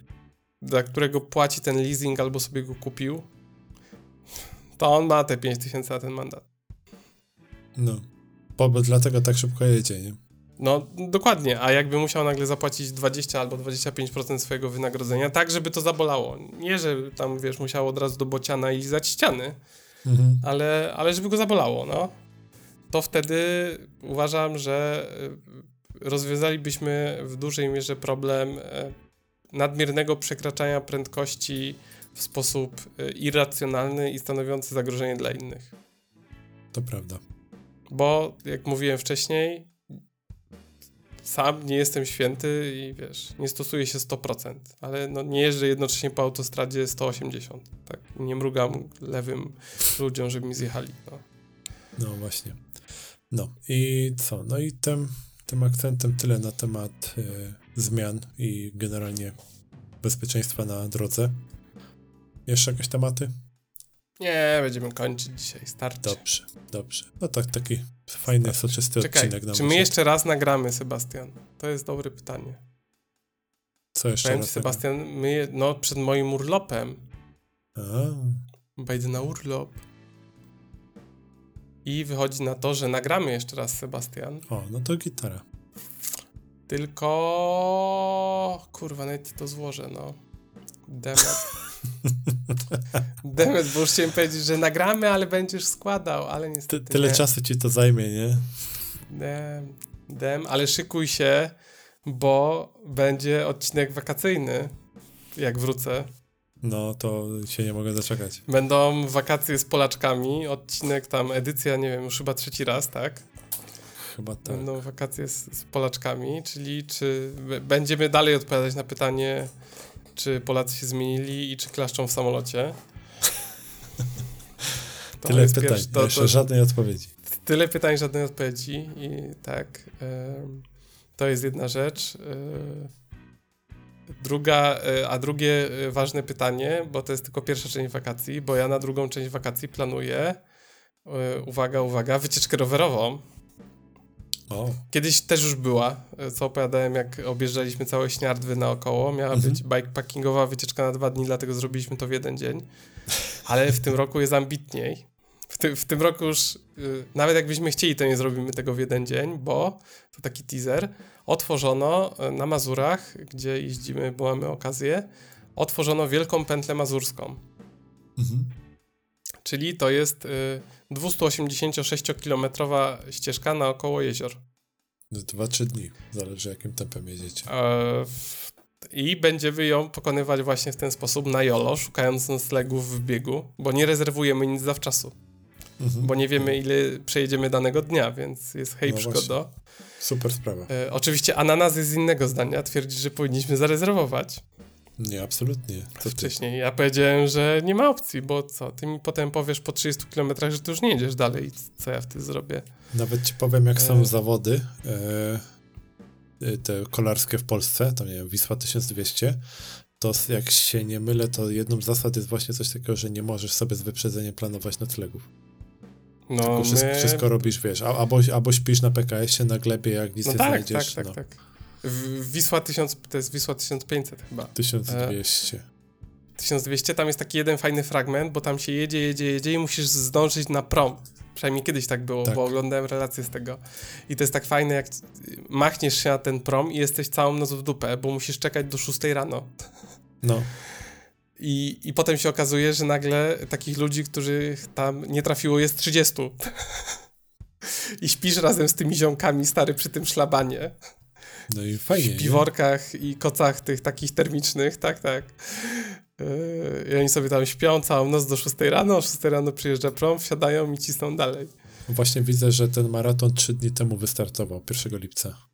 Dla którego płaci ten leasing albo sobie go kupił, to on ma te 5 tysięcy na ten mandat. No, bo, bo dlatego tak szybko jedzie, nie? No, dokładnie, a jakby musiał nagle zapłacić 20 albo 25% swojego wynagrodzenia, tak, żeby to zabolało. Nie, że tam, wiesz, musiał od razu do bociana i zać ściany, mhm. ale, ale żeby go zabolało, no. To wtedy uważam, że y, rozwiązalibyśmy w dużej mierze problem y, nadmiernego przekraczania prędkości w sposób y, irracjonalny i stanowiący zagrożenie dla innych. To prawda. Bo, jak mówiłem wcześniej, sam nie jestem święty i wiesz, nie stosuję się 100%, ale no nie jeżdżę jednocześnie po autostradzie 180, tak, nie mrugam lewym ludziom, żeby mi zjechali, no. No właśnie. No i co? No i tym, tym akcentem tyle na temat y, zmian i generalnie bezpieczeństwa na drodze. Jeszcze jakieś tematy? Nie, będziemy kończyć dzisiaj, starczy. Dobrze, dobrze. No tak, taki fajny, soczysty Czekaj, odcinek. Czy my jeszcze raz nagramy, Sebastian? To jest dobre pytanie. Co jeszcze Powiem raz? Sebastian, my, no przed moim urlopem. A. Wejdę na urlop. I wychodzi na to, że nagramy jeszcze raz, Sebastian. O, no to gitara. Tylko... Kurwa, nawet to złożę, no. Demet. Demet, bo już chciałem powiedzieć, że nagramy, ale będziesz składał, ale niestety Ty, Tyle nie. czasu ci to zajmie, nie? Dem, dem, ale szykuj się, bo będzie odcinek wakacyjny, jak wrócę. No, to się nie mogę doczekać. Będą wakacje z Polaczkami, odcinek tam, edycja, nie wiem, już chyba trzeci raz, tak? Chyba tak. Będą wakacje z, z Polaczkami, czyli czy będziemy dalej odpowiadać na pytanie, czy Polacy się zmienili i czy klaszczą w samolocie. To tyle pytań, pierwszy, to, to, żadnej odpowiedzi. Tyle pytań, żadnej odpowiedzi i tak, to jest jedna rzecz. druga, e, a drugie e, ważne pytanie, bo to jest tylko pierwsza część wakacji, bo ja na drugą część wakacji planuję, e, uwaga, uwaga, wycieczkę rowerową. O. Kiedyś też już była, co opowiadałem, jak objeżdżaliśmy całe śniardwy naokoło. Miała Mhm. być bikepackingowa wycieczka na dwa dni, dlatego zrobiliśmy to w jeden dzień. Ale w tym roku jest ambitniej. W, ty, w tym roku już, y, nawet jakbyśmy chcieli, to nie zrobimy tego w jeden dzień, bo to taki teaser. Otworzono y, na Mazurach, gdzie jeździmy, bo mamy okazję, otworzono wielką pętlę mazurską. Mhm. Czyli to jest y, 286-kilometrowa ścieżka naokoło jezior. No, Dwa, trzy dni. Zależy jakim tempem jedziecie. E, I będziemy ją pokonywać właśnie w ten sposób na jolo, szukając noclegów w biegu, bo nie rezerwujemy nic zawczasu, Mhm. bo nie wiemy ile przejedziemy danego dnia, więc jest hej No przygodo. Super sprawa. E, oczywiście ananas jest z innego zdania, twierdzi, że powinniśmy zarezerwować Nie, absolutnie. Co wcześniej. Ja powiedziałem, że nie ma opcji, bo co, ty mi potem powiesz po 30 km, że ty już nie jedziesz dalej, co ja wtedy zrobię. Nawet ci powiem, jak są E. zawody e, e, te kolarskie w Polsce, to nie wiem, Wisła 1200, to jak się nie mylę, to jedną z zasad jest właśnie coś takiego, że nie możesz sobie z wyprzedzeniem planować noclegów. No, Tylko wszystko, my- wszystko robisz, wiesz, albo, albo śpisz na PKS-ie na glebie, jak nic No nie tak, znajdziesz. tak, tak, no, tak. Wisła 1000, to jest Wisła 1500 chyba. 1200. 1200, tam jest taki jeden fajny fragment, bo tam się jedzie, jedzie, jedzie i musisz zdążyć na prom. Przynajmniej kiedyś tak było, Tak. bo oglądałem relacje z tego. I to jest tak fajne, jak machniesz się na ten prom i jesteś całą noc w dupę, bo musisz czekać do 6 rano. No, I, I potem się okazuje, że nagle takich ludzi, których tam nie trafiło, jest 30. I śpisz razem z tymi ziomkami, stary, przy tym szlabanie. No i fajnie. w nie? piworkach i kocach tych takich termicznych, tak, tak. Yy, I oni sobie tam śpią całą noc do 6 rano, o 6 rano przyjeżdża prom, wsiadają i cisną dalej. Właśnie widzę, że ten maraton trzy dni temu wystartował, 1 lipca.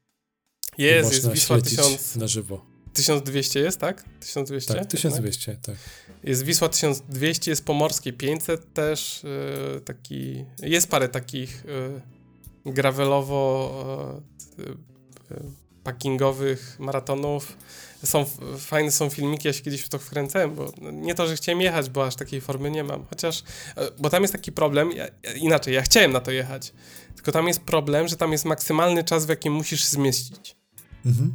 Jest, jest Wisła śledzić 1000, na żywo. 1200 jest, tak? 1200? Tak, 1200, tak. Jest Wisła 1200, jest Pomorskie 500 też, yy, taki, jest parę takich yy, gravelowo yy, yy, packingowych maratonów. Są fajne są filmiki, ja się kiedyś w to wkręcałem, bo nie to, że chciałem jechać, bo aż takiej formy nie mam. Chociaż, e, bo tam jest taki problem, ja, inaczej, ja chciałem na to jechać, tylko tam jest problem, że tam jest maksymalny czas, w jakim musisz zmieścić. Mhm.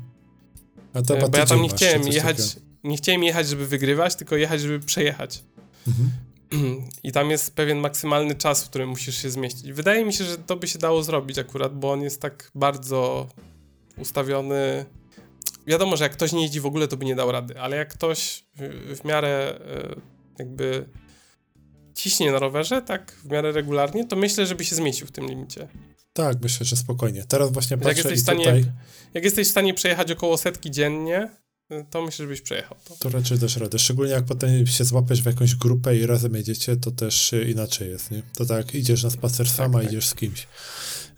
A to E, Bo ja tam nie chciałem jechać, takiego. nie chciałem jechać, żeby wygrywać, tylko jechać, żeby przejechać. Mhm. I tam jest pewien maksymalny czas, w którym musisz się zmieścić. Wydaje mi się, że to by się dało zrobić akurat, bo on jest tak bardzo ustawiony. Wiadomo, że jak ktoś nie jeździ w ogóle, to by nie dał rady, ale jak ktoś w, w miarę e, jakby ciśnie na rowerze, tak w miarę regularnie, to myślę, żeby się zmieścił w tym limicie. Tak, myślę, że spokojnie. Teraz właśnie Jak patrzę jesteś, w i stanie, tutaj jak jesteś w stanie przejechać około setki dziennie, y, to myślę, żebyś przejechał to. to raczej dasz radę. Szczególnie jak potem się złapiesz w jakąś grupę i razem jedziecie, to też inaczej jest, nie? To tak, idziesz na spacer sama, tak. idziesz z kimś.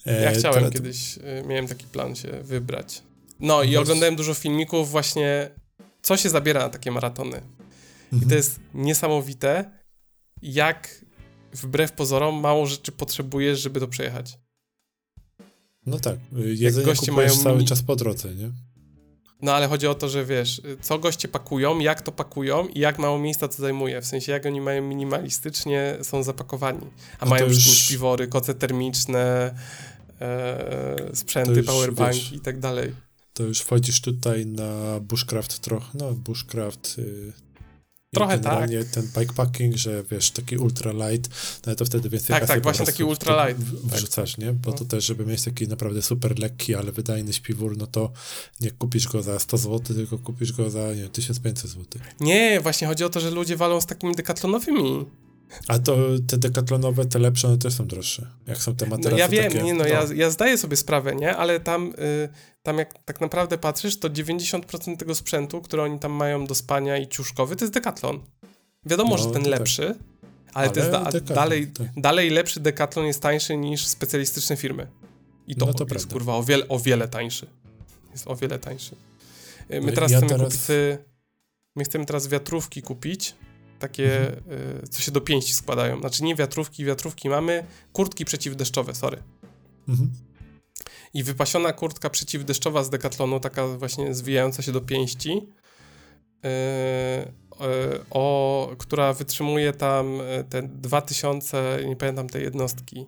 E, Ja chciałem teraz- kiedyś, y, miałem taki plan się wybrać. No i Właśnie. oglądałem dużo filmików właśnie, co się zabiera na takie maratony. I Mhm. to jest niesamowite, jak wbrew pozorom mało rzeczy potrzebujesz, żeby to przejechać. No tak, y, jedzenie goście kupujesz mają cały czas po drodze, nie? No ale chodzi o to, że wiesz, y, co goście pakują, jak to pakują i jak mało miejsca to zajmuje. W sensie, jak oni mają minimalistycznie, są zapakowani. A No mają to przy już- tym śpiwory, koce termiczne, e, sprzęty, już, powerbanki wiesz, i tak dalej. To już wchodzisz tutaj na bushcraft trochę, no bushcraft... Y, Trochę generalnie ten bikepacking, że wiesz, taki ultra light, no to wtedy więcej Tak, tak, właśnie taki w to ultra light, w- tak. Wrzucasz, nie? Bo No. to też, żeby mieć taki naprawdę super lekki, ale wydajny śpiwór, no to nie kupisz go za 100 zł, tylko kupisz go za, nie wiem, 1500 zł. Nie, właśnie chodzi o to, że ludzie walą z takimi dekatlonowymi. A to te dekatlonowe, te lepsze, one też są droższe. Jak są te No materace ja wiem, takie, nie no, Ja, ja zdaję sobie sprawę, nie? Ale tam, y, tam jak tak naprawdę patrzysz, to 90% tego sprzętu, który oni tam mają do spania i ciuszkowy, to jest dekatlon. Wiadomo, No, że ten tak. lepszy, ale, to jest da, Decathlon, dalej, tak. dalej lepszy dekatlon jest tańszy niż specjalistyczne firmy. I to, No to jest prawda. kurwa o wiele, o wiele tańszy. Jest o wiele tańszy. Y, My No teraz ja chcemy teraz- kupić sobie- my chcemy teraz wiatrówki kupić, takie, Mhm. y, co się do pięści składają. Znaczy nie wiatrówki, wiatrówki mamy, kurtki przeciwdeszczowe, sorry. Mhm. I wypasiona kurtka przeciwdeszczowa z Decathlonu, taka właśnie zwijająca się do pięści, yy, yy, o, która wytrzymuje tam te 2000, nie pamiętam tej jednostki,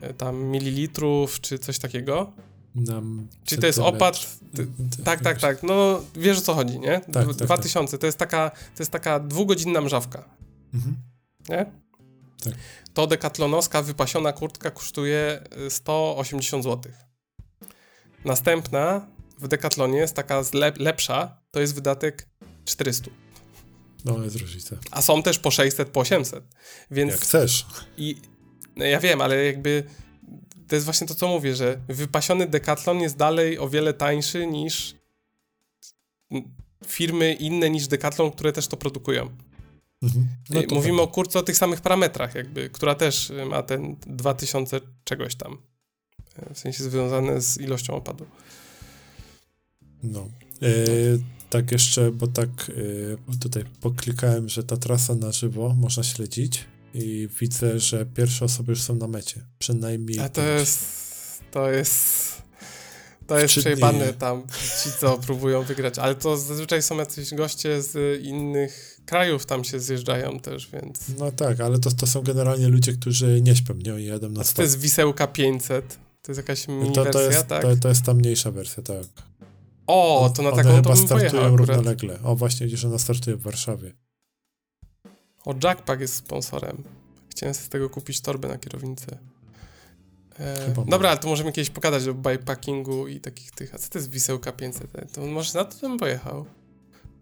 e, tam mililitrów, czy coś takiego. Nam Czy to jest opad? Ty, tak, tak, tak. No wiesz o co chodzi, nie? Tak, tak, 2000 tak. to jest taka, to jest taka dwugodzinna mrzawka. Mhm. Nie? Tak. To dekatlonowska wypasiona kurtka kosztuje 180 zł. Następna w dekatlonie jest taka lep lepsza, to jest wydatek 400. No, jest różnica. A są też po 600, po 800. Więc Jak chcesz. I no ja wiem, ale jakby to jest właśnie to, co mówię, że wypasiony Decathlon jest dalej o wiele tańszy niż firmy inne niż Decathlon, które też to produkują. Mhm. No Mówimy o kurce o tych samych parametrach, jakby, która też ma ten 2000 czegoś tam. W sensie związane z ilością opadu. No. E, tak jeszcze, bo tak e, tutaj poklikałem, że ta trasa na żywo można śledzić i widzę, że pierwsze osoby już są na mecie. Przynajmniej. A to jest. To jest. To jest przejebane tam, ci co próbują wygrać, ale to zazwyczaj są jacyś goście z innych krajów tam się zjeżdżają też, więc... No tak, ale to, to są generalnie ludzie, którzy nie śpią, nie? I jadą na A to jest Wisełka 500? To jest jakaś mini to, to wersja, jest, tak? To, to jest ta mniejsza wersja, tak. O, to na One taką chyba to bym startują pojechał równolegle. O, właśnie widzisz, ona startuje w Warszawie. O, Jackpack jest sponsorem. Chciałem z tego kupić torbę na kierownicę. E, dobra, ale to możemy kiedyś pokazać o bikepackingu i takich tych. A co to jest Wisełka 500? To może na to bym pojechał.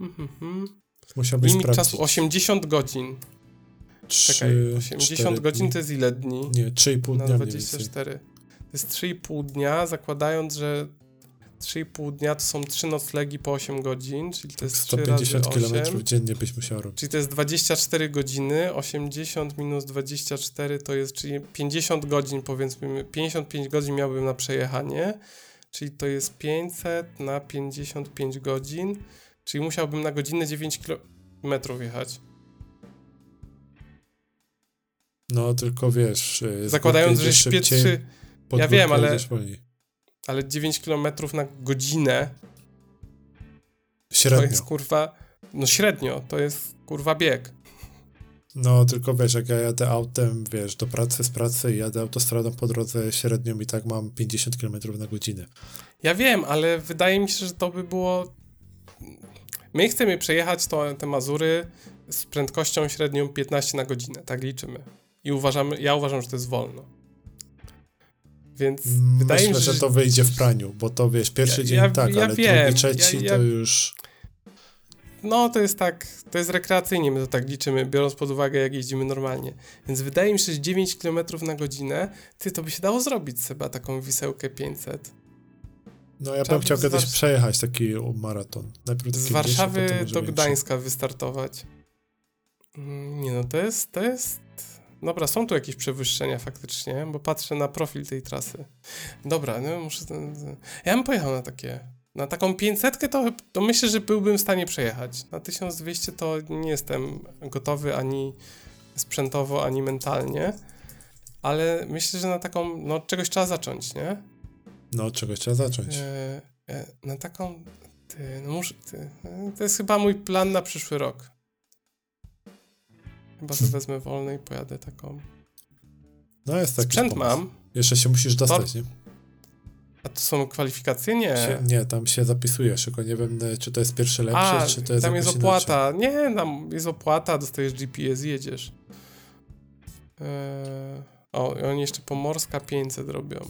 Mhm. Mm Musiałbyś Limit sprawdzić. czasu 80 godzin. 3, Czekaj, 80 godzin to jest ile dni? Nie, 3,5 na dnia 24. To jest 3,5 dnia, zakładając, że 3,5 dnia to są 3 noclegi po 8 godzin, czyli to jest 150 km dziennie byś musiał robić. Czyli to jest 24 godziny, 80 minus 24 to jest, czyli 50 godzin powiedzmy, 55 godzin miałbym na przejechanie, czyli to jest 500 na 55 godzin, czyli musiałbym na godzinę 9 km jechać. No, tylko wiesz... y, Zakładając, że śpię 3... Ja wiem, ale... Wolniej. Ale 9 km na godzinę... Średnio. To jest kurwa... No średnio, to jest kurwa bieg. No, tylko wiesz, jak ja jadę autem, wiesz, do pracy, z pracy i jadę autostradą po drodze średnią i tak mam 50 km na godzinę. Ja wiem, ale wydaje mi się, że to by było... My chcemy przejechać to, te Mazury z prędkością średnią 15 na godzinę, tak liczymy. I uważamy, ja uważam, że to jest wolno. Więc Myślę, wydaje mi się, że to wyjdzie w praniu, bo to wiesz, pierwszy ja, dzień ja, tak, ja ale wiem, drugi, trzeci to już... No, to jest tak, to jest rekreacyjnie, my to tak liczymy, biorąc pod uwagę, jak jeździmy normalnie. Więc wydaje mi się, że 9 km na godzinę, ty, to by się dało zrobić chyba taką wisełkę 500. No, ja bym chciał kiedyś przejechać taki maraton. Najpierw z Warszawy do Gdańska wystartować. Nie no, to jest, to jest... Dobra, są tu jakieś przewyższenia faktycznie, bo patrzę na profil tej trasy. Dobra, no muszę... Ja bym pojechał na takie... Na taką 500 to, to myślę, że byłbym w stanie przejechać. Na 1200 to nie jestem gotowy ani sprzętowo, ani mentalnie. Ale myślę, że na taką... No czegoś trzeba zacząć, nie? No, czegoś trzeba zacząć. E, e, na taką... Ty, no muszę... Ty, to jest chyba mój plan na przyszły rok. Chyba wezmę wolny i pojadę taką. No jest taki Sprzęt pomysł. mam. Jeszcze się musisz dostać, Tor... nie? A to są kwalifikacje? Nie. Się, nie, tam się zapisujesz, tylko nie wiem, czy to jest pierwszy lepszy, A, czy to jest tam jest opłata. Inaczej. Nie, tam jest opłata, dostajesz GPS i jedziesz. Eee... O, i oni jeszcze Pomorska 500 robią.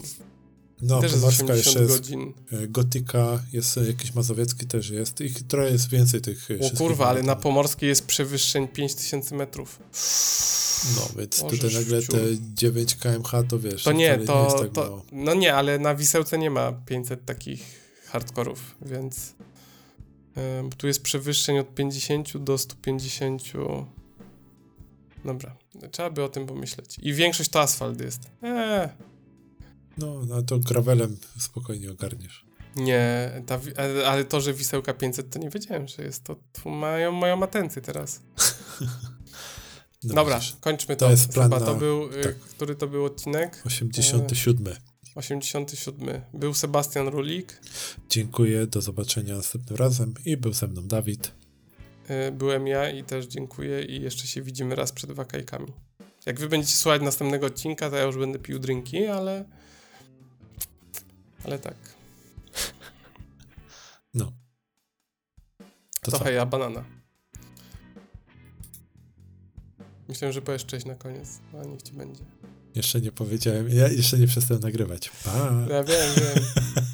No, też Pomorska jeszcze jest, godzin. Gotyka, jest jakiś Mazowiecki też jest. Ich trochę jest więcej tych O kurwa, ale na Pomorskiej jest przewyższeń 5000 metrów. No, więc Boże tutaj nagle te 9 kmh to wiesz. To nie, to, jest tak to no nie, ale na Wisełce nie ma 500 takich hardkorów, więc ym, tu jest przewyższeń od 50 do 150. Dobra, trzeba by o tym pomyśleć. I większość to asfalt jest. Eee, No, no to gravelem spokojnie ogarniesz. nie, ta, ale- to, że Wisełka 500 to nie wiedziałem, że jest to, tu mają moją atencję teraz. No, Dobra, kończmy to. To jest plan na- to był, y, tak. który to był odcinek? 87. 87. Był Sebastian Rulik. Dziękuję, do zobaczenia następnym razem i był ze mną Dawid. Y, Byłem ja i też dziękuję i jeszcze się widzimy raz przed wakajkami. Jak wy będziecie słuchać następnego odcinka, to ja już będę pił drinki, ale... Ale tak. No. To To co? hej, a banana. Myślałem, że powiesz cześć na koniec, a niech ci będzie. Jeszcze nie powiedziałem. Ja jeszcze nie przestałem nagrywać. Pa. Ja wiem, wiem.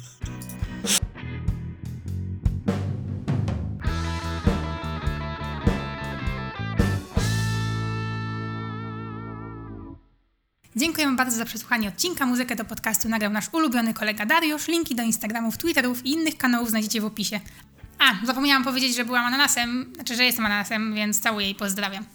Dziękujemy bardzo za przesłuchanie odcinka. Muzykę do podcastu nagrał nasz ulubiony kolega Dariusz. Linki do Instagramów, Twitterów i innych kanałów znajdziecie w opisie. A, zapomniałam powiedzieć, że byłam ananasem, znaczy, że jestem ananasem, więc całuję i pozdrawiam.